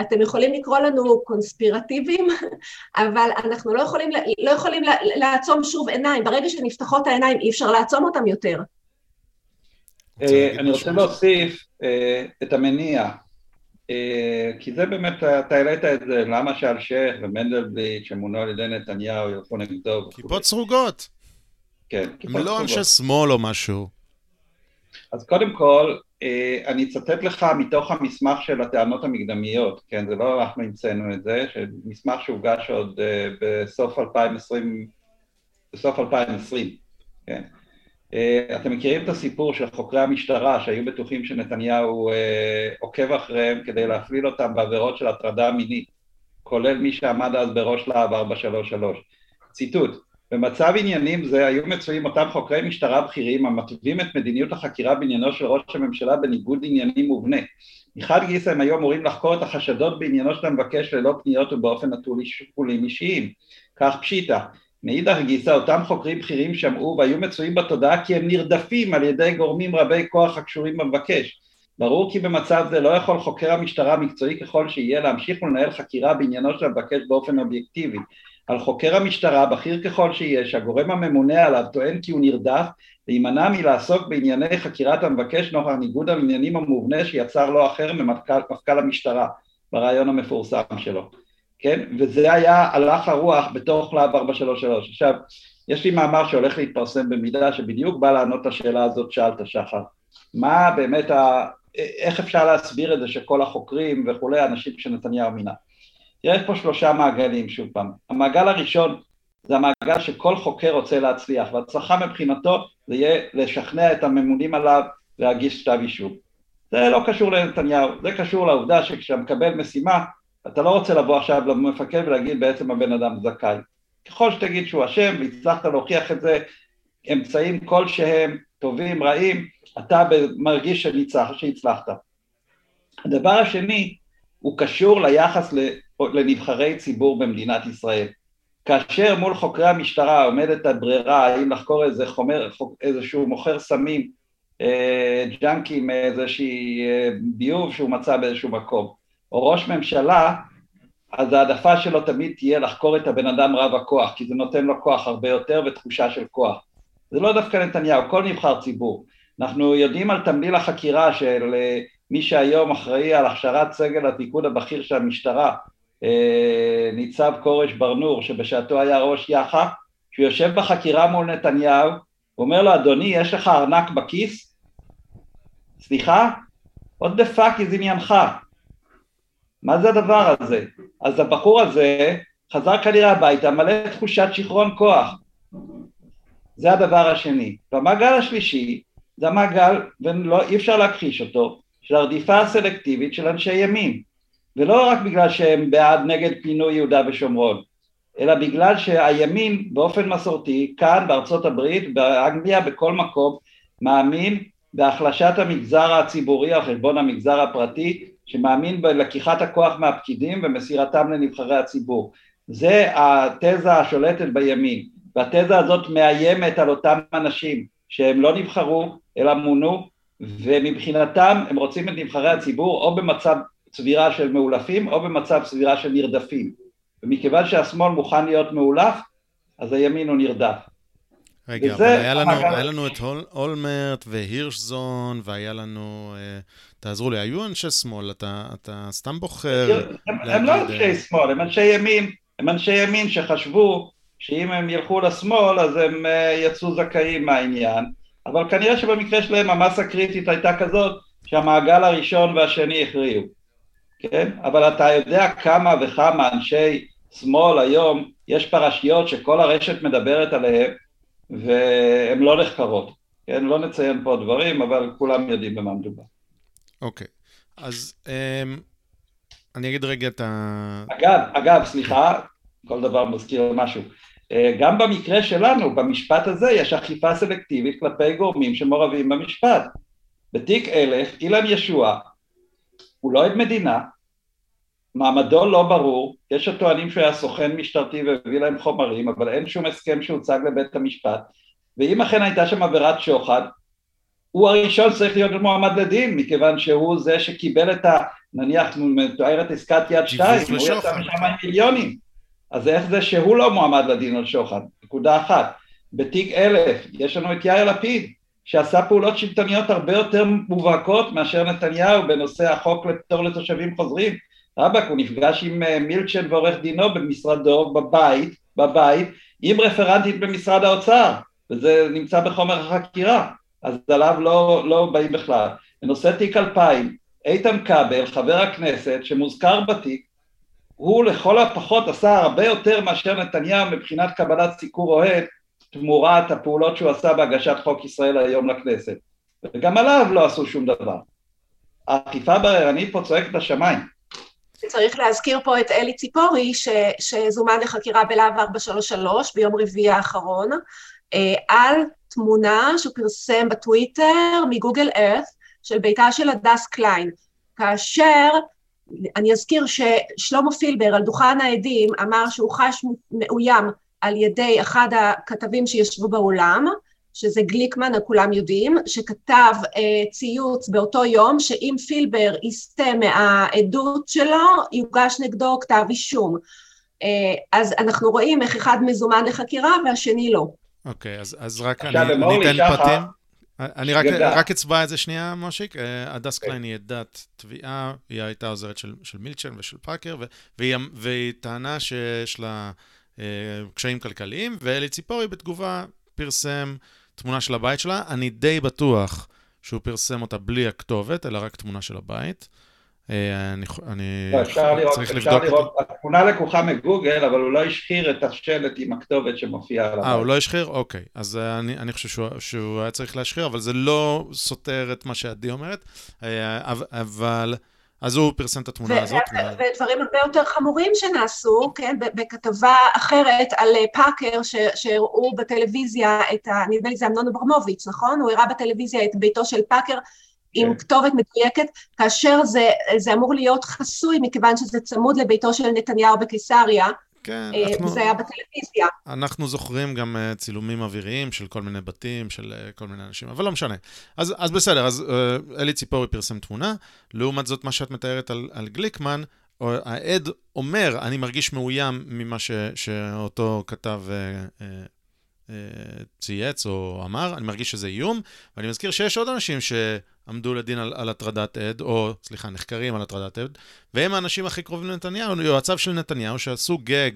אתם יכולים לקרוא לנו קונספירטיביים, אבל אנחנו לא יכולים, לא יכולים לעצום שוב עיניים. ברגע שנפתחות העיניים אי אפשר לעצום אותם יותר.
אה, אני רוצה להוסיף את המניע. אה, כי זה באמת, אתה העלית את זה, למה שאלשיך ומנדלבליט שמונו על ידי נתניהו ילכו נגדו
כיפות סרוגות.
כן,
כיפות סרוגות. הם לא אנשי שמאל או משהו.
אז קודם כל, אה, אני אצטט לך מתוך המסמך של הטענות המקדמיות, כן, זה לא אנחנו המצאנו את זה, מסמך שהוגש עוד אה, בסוף 2020, בסוף 2020, כן. אה, אתם מכירים את הסיפור של חוקרי המשטרה שהיו בטוחים שנתניהו אה, עוקב אחריהם כדי להפליל אותם בעבירות של הטרדה מינית, כולל מי שעמד אז בראש להב 433. ציטוט: במצב עניינים זה היו מצויים אותם חוקרי משטרה בכירים המתווים את מדיניות החקירה בעניינו של ראש הממשלה בניגוד עניינים מובנה. מחד גיסא הם היו אמורים לחקור את החשדות בעניינו של המבקש ללא פניות ובאופן נטול שיקולים אישיים. כך פשיטא. מאידך גיסא אותם חוקרים בכירים שמעו והיו מצויים בתודעה כי הם נרדפים על ידי גורמים רבי כוח הקשורים במבקש. ברור כי במצב זה לא יכול חוקר המשטרה מקצועי ככל שיהיה להמשיך ולנהל חקירה בעניינו של המבקש באופן אובייקטיבי. על חוקר המשטרה, בכיר ככל שיהיה, שהגורם הממונה עליו טוען כי הוא נרדף, להימנע מלעסוק בענייני חקירת המבקש נוכח ניגוד העניינים המובנה שיצר לו אחר ממפכ"ל המשטרה ברעיון המפורסם שלו. כן? וזה היה הלך הרוח בתוך להב 433. עכשיו, יש לי מאמר שהולך להתפרסם במידה שבדיוק בא לענות לשאלה הזאת שאלת שחר. מה באמת, ה... איך אפשר להסביר את זה שכל החוקרים וכולי, אנשים שנתניהו מינה. יש פה שלושה מעגלים, שוב פעם. המעגל הראשון זה המעגל שכל חוקר רוצה להצליח, והצלחה מבחינתו זה יהיה לשכנע את הממונים עליו להגיש כתב אישום. זה לא קשור לנתניהו, זה קשור לעובדה שכשאתה מקבל משימה, אתה לא רוצה לבוא עכשיו למפקד ולהגיד בעצם הבן אדם זכאי. ככל שתגיד שהוא אשם והצלחת להוכיח את זה, אמצעים כלשהם, טובים, רעים, אתה מרגיש שהצלחת. הדבר השני הוא קשור ליחס לנבחרי ציבור במדינת ישראל. כאשר מול חוקרי המשטרה עומדת הברירה האם לחקור איזה חומר, איזשהו מוכר סמים, אה, ג'אנקים, איזושהי אה, ביוב שהוא מצא באיזשהו מקום, או ראש ממשלה, אז העדפה שלו תמיד תהיה לחקור את הבן אדם רב הכוח, כי זה נותן לו כוח הרבה יותר ותחושה של כוח. זה לא דווקא נתניהו, כל נבחר ציבור. אנחנו יודעים על תמליל החקירה של אה, מי שהיום אחראי על הכשרת סגל הפיקוד הבכיר של המשטרה, ניצב כורש ברנור, שבשעתו היה ראש יח"א, שהוא יושב בחקירה מול נתניהו, הוא אומר לו, אדוני, יש לך ארנק בכיס? סליחה? what the fuck is עניינך? מה זה הדבר הזה? אז הבחור הזה חזר כנראה הביתה מלא תחושת שיכרון כוח. זה הדבר השני. והמעגל השלישי זה המעגל, ואי אפשר להכחיש אותו, של הרדיפה הסלקטיבית של אנשי ימין. ולא רק בגלל שהם בעד נגד פינוי יהודה ושומרון, אלא בגלל שהימין באופן מסורתי, כאן בארצות הברית, באנגליה, בכל מקום, מאמין בהחלשת המגזר הציבורי על חשבון המגזר הפרטי, שמאמין בלקיחת הכוח מהפקידים ומסירתם לנבחרי הציבור. זה התזה השולטת בימין, והתזה הזאת מאיימת על אותם אנשים שהם לא נבחרו אלא מונו, ומבחינתם הם רוצים את נבחרי הציבור או במצב צבירה של מאולפים או במצב צבירה של נרדפים. ומכיוון שהשמאל מוכן להיות מאולף, אז הימין הוא נרדף.
רגע, אבל היה לנו, היה לנו את הול, אולמרט והירשזון, והיה לנו... אה, תעזרו לי, היו אנשי שמאל, אתה, אתה סתם בוחר...
הם, הם לא אנשי אה, שמאל, הם אנשי ימין, הם אנשי ימין שחשבו שאם הם ילכו לשמאל אז הם אה, יצאו זכאים מהעניין, אבל כנראה שבמקרה שלהם המסה הקריטית הייתה כזאת שהמעגל הראשון והשני הכריעו. כן? אבל אתה יודע כמה וכמה אנשי שמאל היום, יש פרשיות שכל הרשת מדברת עליהן והן לא נחקרות. כן? לא נציין פה דברים, אבל כולם יודעים במה מדובר.
אוקיי, okay. אז um, אני אגיד רגע את ה...
אגב, אגב, סליחה, כל דבר מזכיר משהו. אה, גם במקרה שלנו, במשפט הזה, יש אכיפה סלקטיבית כלפי גורמים שמעורבים במשפט. בתיק אלף, אילן ישוע הוא לא עד מדינה, מעמדו לא ברור, יש הטוענים שהוא היה סוכן משטרתי והביא להם חומרים, אבל אין שום הסכם שהוצג לבית המשפט, ואם אכן הייתה שם עבירת שוחד, הוא הראשון צריך להיות מועמד לדין, מכיוון שהוא זה שקיבל את ה... נניח, מתוארת עסקת יד שתיים, הוא יצא משם עם מיליונים. אז איך זה שהוא לא מועמד לדין על שוחד? נקודה אחת. בתיק אלף יש לנו את יאיר לפיד, שעשה פעולות שלטוניות הרבה יותר מובהקות מאשר נתניהו בנושא החוק לפטור לתושבים חוזרים. רבאק, הוא נפגש עם אה, מילצ'ן ועורך דינו במשרדו, בבית, בבית, עם רפרנטית במשרד האוצר, וזה נמצא בחומר החקירה, אז עליו לא, לא באים בכלל. בנושא תיק 2000, איתן כבל, חבר הכנסת, שמוזכר בתיק, הוא לכל הפחות עשה הרבה יותר מאשר נתניהו מבחינת קבלת סיקור אוהד תמורת הפעולות שהוא עשה בהגשת חוק ישראל היום לכנסת. וגם עליו לא עשו שום דבר. האכיפה בררנית פה צועקת לשמיים.
צריך להזכיר פה את אלי ציפורי, ש, שזומן לחקירה בלהב 433 ביום רביעי האחרון, אה, על תמונה שהוא פרסם בטוויטר מגוגל ארת של ביתה של הדס קליין, כאשר אני אזכיר ששלמה פילבר על דוכן העדים אמר שהוא חש מאוים על ידי אחד הכתבים שישבו באולם, שזה גליקמן, כולם יודעים, שכתב אה, ציוץ באותו יום שאם פילבר יסטה מהעדות שלו, יוגש נגדו כתב אישום. אה, אז אנחנו רואים איך אחד מזומן לחקירה והשני לא.
אוקיי, אז, אז רק אני, אני אתן פרטים. אני רק, רק אצבע את זה שנייה, מושיק. אה, הדס קליין היא עדת תביעה, היא הייתה עוזרת של, של מילצ'ן ושל פאקר, והיא, והיא טענה שיש לה אה, קשיים כלכליים, ואלי ציפורי בתגובה פרסם תמונה של הבית שלה. אני די בטוח שהוא פרסם אותה בלי הכתובת, אלא רק תמונה של הבית. אה, אני, אני
לא, אפשר לראות, צריך אפשר לבדוק... לראות, התמונה לקוחה מגוגל, אבל הוא לא השחיר את השלט עם הכתובת שמופיעה על הבית.
אה, הוא לא השחיר? אוקיי. אז אה, אני, אני חושב שהוא, שהוא היה צריך להשחיר, אבל זה לא סותר את מה שעדי אומרת. אבל... אז הוא פרסם את התמונה הזאת.
ודברים הרבה יותר חמורים שנעשו, כן, בכתבה אחרת על אה, פאקר, שהראו בטלוויזיה את ה... נדמה לי זה אמנון אברמוביץ', נכון? הוא הראה בטלוויזיה את ביתו של פאקר עם כן. כתובת מדויקת, כאשר זה, זה אמור להיות חסוי, מכיוון שזה צמוד לביתו של נתניהו בקיסריה. כן, אה, אנחנו... זה היה בטלוויזיה.
אנחנו זוכרים גם uh, צילומים אוויריים של כל מיני בתים, של uh, כל מיני אנשים, אבל לא משנה. אז, אז בסדר, אז אלי ציפורי פרסם תמונה, לעומת זאת, מה שאת מתארת על, על גליקמן, העד אומר, אני מרגיש מאוים ממה ש, שאותו כתב צייץ או אמר, אני מרגיש שזה איום, ואני מזכיר שיש עוד אנשים שעמדו לדין על, על הטרדת עד, או סליחה, נחקרים על הטרדת עד, והם האנשים הכי קרובים לנתניהו, יועציו של נתניהו, שעשו גג,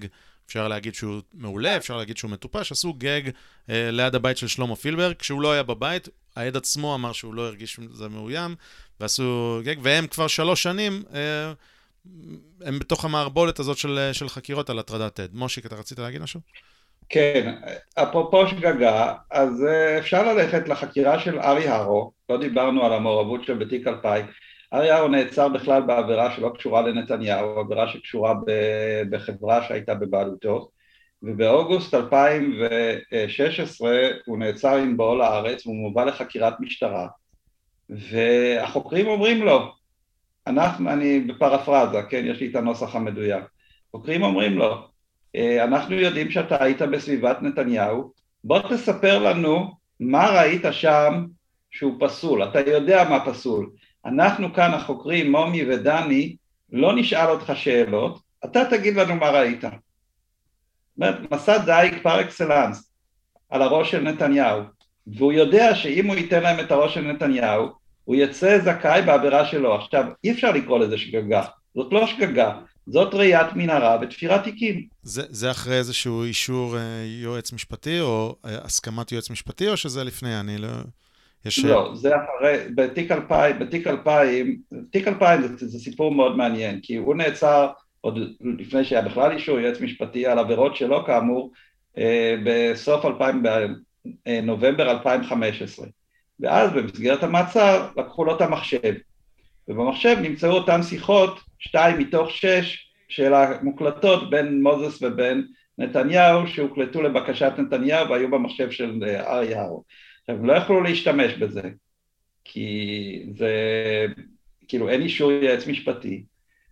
אפשר להגיד שהוא מעולה, אפשר להגיד שהוא מטופש, עשו גג אה, ליד הבית של שלמה פילברג, כשהוא לא היה בבית, העד עצמו אמר שהוא לא הרגיש שזה מאוים, ועשו גג, והם כבר שלוש שנים, אה, הם בתוך המערבולת הזאת של, של חקירות על הטרדת עד. מושיק, אתה רצית להגיד משהו?
כן, אפרופו שגגה, אז אה, אפשר ללכת לחקירה של ארי הרו, לא דיברנו על המעורבות שלו בתיק 2000, ארי הרו נעצר בכלל בעבירה שלא קשורה לנתניהו, עבירה שקשורה בחברה שהייתה בבעלותו, ובאוגוסט 2016 הוא נעצר עם בואו לארץ והוא מובא לחקירת משטרה, והחוקרים אומרים לו, אנחנו, אני בפרפרזה, כן, יש לי את הנוסח המדויק, חוקרים אומרים לו, אנחנו יודעים שאתה היית בסביבת נתניהו, בוא תספר לנו מה ראית שם שהוא פסול, אתה יודע מה פסול. אנחנו כאן החוקרים, מומי ודני, לא נשאל אותך שאלות, אתה תגיד לנו מה ראית. אומרת, מסע דייג פר אקסלנס על הראש של נתניהו, והוא יודע שאם הוא ייתן להם את הראש של נתניהו, הוא יצא זכאי בעבירה שלו. עכשיו, אי אפשר לקרוא לזה שגגה, זאת לא שגגה, זאת ראיית מנהרה ותפירת תיקים.
זה, זה אחרי איזשהו אישור אה, יועץ משפטי, או אה, הסכמת יועץ משפטי, או שזה לפני? אני לא...
יש... לא, זה אחרי, בתיק 2000, בתיק 2000, תיק 2000 זה, זה סיפור מאוד מעניין, כי הוא נעצר עוד לפני שהיה בכלל אישור יועץ משפטי על עבירות שלו כאמור, אה, בסוף 2000, בנובמבר 2015. ואז במסגרת המעצר לקחו לו את המחשב, ובמחשב נמצאו אותן שיחות שתיים מתוך שש של המוקלטות בין מוזס ובין נתניהו שהוקלטו לבקשת נתניהו והיו במחשב של אה, ארי הרו. עכשיו הם לא יכלו להשתמש בזה כי זה כאילו אין אישור יועץ משפטי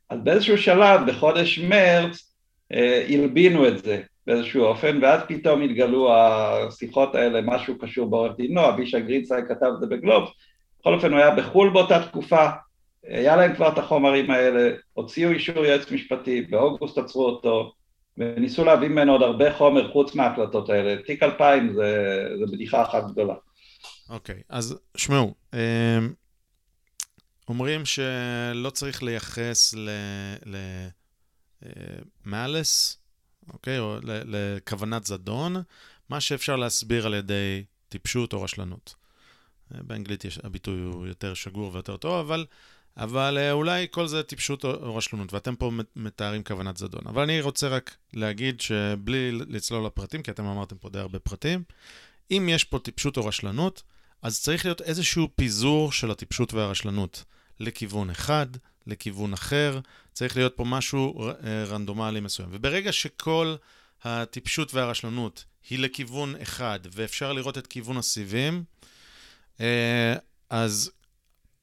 אז באיזשהו שלב בחודש מרץ אה, את זה באיזשהו אופן ואז פתאום התגלו השיחות האלה משהו קשור בעורך דינו אבישי גרינסאי כתב את זה בגלובס בכל אופן הוא היה בחו"ל באותה תקופה היה להם כבר את החומרים האלה, הוציאו אישור יועץ משפטי, באוגוסט עצרו אותו, וניסו להביא ממנו עוד הרבה חומר חוץ מההקלטות האלה. תיק 2000 זה, זה בדיחה אחת גדולה.
אוקיי, okay, אז שמעו, אמ, אומרים שלא צריך לייחס למאלס, אוקיי, או לכוונת זדון, מה שאפשר להסביר על ידי טיפשות או רשלנות. באנגלית יש, הביטוי הוא יותר שגור ויותר טוב, אבל אבל אה, אולי כל זה טיפשות או רשלנות, ואתם פה מתארים כוונת זדון. אבל אני רוצה רק להגיד שבלי לצלול לפרטים, כי אתם אמרתם פה די הרבה פרטים, אם יש פה טיפשות או רשלנות, אז צריך להיות איזשהו פיזור של הטיפשות והרשלנות לכיוון אחד, לכיוון אחר, צריך להיות פה משהו אה, רנדומלי מסוים. וברגע שכל הטיפשות והרשלנות היא לכיוון אחד, ואפשר לראות את כיוון הסיבים, אה, אז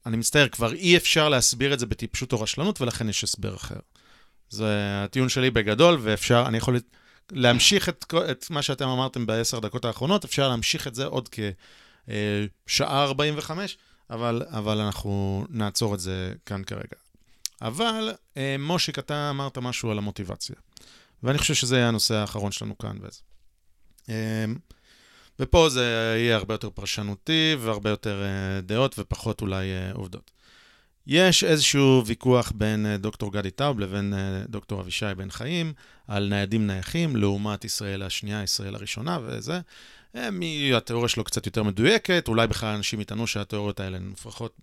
אני מצטער, כבר אי אפשר להסביר את זה בטיפשות או רשלנות, ולכן יש הסבר אחר. זה הטיעון שלי בגדול, ואפשר, אני יכול להמשיך את, את מה שאתם אמרתם בעשר דקות האחרונות, אפשר להמשיך את זה עוד כשעה 45, אבל, אבל אנחנו נעצור את זה כאן כרגע. אבל, אה, מושיק, אתה אמרת משהו על המוטיבציה, ואני חושב שזה יהיה הנושא האחרון שלנו כאן. וזה. אה, ופה זה יהיה הרבה יותר פרשנותי והרבה יותר uh, דעות ופחות אולי uh, עובדות. יש איזשהו ויכוח בין uh, דוקטור גדי טאוב לבין דוקטור אבישי בן חיים על ניידים נייחים לעומת ישראל השנייה, ישראל הראשונה וזה. התיאוריה שלו קצת יותר מדויקת, אולי בכלל אנשים יטענו שהתיאוריות האלה הן מופרכות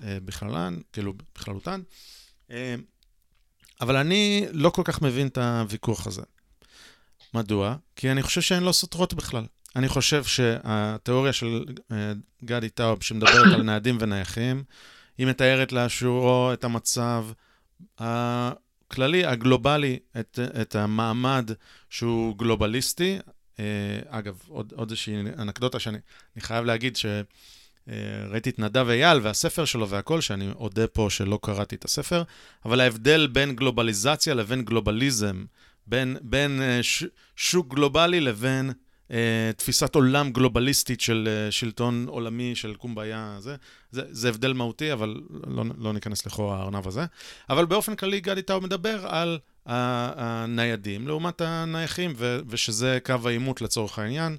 בכללן, כאילו בכללותן. אבל אני לא כל כך מבין את הוויכוח הזה. מדוע? כי אני חושב שהן לא סותרות בכלל. אני חושב שהתיאוריה של אה, גדי טאוב, שמדברת על ניידים ונייחים, היא מתארת לאשורו את המצב הכללי, הגלובלי, את, את המעמד שהוא גלובליסטי. אה, אגב, עוד, עוד איזושהי אנקדוטה שאני חייב להגיד ש... ראיתי את נדב אייל והספר שלו והכל, שאני אודה פה שלא קראתי את הספר, אבל ההבדל בין גלובליזציה לבין גלובליזם, בין, בין אה, ש, שוק גלובלי לבין אה, תפיסת עולם גלובליסטית של אה, שלטון עולמי, של קומביה, זה, זה, זה הבדל מהותי, אבל לא, לא ניכנס לחור הארנב הזה. אבל באופן כללי, גדי טאו מדבר על הניידים לעומת הנייחים, ושזה קו העימות לצורך העניין.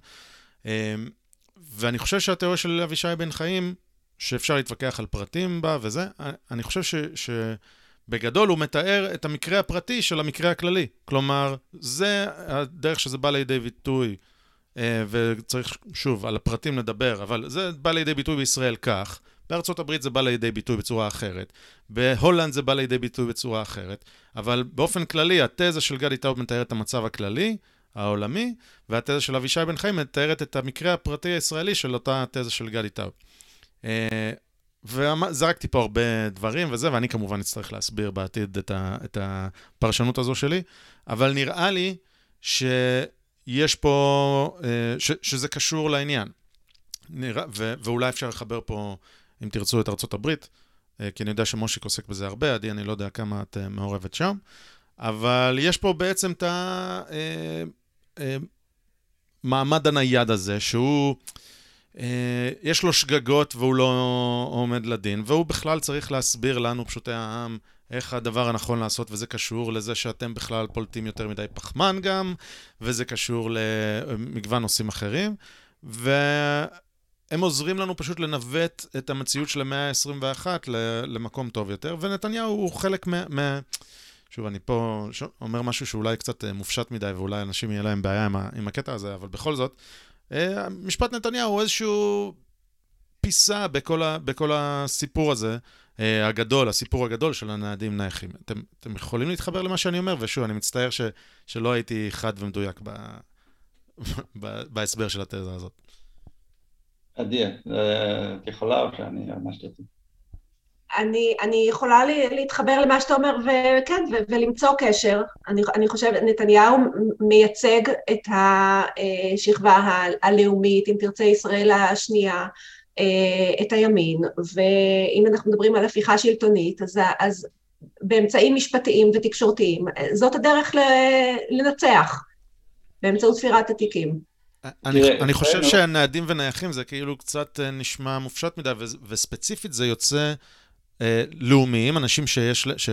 ואני חושב שהתיאוריה של אבישי בן חיים, שאפשר להתווכח על פרטים בה וזה, אני חושב ש... ש... בגדול הוא מתאר את המקרה הפרטי של המקרה הכללי. כלומר, זה הדרך שזה בא לידי ביטוי, אה, וצריך, שוב, על הפרטים לדבר, אבל זה בא לידי ביטוי בישראל כך, בארצות הברית זה בא לידי ביטוי בצורה אחרת, בהולנד זה בא לידי ביטוי בצורה אחרת, אבל באופן כללי, התזה של גדי טאוב מתארת את המצב הכללי, העולמי, והתזה של אבישי בן חיים מתארת את המקרה הפרטי הישראלי של אותה התזה של גדי טאוב. אה, וזרקתי פה הרבה דברים וזה, ואני כמובן אצטרך להסביר בעתיד את, ה, את הפרשנות הזו שלי, אבל נראה לי שיש פה, אה, ש, שזה קשור לעניין. נראה, ו, ואולי אפשר לחבר פה, אם תרצו, את ארצות הברית, אה, כי אני יודע שמושיק עוסק בזה הרבה, עדי, אני לא יודע כמה את אה, מעורבת שם, אבל יש פה בעצם את המעמד הנייד הזה, שהוא... אה, יש לו שגגות והוא לא עומד לדין, והוא בכלל צריך להסביר לנו, פשוטי העם, איך הדבר הנכון לעשות, וזה קשור לזה שאתם בכלל פולטים יותר מדי פחמן גם, וזה קשור למגוון נושאים אחרים, והם עוזרים לנו פשוט לנווט את המציאות של המאה ה-21 למקום טוב יותר, ונתניהו הוא חלק מה... מה... שוב, אני פה אומר משהו שאולי קצת אה, מופשט מדי, ואולי אנשים יהיה להם בעיה עם, ה... עם הקטע הזה, אבל בכל זאת, משפט נתניהו הוא איזשהו פיסה בכל, ה, בכל הסיפור הזה, אה, הגדול, הסיפור הגדול של הנהדים נייחים. אתם, אתם יכולים להתחבר למה שאני אומר, ושוב, אני מצטער ש, שלא הייתי חד ומדויק ב, ב, בהסבר של התזה הזאת.
עדי, אה, את יכולה או שאני ממש תרצה?
אני, אני יכולה להתחבר למה שאתה אומר, וכן, ו, ולמצוא קשר. אני, אני חושבת, נתניהו מייצג את השכבה הלאומית, אם תרצה, ישראל השנייה, אה, את הימין, ואם אנחנו מדברים על הפיכה שלטונית, אז, אז באמצעים משפטיים ותקשורתיים, זאת הדרך לנצח, באמצעות ספירת התיקים.
אני, אני חושב שהנעדים ונייחים זה כאילו קצת אה, נשמע מופשט מדי, וספציפית זה יוצא אה, לאומיים, אנשים שיש, ש,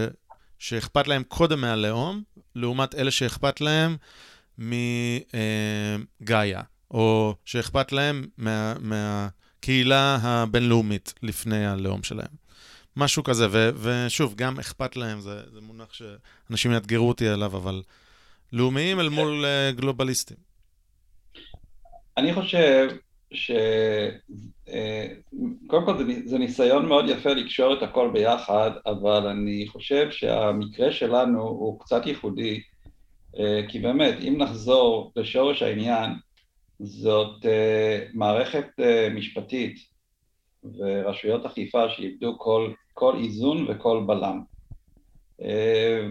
שאכפת להם קודם מהלאום, לעומת אלה שאכפת להם מגאיה, אה, או שאכפת להם מה, מהקהילה הבינלאומית לפני הלאום שלהם. משהו כזה, ו, ושוב, גם אכפת להם, זה, זה מונח שאנשים יאתגרו אותי עליו, אבל לאומיים אל מול uh, גלובליסטים.
אני חושב שקודם אה, כל זה, זה ניסיון מאוד יפה לקשור את הכל ביחד, אבל אני חושב שהמקרה שלנו הוא קצת ייחודי, אה, כי באמת, אם נחזור לשורש העניין, זאת אה, מערכת משפטית ורשויות אכיפה שאיבדו כל, כל איזון וכל בלם.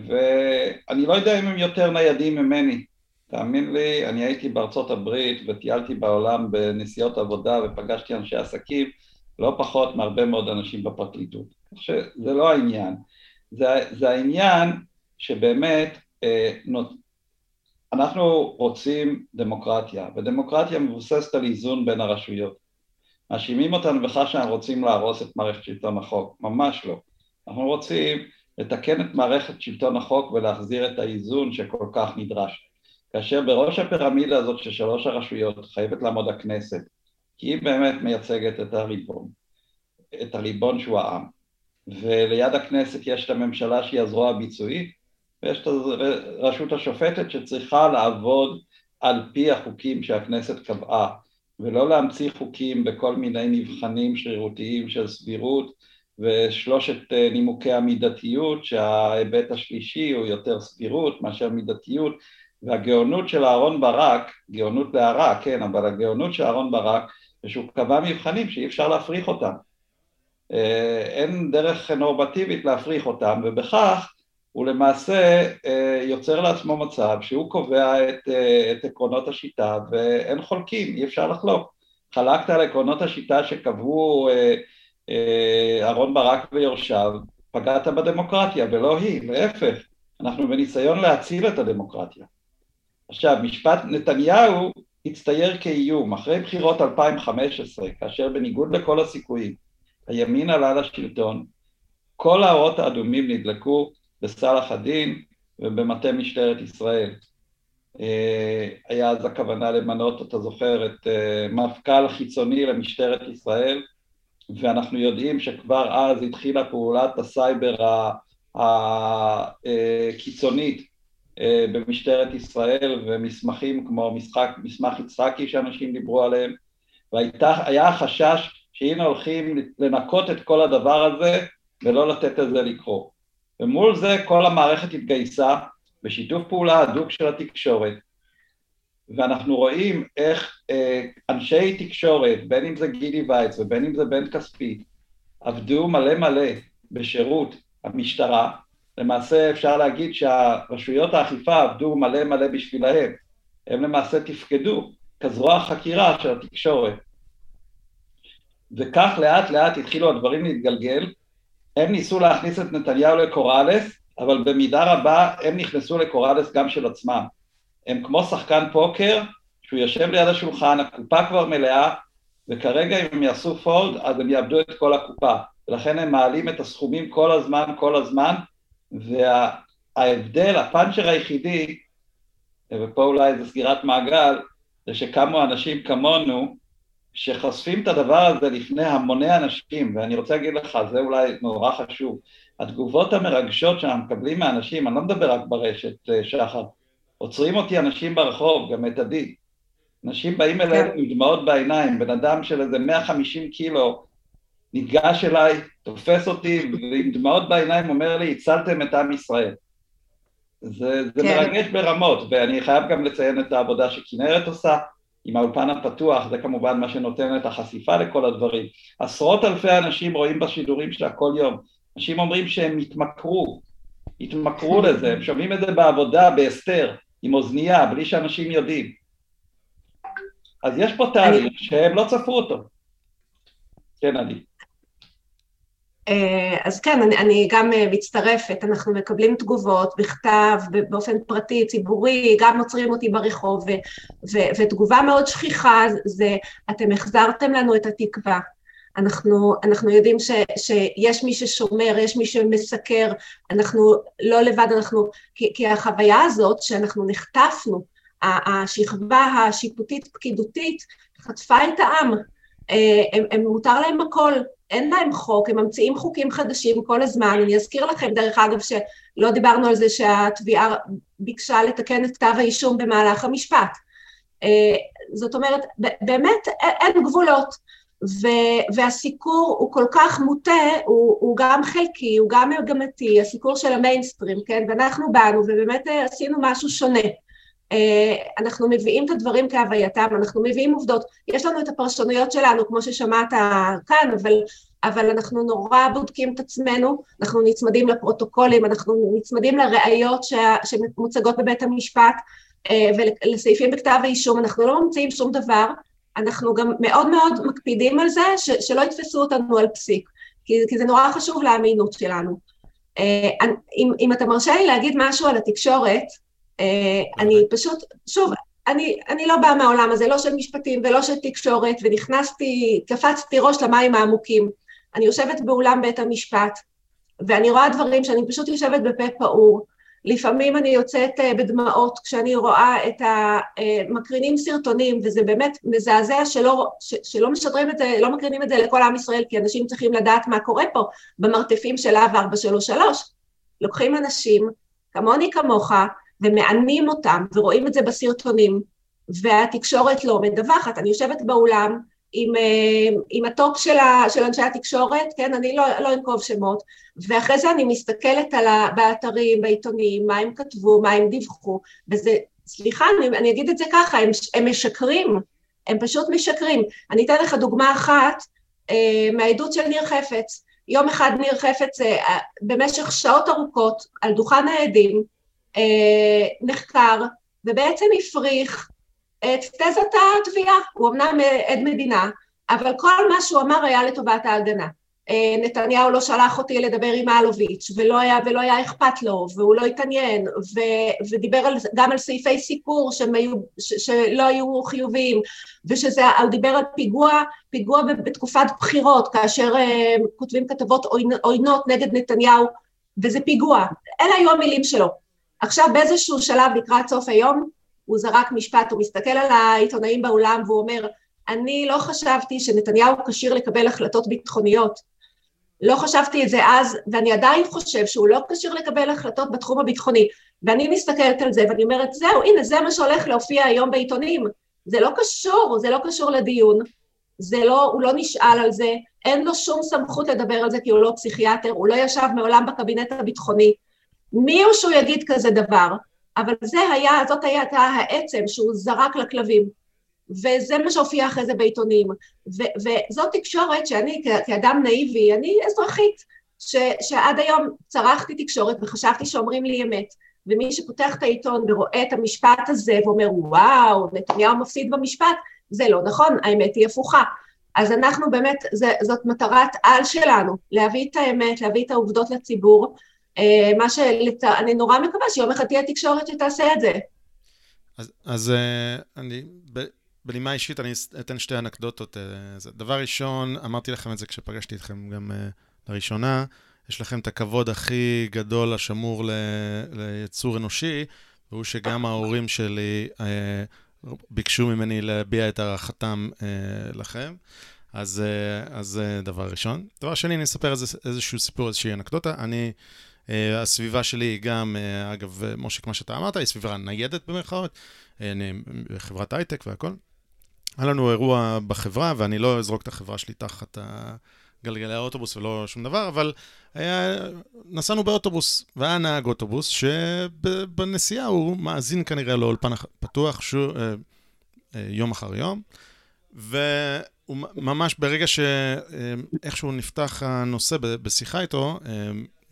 ואני לא יודע אם הם יותר ניידים ממני, תאמין לי, אני הייתי בארצות הברית וטיילתי בעולם בנסיעות עבודה ופגשתי אנשי עסקים, לא פחות מהרבה מאוד אנשים בפרקליטות. זה לא העניין. זה, זה העניין שבאמת אה, נות... אנחנו רוצים דמוקרטיה, ודמוקרטיה מבוססת על איזון בין הרשויות. מאשימים אותנו בכך שאנחנו רוצים להרוס את מערכת שלטון החוק, ממש לא. אנחנו רוצים לתקן את מערכת שלטון החוק ולהחזיר את האיזון שכל כך נדרש. כאשר בראש הפירמידה הזאת של שלוש הרשויות חייבת לעמוד הכנסת, כי היא באמת מייצגת את הריבון, את הריבון שהוא העם, וליד הכנסת יש את הממשלה שהיא הזרוע הביצועית, ויש את הרשות השופטת שצריכה לעבוד על פי החוקים שהכנסת קבעה, ולא להמציא חוקים בכל מיני נבחנים שרירותיים של סבירות ושלושת אה, נימוקי המידתיות שההיבט השלישי הוא יותר סבירות מאשר מידתיות והגאונות של אהרון ברק, גאונות להרע, כן, אבל הגאונות של אהרון ברק זה שהוא קבע מבחנים שאי אפשר להפריך אותם. אה, אין דרך נורמטיבית להפריך אותם, ובכך הוא למעשה אה, יוצר לעצמו מצב שהוא קובע את, אה, את עקרונות השיטה ואין חולקים, אי אפשר לחלוק. חלקת על עקרונות השיטה שקבעו אהרון ברק ויורשיו, פגעת בדמוקרטיה ולא היא, להפך, אנחנו בניסיון להציל את הדמוקרטיה. עכשיו, משפט נתניהו הצטייר כאיום. אחרי בחירות 2015, כאשר בניגוד לכל הסיכויים, הימין עלה לשלטון, כל האורות האדומים נדלקו בסלאח א-דין, ובמטה משטרת ישראל. אה, היה אז הכוונה למנות, אתה זוכר, את אה, מפכ"ל חיצוני למשטרת ישראל, ואנחנו יודעים שכבר אז התחילה פעולת הסייבר הקיצונית במשטרת ישראל, ומסמכים כמו משחק, מסמך יצחקי שאנשים דיברו עליהם, והיה חשש שהנה הולכים לנקות את כל הדבר הזה ולא לתת לזה לקרות. ומול זה כל המערכת התגייסה בשיתוף פעולה הדוק של התקשורת, ואנחנו רואים איך אה, אנשי תקשורת, בין אם זה גידי וייץ ובין אם זה בן כספי, עבדו מלא מלא בשירות המשטרה, למעשה אפשר להגיד שהרשויות האכיפה עבדו מלא מלא בשבילהם, הם למעשה תפקדו כזרוע חקירה של התקשורת. וכך לאט לאט התחילו הדברים להתגלגל, הם ניסו להכניס את נתניהו לקוראלס, אבל במידה רבה הם נכנסו לקוראלס גם של עצמם. הם כמו שחקן פוקר, שהוא יושב ליד השולחן, הקופה כבר מלאה, וכרגע אם הם יעשו פולד, אז הם יאבדו את כל הקופה. ולכן הם מעלים את הסכומים כל הזמן, כל הזמן, וההבדל, הפאנצ'ר היחידי, ופה אולי זה סגירת מעגל, זה שקמו אנשים כמונו, שחושפים את הדבר הזה לפני המוני אנשים, ואני רוצה להגיד לך, זה אולי נורא חשוב, התגובות המרגשות שאנחנו מקבלים מאנשים, אני לא מדבר רק ברשת, אה, שחר, עוצרים אותי אנשים ברחוב, גם את עדי, אנשים באים אלינו כן. עם דמעות בעיניים, בן אדם של איזה 150 קילו ניגש אליי, תופס אותי, ועם דמעות בעיניים אומר לי, הצלתם את עם ישראל. זה, זה כן. מרגש ברמות, ואני חייב גם לציין את העבודה שכנרת עושה, עם האולפן הפתוח, זה כמובן מה שנותן את החשיפה לכל הדברים. עשרות אלפי אנשים רואים בשידורים שלה כל יום. אנשים אומרים שהם התמכרו, התמכרו לזה, הם שומעים את זה בעבודה, בהסתר, עם אוזנייה, בלי שאנשים יודעים. אז יש פה תהליך שהם לא צפו אותו. כן, אני.
אה, אז כן, אני, אני גם אה, מצטרפת, אנחנו מקבלים תגובות בכתב, באופן פרטי, ציבורי, גם עוצרים אותי ברחוב, ו, ו, ותגובה מאוד שכיחה זה, אתם החזרתם לנו את התקווה. אנחנו, אנחנו יודעים ש, שיש מי ששומר, יש מי שמסקר, אנחנו לא לבד, אנחנו, כי, כי החוויה הזאת שאנחנו נחטפנו, השכבה השיפוטית-פקידותית חטפה את העם, אה, הם, הם מותר להם הכל, אין להם חוק, הם ממציאים חוקים חדשים כל הזמן. אני אזכיר לכם, דרך אגב, שלא דיברנו על זה שהתביעה ביקשה לתקן את כתב האישום במהלך המשפט. אה, זאת אומרת, באמת אין גבולות. ו- והסיקור הוא כל כך מוטה, הוא, הוא גם חלקי, הוא גם מגמתי, הסיקור של המיינסטרים, כן? ואנחנו באנו ובאמת אה, עשינו משהו שונה. אה, אנחנו מביאים את הדברים כהווייתם, אנחנו מביאים עובדות. יש לנו את הפרשנויות שלנו, כמו ששמעת כאן, אבל, אבל אנחנו נורא בודקים את עצמנו, אנחנו נצמדים לפרוטוקולים, אנחנו נצמדים לראיות שה, שמוצגות בבית המשפט אה, ולסעיפים בכתב האישום, אנחנו לא ממציאים שום דבר, אנחנו גם מאוד מאוד מקפידים על זה ש, שלא יתפסו אותנו על פסיק, כי, כי זה נורא חשוב לאמינות שלנו. אה, אם, אם אתה מרשה לי להגיד משהו על התקשורת, אני פשוט, שוב, אני, אני לא באה מהעולם הזה, לא של משפטים ולא של תקשורת, ונכנסתי, קפצתי ראש למים העמוקים. אני יושבת באולם בית המשפט, ואני רואה דברים שאני פשוט יושבת בפה פעור. לפעמים אני יוצאת אה, בדמעות כשאני רואה את המקרינים סרטונים, וזה באמת מזעזע שלא, שלא משדרים את זה, לא מקרינים את זה לכל עם ישראל, כי אנשים צריכים לדעת מה קורה פה במרתפים של להב 433. לוקחים אנשים, כמוני כמוך, ומענים אותם, ורואים את זה בסרטונים, והתקשורת לא מדווחת. אני יושבת באולם עם, אה, עם ה top של, ה, של אנשי התקשורת, כן, אני לא, לא אנקוב שמות, ואחרי זה אני מסתכלת על ה, באתרים, בעיתונים, מה הם כתבו, מה הם דיווחו, וזה, סליחה, אני, אני אגיד את זה ככה, הם, הם משקרים, הם פשוט משקרים. אני אתן לך דוגמה אחת אה, מהעדות של ניר חפץ. יום אחד ניר חפץ אה, במשך שעות ארוכות על דוכן העדים, אה, נחקר ובעצם הפריך את תזת התביעה, הוא אמנם עד מדינה, אבל כל מה שהוא אמר היה לטובת ההגנה. אה, נתניהו לא שלח אותי לדבר עם אלוביץ', ולא היה, ולא היה אכפת לו, והוא לא התעניין, ו, ודיבר על, גם על סעיפי סיפור היו, ש, שלא היו חיוביים, ושזה, דיבר על פיגוע, פיגוע בתקופת בחירות, כאשר uh, כותבים כתבות עוינות נגד נתניהו, וזה פיגוע. אלה היו המילים שלו. עכשיו באיזשהו שלב לקראת סוף היום, הוא זרק משפט, הוא מסתכל על העיתונאים באולם והוא אומר, אני לא חשבתי שנתניהו כשיר לקבל החלטות ביטחוניות. לא חשבתי את זה אז, ואני עדיין חושב שהוא לא כשיר לקבל החלטות בתחום הביטחוני. ואני מסתכלת על זה ואני אומרת, זהו, הנה, זה מה שהולך להופיע היום בעיתונים. זה לא קשור, זה לא קשור לדיון. זה לא, הוא לא נשאל על זה, אין לו שום סמכות לדבר על זה כי הוא לא פסיכיאטר, הוא לא ישב מעולם בקבינט הביטחוני. מי הוא שהוא יגיד כזה דבר? אבל זה היה, זאת הייתה העצם שהוא זרק לכלבים. וזה מה שהופיע אחרי זה בעיתונים. ו- וזאת תקשורת שאני כאדם נאיבי, אני אזרחית, ש- שעד היום צרכתי תקשורת וחשבתי שאומרים לי אמת. ומי שפותח את העיתון ורואה את המשפט הזה ואומר, וואו, נתניהו מפסיד במשפט, זה לא נכון, האמת היא הפוכה. אז אנחנו באמת, זה, זאת מטרת על שלנו, להביא את האמת, להביא את העובדות לציבור, מה שאני נורא מקווה שיום אחד תהיה תקשורת שתעשה את זה.
אז, אז אה, אני, בנימה אישית אני אתן שתי אנקדוטות. אה, דבר ראשון, אמרתי לכם את זה כשפגשתי אתכם גם לראשונה, יש לכם את הכבוד הכי גדול השמור ליצור אנושי, והוא שגם ההורים שלי ביקשו ממני להביע את הערכתם לכם. אז זה דבר ראשון. דבר שני, אני אספר איזה, איזשהו סיפור, איזושהי אנקדוטה. אני... אה, הסביבה שלי היא גם, אה, אגב, משה, כמו שאתה אמרת, היא סביבה ניידת במרכאות, אה, אני חברת הייטק והכל. היה לנו אירוע בחברה, ואני לא אזרוק את החברה שלי תחת גלגלי האוטובוס ולא שום דבר, אבל היה, נסענו באוטובוס, והיה נהג אוטובוס שבנסיעה הוא מאזין כנראה לאולפן פתוח ש... יום אחר יום, והוא ממש ברגע שאיכשהו נפתח הנושא בשיחה איתו,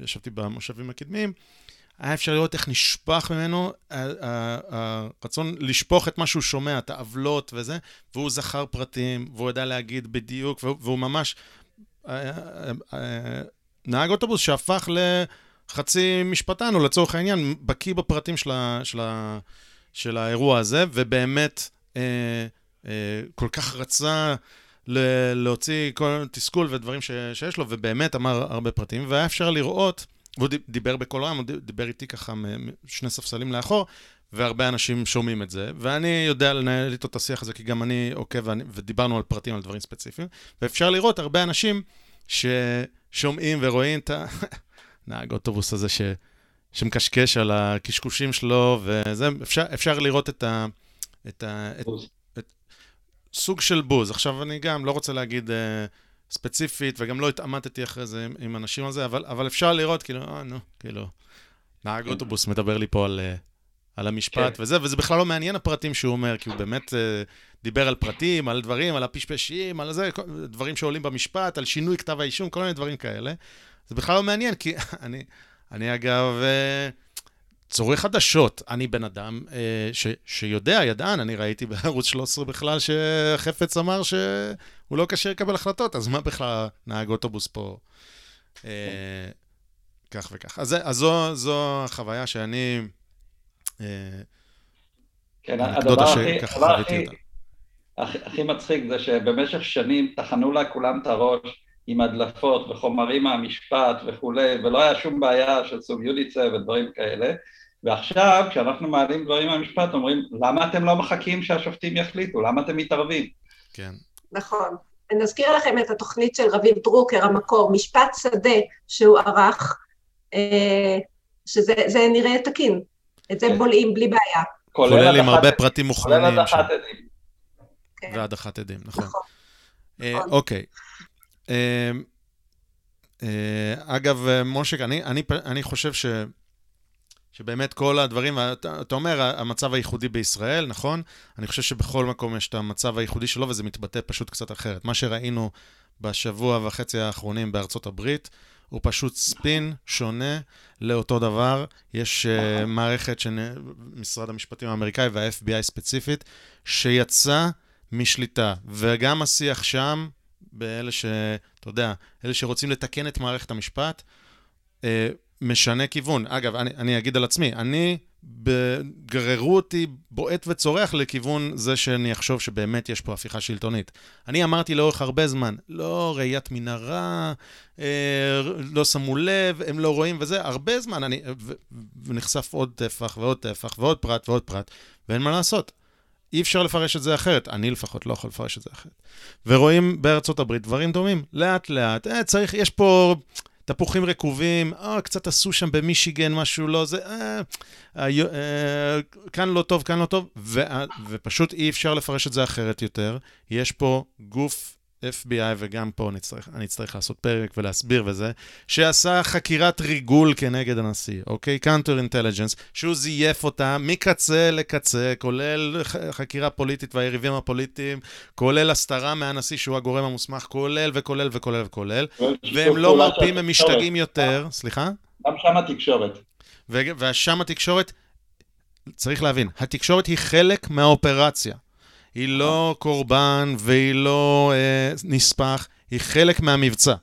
ישבתי במושבים הקדמיים, היה אפשר לראות איך נשפך ממנו הרצון לשפוך את מה שהוא שומע, את העוולות וזה, והוא זכר פרטים, והוא ידע להגיד בדיוק, והוא ממש... אה, אה, אה, נהג אוטובוס שהפך לחצי משפטן, או לצורך העניין, בקיא בפרטים של, ה, של, ה, של האירוע הזה, ובאמת אה, אה, כל כך רצה להוציא כל תסכול ודברים ש, שיש לו, ובאמת אמר הרבה פרטים, והיה אפשר לראות, והוא דיבר בקול רם, הוא דיבר איתי ככה שני ספסלים לאחור, והרבה אנשים שומעים את זה, ואני יודע לנהל איתו את השיח הזה, כי גם אני עוקב, ואני, ודיברנו על פרטים, על דברים ספציפיים, ואפשר לראות הרבה אנשים ששומעים ורואים את הנהג אוטובוס הזה ש, שמקשקש על הקשקושים שלו, וזה, אפשר, אפשר לראות את ה... את ה את, סוג של בוז. עכשיו, אני גם לא רוצה להגיד uh, ספציפית, וגם לא התעמתתי אחרי זה עם, עם אנשים על זה, אבל, אבל אפשר לראות, כאילו, אה, נו, כאילו, נהג כן. אוטובוס מדבר לי פה על, uh, על המשפט כן. וזה, וזה בכלל לא מעניין הפרטים שהוא אומר, כי הוא באמת uh, דיבר על פרטים, על דברים, על הפשפשים, על זה, דברים שעולים במשפט, על שינוי כתב האישום, כל מיני דברים כאלה. זה בכלל לא מעניין, כי אני, אני אגב... Uh, צורך חדשות. אני בן אדם אה, ש, שיודע, ידען, אני ראיתי בערוץ 13 בכלל שחפץ אמר שהוא לא כשיר לקבל החלטות, אז מה בכלל נהג אוטובוס פה אה, כך וכך. אז, אז זו, זו החוויה שאני...
אה, כן, הדבר הכי, הדבר הכי, הכי, הכי מצחיק זה שבמשך שנים טחנו לה כולם את הראש עם הדלפות וחומרים מהמשפט וכולי, ולא היה שום בעיה של סוג יוליצה ודברים כאלה. ועכשיו, כשאנחנו מעלים דברים מהמשפט, אומרים, למה אתם לא מחכים שהשופטים יחליטו? למה אתם מתערבים?
כן. נכון. נזכיר לכם את התוכנית של רביב דרוקר, המקור, משפט שדה שהוא ערך, אה, שזה נראה תקין. את זה כן. בולעים בלי בעיה.
כולל עם הרבה פרטים מוכנים. כולל הדחת עדים. כן. והדחת עדים, נכון. נכון. אה, נכון. אוקיי. אה, אגב, מושק, אני חושב ש... שבאמת כל הדברים, אתה, אתה אומר, המצב הייחודי בישראל, נכון? אני חושב שבכל מקום יש את המצב הייחודי שלו, וזה מתבטא פשוט קצת אחרת. מה שראינו בשבוע וחצי האחרונים בארצות הברית, הוא פשוט ספין שונה לאותו דבר. יש uh, מערכת של משרד המשפטים האמריקאי וה-FBI ספציפית, שיצא משליטה, וגם השיח שם, באלה ש... אתה יודע, אלה שרוצים לתקן את מערכת המשפט, uh, משנה כיוון. אגב, אני, אני אגיד על עצמי, אני גררו אותי בועט וצורח לכיוון זה שאני אחשוב שבאמת יש פה הפיכה שלטונית. אני אמרתי לאורך הרבה זמן, לא ראיית מנהרה, אה, לא שמו לב, הם לא רואים וזה, הרבה זמן, אני, ו, ונחשף עוד טפח ועוד טפח ועוד פרט ועוד פרט, ואין מה לעשות. אי אפשר לפרש את זה אחרת, אני לפחות לא יכול לפרש את זה אחרת. ורואים בארצות הברית דברים דומים, לאט לאט, אה, צריך, יש פה... תפוחים רקובים, אה, קצת עשו שם במישיגן משהו לא זה, אה, אה, אה, כאן לא טוב, כאן לא טוב, ו, ופשוט אי אפשר לפרש את זה אחרת יותר. יש פה גוף FBI, וגם פה נצטרך, אני אצטרך לעשות פרק ולהסביר וזה, שעשה חקירת ריגול כנגד הנשיא, אוקיי? counter intelligence, שהוא זייף אותה מקצה לקצה, כולל חקירה פוליטית והיריבים הפוליטיים, כולל הסתרה מהנשיא שהוא הגורם המוסמך, כולל וכולל וכולל וכולל, והם לא מרפים, הם משתגעים יותר, סליחה?
גם שם התקשורת.
ושם התקשורת, צריך להבין, התקשורת היא חלק מהאופרציה. היא לא קורבן והיא לא אה, נספח, היא חלק מהמבצע.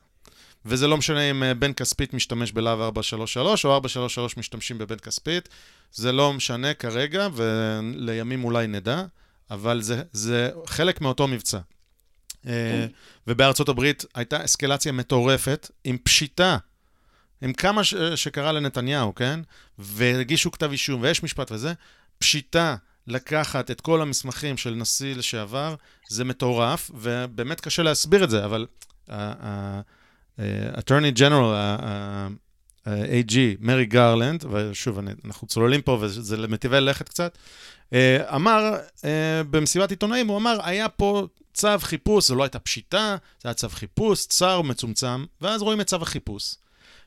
וזה לא משנה אם אה, בן כספית משתמש בלהב 433 או 433 משתמשים בבן כספית, זה לא משנה כרגע, ולימים אולי נדע, אבל זה, זה חלק מאותו מבצע. אה, ובארצות הברית הייתה אסקלציה מטורפת עם פשיטה, עם כמה ש- שקרה לנתניהו, כן? והגישו כתב אישום ויש משפט וזה, פשיטה לקחת את כל המסמכים של נשיא לשעבר, זה מטורף, ובאמת קשה להסביר את זה, אבל ה-Attorney General, ה-AG, מרי גרלנד, ושוב, אנחנו צוללים פה וזה למטיבי לכת קצת, אה, אמר אה, במסיבת עיתונאים, הוא אמר, היה פה צו חיפוש, זו לא הייתה פשיטה, זה היה צו חיפוש, צר ומצומצם, ואז רואים את צו החיפוש.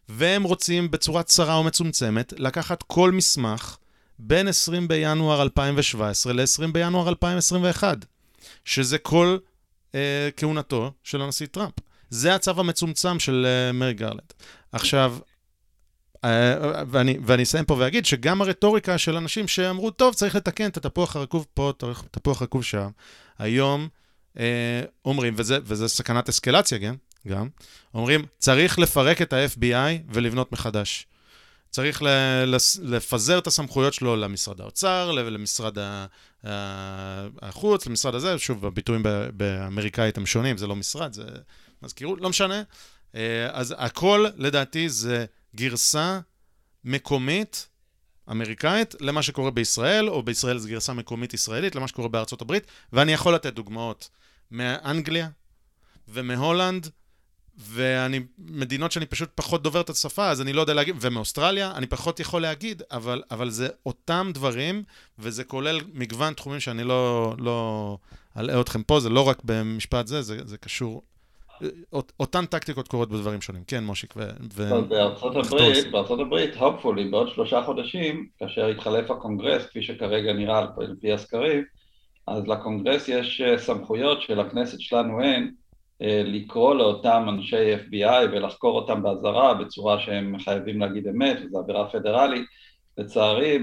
והם רוצים בצורה צרה או מצומצמת לקחת כל מסמך בין 20 בינואר 2017 ל-20 בינואר 2021, שזה כל אה, כהונתו של הנשיא טראמפ. זה הצו המצומצם של אה, מרי גרלנד. עכשיו, אה, ואני, ואני אסיים פה ואגיד שגם הרטוריקה של אנשים שאמרו, טוב, צריך לתקן את התפוח הרקוב פה, את התפוח הרקוב שם, היום אה, אומרים, וזה, וזה סכנת אסקלציה, כן? גם, אומרים, צריך לפרק את ה-FBI ולבנות מחדש. צריך לפזר את הסמכויות שלו למשרד האוצר, למשרד החוץ, למשרד הזה, שוב, הביטויים באמריקאית הם שונים, זה לא משרד, זה מזכירות, לא משנה. אה, אז הכל, לדעתי, זה גרסה מקומית אמריקאית למה שקורה בישראל, או בישראל זו גרסה מקומית ישראלית למה שקורה בארצות הברית, ואני יכול לתת דוגמאות מאנגליה ומהולנד ואני, מדינות שאני פשוט פחות דובר את השפה, אז אני לא יודע להגיד, ומאוסטרליה, אני פחות יכול להגיד, אבל, אבל זה אותם דברים, וזה כולל מגוון תחומים שאני לא, לא אלאה אתכם פה, זה לא רק במשפט זה, זה, זה קשור, אות, אותן טקטיקות קורות בדברים שונים. כן, מושיק, ו... ו...
בארצות הברית, בארצות הברית, hopefully, בעוד שלושה חודשים, כאשר יתחלף הקונגרס, כפי שכרגע נראה על פי הסקרים, אז לקונגרס יש אה, סמכויות שלכנסת שלנו אין, אה, לקרוא לאותם אנשי FBI ולחקור אותם באזהרה בצורה שהם חייבים להגיד אמת, וזו עבירה פדרלית. לצערי,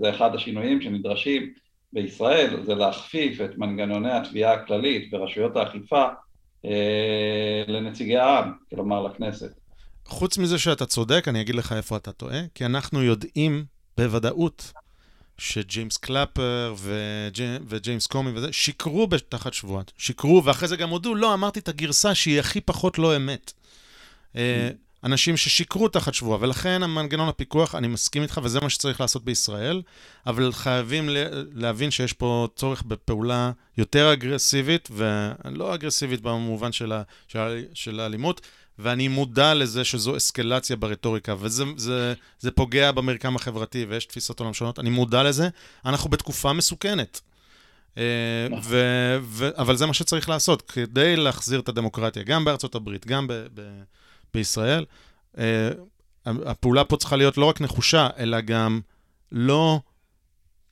זה אחד השינויים שנדרשים בישראל, זה להכפיף את מנגנוני התביעה הכללית ורשויות האכיפה אה, לנציגי העם, כלומר לכנסת.
חוץ מזה שאתה צודק, אני אגיד לך איפה אתה טועה, כי אנחנו יודעים בוודאות שג'יימס קלאפר וג'יימס קומי וזה, שיקרו תחת שבועת. שיקרו, ואחרי זה גם הודו, לא, אמרתי את הגרסה שהיא הכי פחות לא אמת. אה, אנשים ששיקרו תחת שבועה, ולכן המנגנון הפיקוח, אני מסכים איתך, וזה מה שצריך לעשות בישראל, אבל חייבים להבין שיש פה צורך בפעולה יותר אגרסיבית, ולא אגרסיבית במובן של, ה, של, של האלימות, ואני מודע לזה שזו אסקלציה ברטוריקה, וזה זה, זה פוגע במרקם החברתי, ויש תפיסות עולם שונות, אני מודע לזה. אנחנו בתקופה מסוכנת. אה. ו, ו, אבל זה מה שצריך לעשות, כדי להחזיר את הדמוקרטיה, גם בארצות הברית, גם ב, ב, בישראל. אה, הפעולה פה צריכה להיות לא רק נחושה, אלא גם לא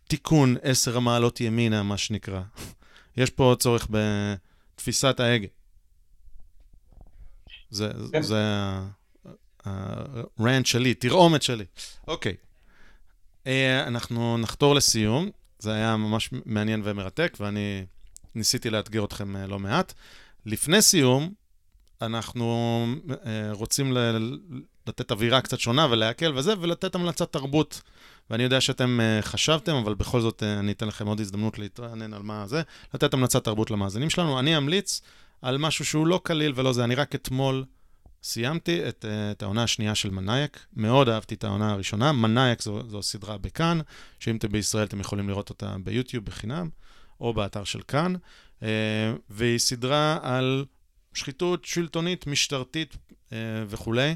תיקון עשר המעלות ימינה, מה שנקרא. יש פה צורך בתפיסת ההגה. זה, כן. זה הרנט שלי, תרעומת שלי. אוקיי, אה, אנחנו נחתור לסיום. זה היה ממש מעניין ומרתק, ואני ניסיתי לאתגר אתכם אה, לא מעט. לפני סיום, אנחנו אה, רוצים ל... לתת אווירה קצת שונה ולהקל וזה, ולתת המלצת תרבות. ואני יודע שאתם uh, חשבתם, אבל בכל זאת uh, אני אתן לכם עוד הזדמנות להתרענן על מה זה, לתת המלצת תרבות למאזינים שלנו. אני אמליץ על משהו שהוא לא קליל ולא זה. אני רק אתמול סיימתי את, uh, את העונה השנייה של מנאייק. מאוד אהבתי את העונה הראשונה. מנאייק זו, זו סדרה בכאן, שאם אתם בישראל אתם יכולים לראות אותה ביוטיוב בחינם, או באתר של כאן. Uh, והיא סדרה על שחיתות שלטונית, משטרתית uh, וכולי.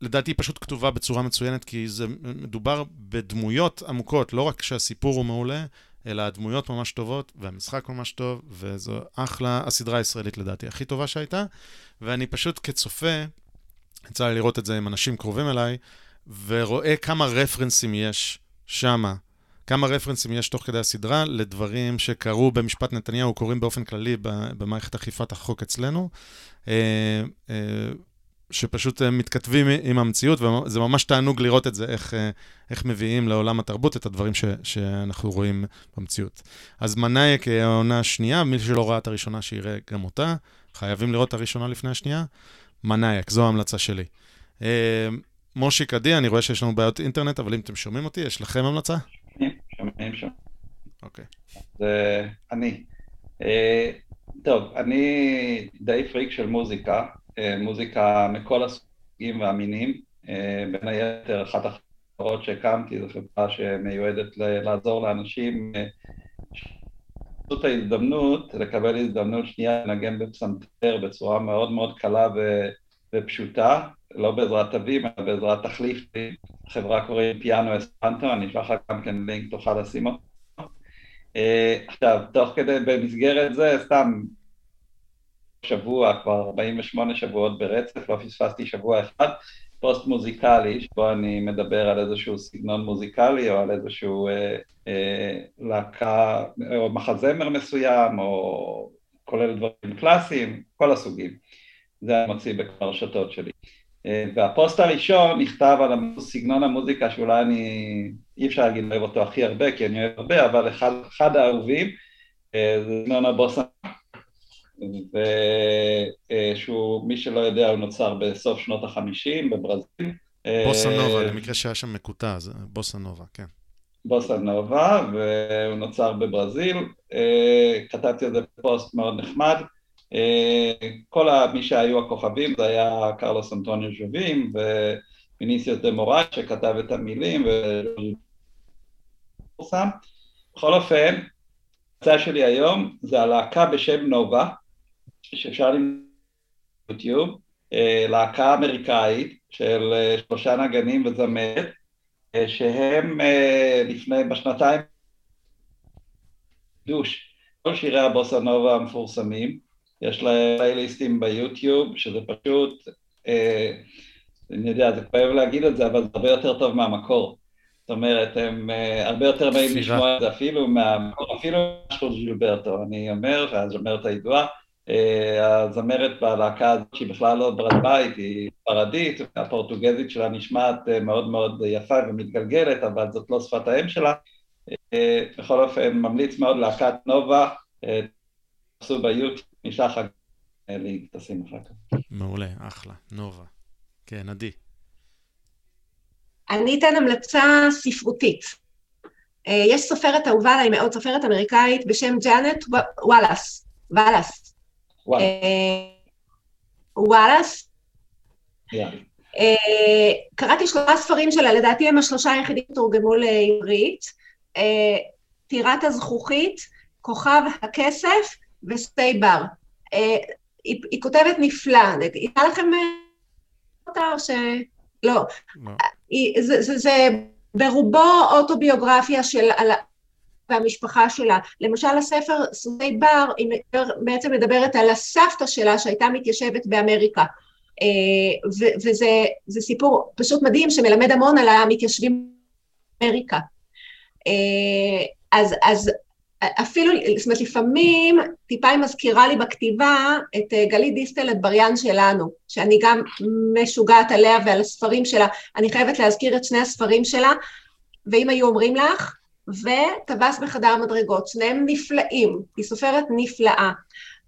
לדעתי היא פשוט כתובה בצורה מצוינת, כי זה מדובר בדמויות עמוקות, לא רק שהסיפור הוא מעולה, אלא הדמויות ממש טובות, והמשחק ממש טוב, וזו אחלה, הסדרה הישראלית לדעתי הכי טובה שהייתה, ואני פשוט כצופה, יצא לי לראות את זה עם אנשים קרובים אליי, ורואה כמה רפרנסים יש שמה, כמה רפרנסים יש תוך כדי הסדרה לדברים שקרו במשפט נתניהו, קורים באופן כללי במערכת אכיפת החוק אצלנו. אה, אה, שפשוט אה, מתכתבים עם המציאות, וזה ממש תענוג לראות את זה, איך, אה, איך מביאים לעולם התרבות את הדברים ש, שאנחנו רואים במציאות. אז מנאייק העונה השנייה, מי שלא ראה את הראשונה, שיראה גם אותה. חייבים לראות את הראשונה לפני השנייה. מנאייק, זו ההמלצה שלי. אה, מושיק עדי, אני רואה שיש לנו בעיות אינטרנט, אבל אם אתם שומעים אותי, יש לכם המלצה?
שומעים, שומעים.
אוקיי.
זה אני. טוב, אני די פריק של מוזיקה. אה, מוזיקה מכל הסוגים והמינים, אה, בין היתר אחת החברות שהקמתי זו חברה שמיועדת לעזור לאנשים אה, את ההזדמנות, לקבל הזדמנות שנייה לנגן בפסנתר בצורה מאוד מאוד קלה ופשוטה, לא בעזרת תווים, אלא בעזרת תחליף. החברה קוראים פיאנו אספנטו, אני אשלח לך גם כן לינק, תוכל לשים אותו. עכשיו, תוך כדי, במסגרת זה, סתם שבוע, כבר 48 שבועות ברצף, לא פספסתי שבוע אחד, פוסט מוזיקלי, שבו אני מדבר על איזשהו סגנון מוזיקלי או על איזשהו אה, אה, להקה, או מחזמר מסוים, או כולל דברים קלאסיים, כל הסוגים. זה אני מוציא בכמה רשתות שלי. אה, והפוסט הראשון נכתב על סגנון המוזיקה שאולי אני, אי אפשר להגיד אוהב אותו הכי הרבה, כי אני אוהב הרבה, אבל אחד, אחד האהובים אה, זה סגנון הבוסה ושהוא, מי שלא יודע, הוא נוצר בסוף שנות החמישים בברזיל.
בוסה נובה, למקרה שהיה שם מקוטע, זה בוסה נובה, כן.
בוסה נובה, והוא נוצר בברזיל. כתבתי על זה פוסט מאוד נחמד. כל מי שהיו הכוכבים זה היה קרלוס אנטוניו ז'ובים ומיניסיוס דה מורט שכתב את המילים ופורסם. בכל אופן, ההצעה שלי היום זה הלהקה בשם נובה, שאפשר למצוא ביוטיוב, אה, להקה אמריקאית של אה, שלושה נגנים וזמרת, אה, שהם לפני, בשנתיים, דוש, כל שירי הבוסה נובה המפורסמים, יש להם פלייליסטים ביוטיוב, שזה פשוט, אני יודע, זה כואב להגיד את זה, אבל זה הרבה יותר טוב מהמקור. זאת אומרת, הם הרבה יותר באים לשמוע את זה אפילו מהמקור, אפילו משהו ג'ילברטו, אני אומר, והזמרת הידועה, הזמרת בלהקה הזאת, שהיא בכלל לא ברת בית, היא ספרדית, הפורטוגזית שלה נשמעת אה, מאוד מאוד יפה ומתגלגלת, אבל זאת לא שפת האם שלה. אה, בכל אופן, ממליץ מאוד להקת נובה, תעשו ביוטיוב, נשלח לי, תשים אחר כך.
מעולה, אחלה, נובה. כן, עדי.
אני אתן המלצה ספרותית. יש סופרת אהובה עליי מאוד, סופרת אמריקאית בשם ג'אנט וואלאס. וואלאס. וואלאס. אה, קראתי שלושה ספרים שלה, לדעתי הם השלושה היחידים שתורגמו לעברית. אה, טירת הזכוכית, כוכב הכסף וסטי בר. אה, היא כותבת נפלא. הייתה לכם אותה או ש... לא. לא. זה ברובו אוטוביוגרפיה של והמשפחה שלה. למשל הספר סוסי בר, בעצם מדברת על הסבתא שלה שהייתה מתיישבת באמריקה. אה, וזה סיפור פשוט מדהים שמלמד המון על המתיישבים באמריקה. אה, אז, אז אפילו, זאת אומרת, לפעמים טיפה היא מזכירה לי בכתיבה את אה, גלית דיסטל אטבריאן שלנו, שאני גם משוגעת עליה ועל הספרים שלה. אני חייבת להזכיר את שני הספרים שלה, ואם היו אומרים לך, וטווס בחדר המדרגות, שניהם נפלאים, היא סופרת נפלאה.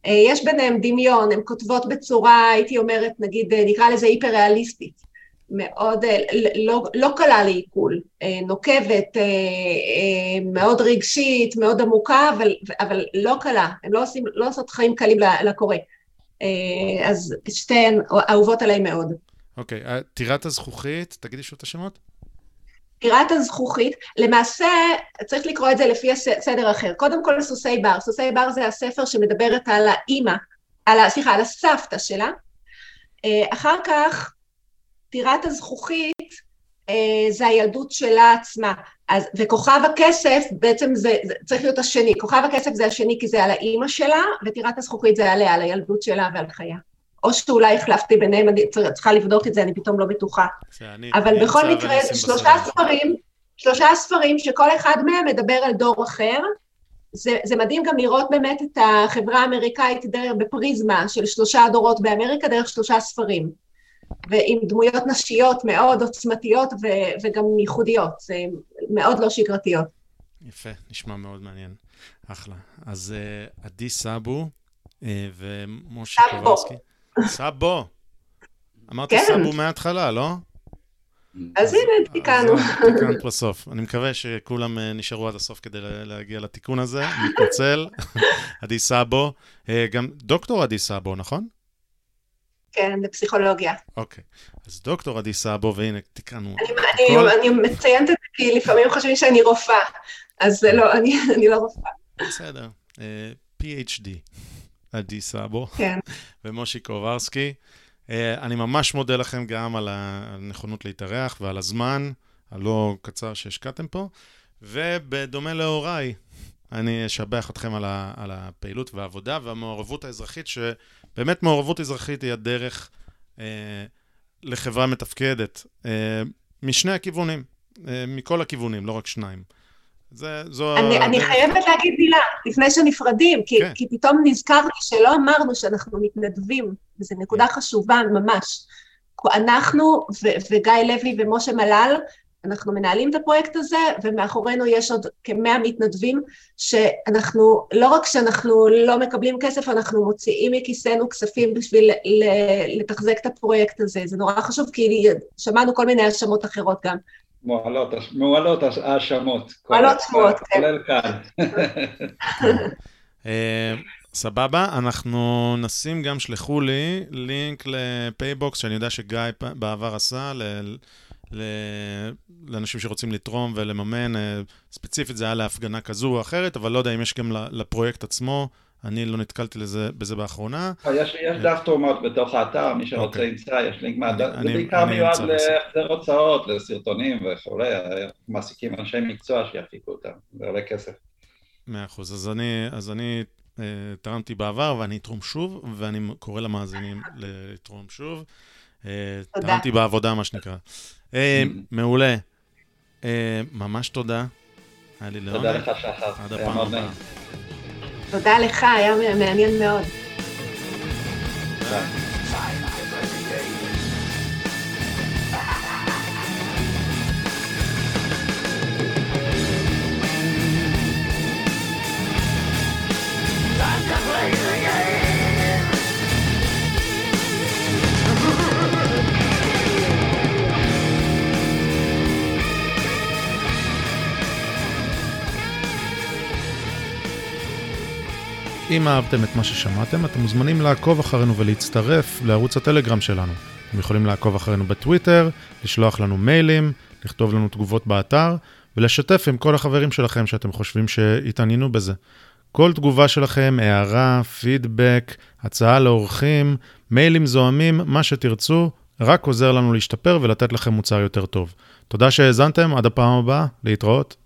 יש ביניהם דמיון, הן כותבות בצורה, הייתי אומרת, נגיד, נקרא לזה היפר-ריאליסטית. מאוד, לא, לא קלה לעיכול, נוקבת, מאוד רגשית, מאוד עמוקה, אבל, אבל לא קלה, הן לא, עושים, לא עושות חיים קלים לקורא. אז שתיהן אהובות עליי מאוד.
אוקיי, okay, טירת הזכוכית, תגידי שוב את השמות.
טירת הזכוכית, למעשה צריך לקרוא את זה לפי סדר אחר. קודם כל סוסי בר, סוסי בר זה הספר שמדברת על האימא, על, סליחה, על הסבתא שלה. אחר כך טירת הזכוכית אה, זה הילדות שלה עצמה. אז, וכוכב הכסף בעצם זה, זה צריך להיות השני, כוכב הכסף זה השני כי זה על האימא שלה, וטירת הזכוכית זה עליה, על הילדות שלה ועל חייה. או שאולי החלפתי ביניהם, אני צריכה לבדוק את זה, אני פתאום לא בטוחה. אבל בכל מקרה, זה שלושה ספרים, שלושה ספרים שכל אחד מהם מדבר על דור אחר. זה, זה מדהים גם לראות באמת את החברה האמריקאית דרך, בפריזמה של שלושה דורות באמריקה דרך שלושה ספרים. ועם דמויות נשיות מאוד עוצמתיות ו- וגם ייחודיות, זה מאוד לא שגרתיות.
יפה, נשמע מאוד מעניין. אחלה. אז אה, עדי סאבו אה, ומשה קובלסקי. סאבו. אמרתי כן. סאבו מההתחלה, לא?
אז הנה, תיקנו.
תיקנת בסוף. אני מקווה שכולם אה, נשארו עד הסוף כדי להגיע לתיקון הזה. מתנצל. עדי סאבו. גם דוקטור עדי סאבו, נכון?
כן, בפסיכולוגיה.
אוקיי. אז דוקטור עדי סאבו, והנה, תיקנו.
אני, אני, אני מציינת את זה כי לפעמים חושבים שאני רופאה, אז זה לא, אני, אני לא רופאה.
בסדר. אה, PhD, עדי סאבו.
כן.
ומושי קוברסקי. Uh, אני ממש מודה לכם גם על הנכונות להתארח ועל הזמן הלא קצר שהשקעתם פה. ובדומה להוריי, אני אשבח אתכם על, ה, על הפעילות והעבודה והמעורבות האזרחית, שבאמת מעורבות אזרחית היא הדרך אה, לחברה מתפקדת, אה, משני הכיוונים, אה, מכל הכיוונים, לא רק שניים. זה, זו
אני. אני חייבת להגיד מילה, לפני שנפרדים, כי, כן. כי פתאום נזכרתי שלא אמרנו שאנחנו מתנדבים, וזו נקודה חשובה ממש. אנחנו ו- וגיא לוי ומשה מלל, אנחנו מנהלים את הפרויקט הזה, ומאחורינו יש עוד כמאה מתנדבים, שאנחנו, לא רק שאנחנו לא מקבלים כסף, אנחנו מוציאים מכיסנו כספים בשביל לתחזק את הפרויקט הזה. זה נורא חשוב, כי שמענו כל מיני האשמות אחרות גם.
מועלות, מועלות האשמות.
מועלות שמועות, כן.
כולל כאן.
אה, סבבה, אנחנו נשים גם, שלחו לי לינק לפייבוקס, שאני יודע שגיא בעבר עשה, לאנשים שרוצים לתרום ולממן. אה, ספציפית זה היה להפגנה כזו או אחרת, אבל לא יודע אם יש גם לפרויקט עצמו. אני לא נתקלתי לזה, בזה באחרונה.
יש, יש דף תרומות בתוך האתר, מי שרוצה okay. אוקיי. ימצא, יש לינק מהדף, זה בעיקר מיועד להחזר הוצאות, לסרטונים וכולי, מעסיקים אנשי מקצוע שיפיקו אותם, זה עולה כסף.
מאה אחוז, אז אני, אז אני אה, תרמתי בעבר ואני אתרום שוב, ואני קורא למאזינים לתרום שוב. אה, תרמתי בעבודה, מה שנקרא. אה, מעולה. אה, ממש תודה.
היה לי לעונג. תודה לך, שחר.
עד הפעם הבאה.
תודה לך, היה מעניין מאוד.
אם אהבתם את מה ששמעתם, אתם מוזמנים לעקוב אחרינו ולהצטרף לערוץ הטלגרם שלנו. אתם יכולים לעקוב אחרינו בטוויטר, לשלוח לנו מיילים, לכתוב לנו תגובות באתר, ולשתף עם כל החברים שלכם שאתם חושבים שהתעניינו בזה. כל תגובה שלכם, הערה, פידבק, הצעה לאורחים, מיילים זוהמים, מה שתרצו, רק עוזר לנו להשתפר ולתת לכם מוצר יותר טוב. תודה שהאזנתם, עד הפעם הבאה, להתראות.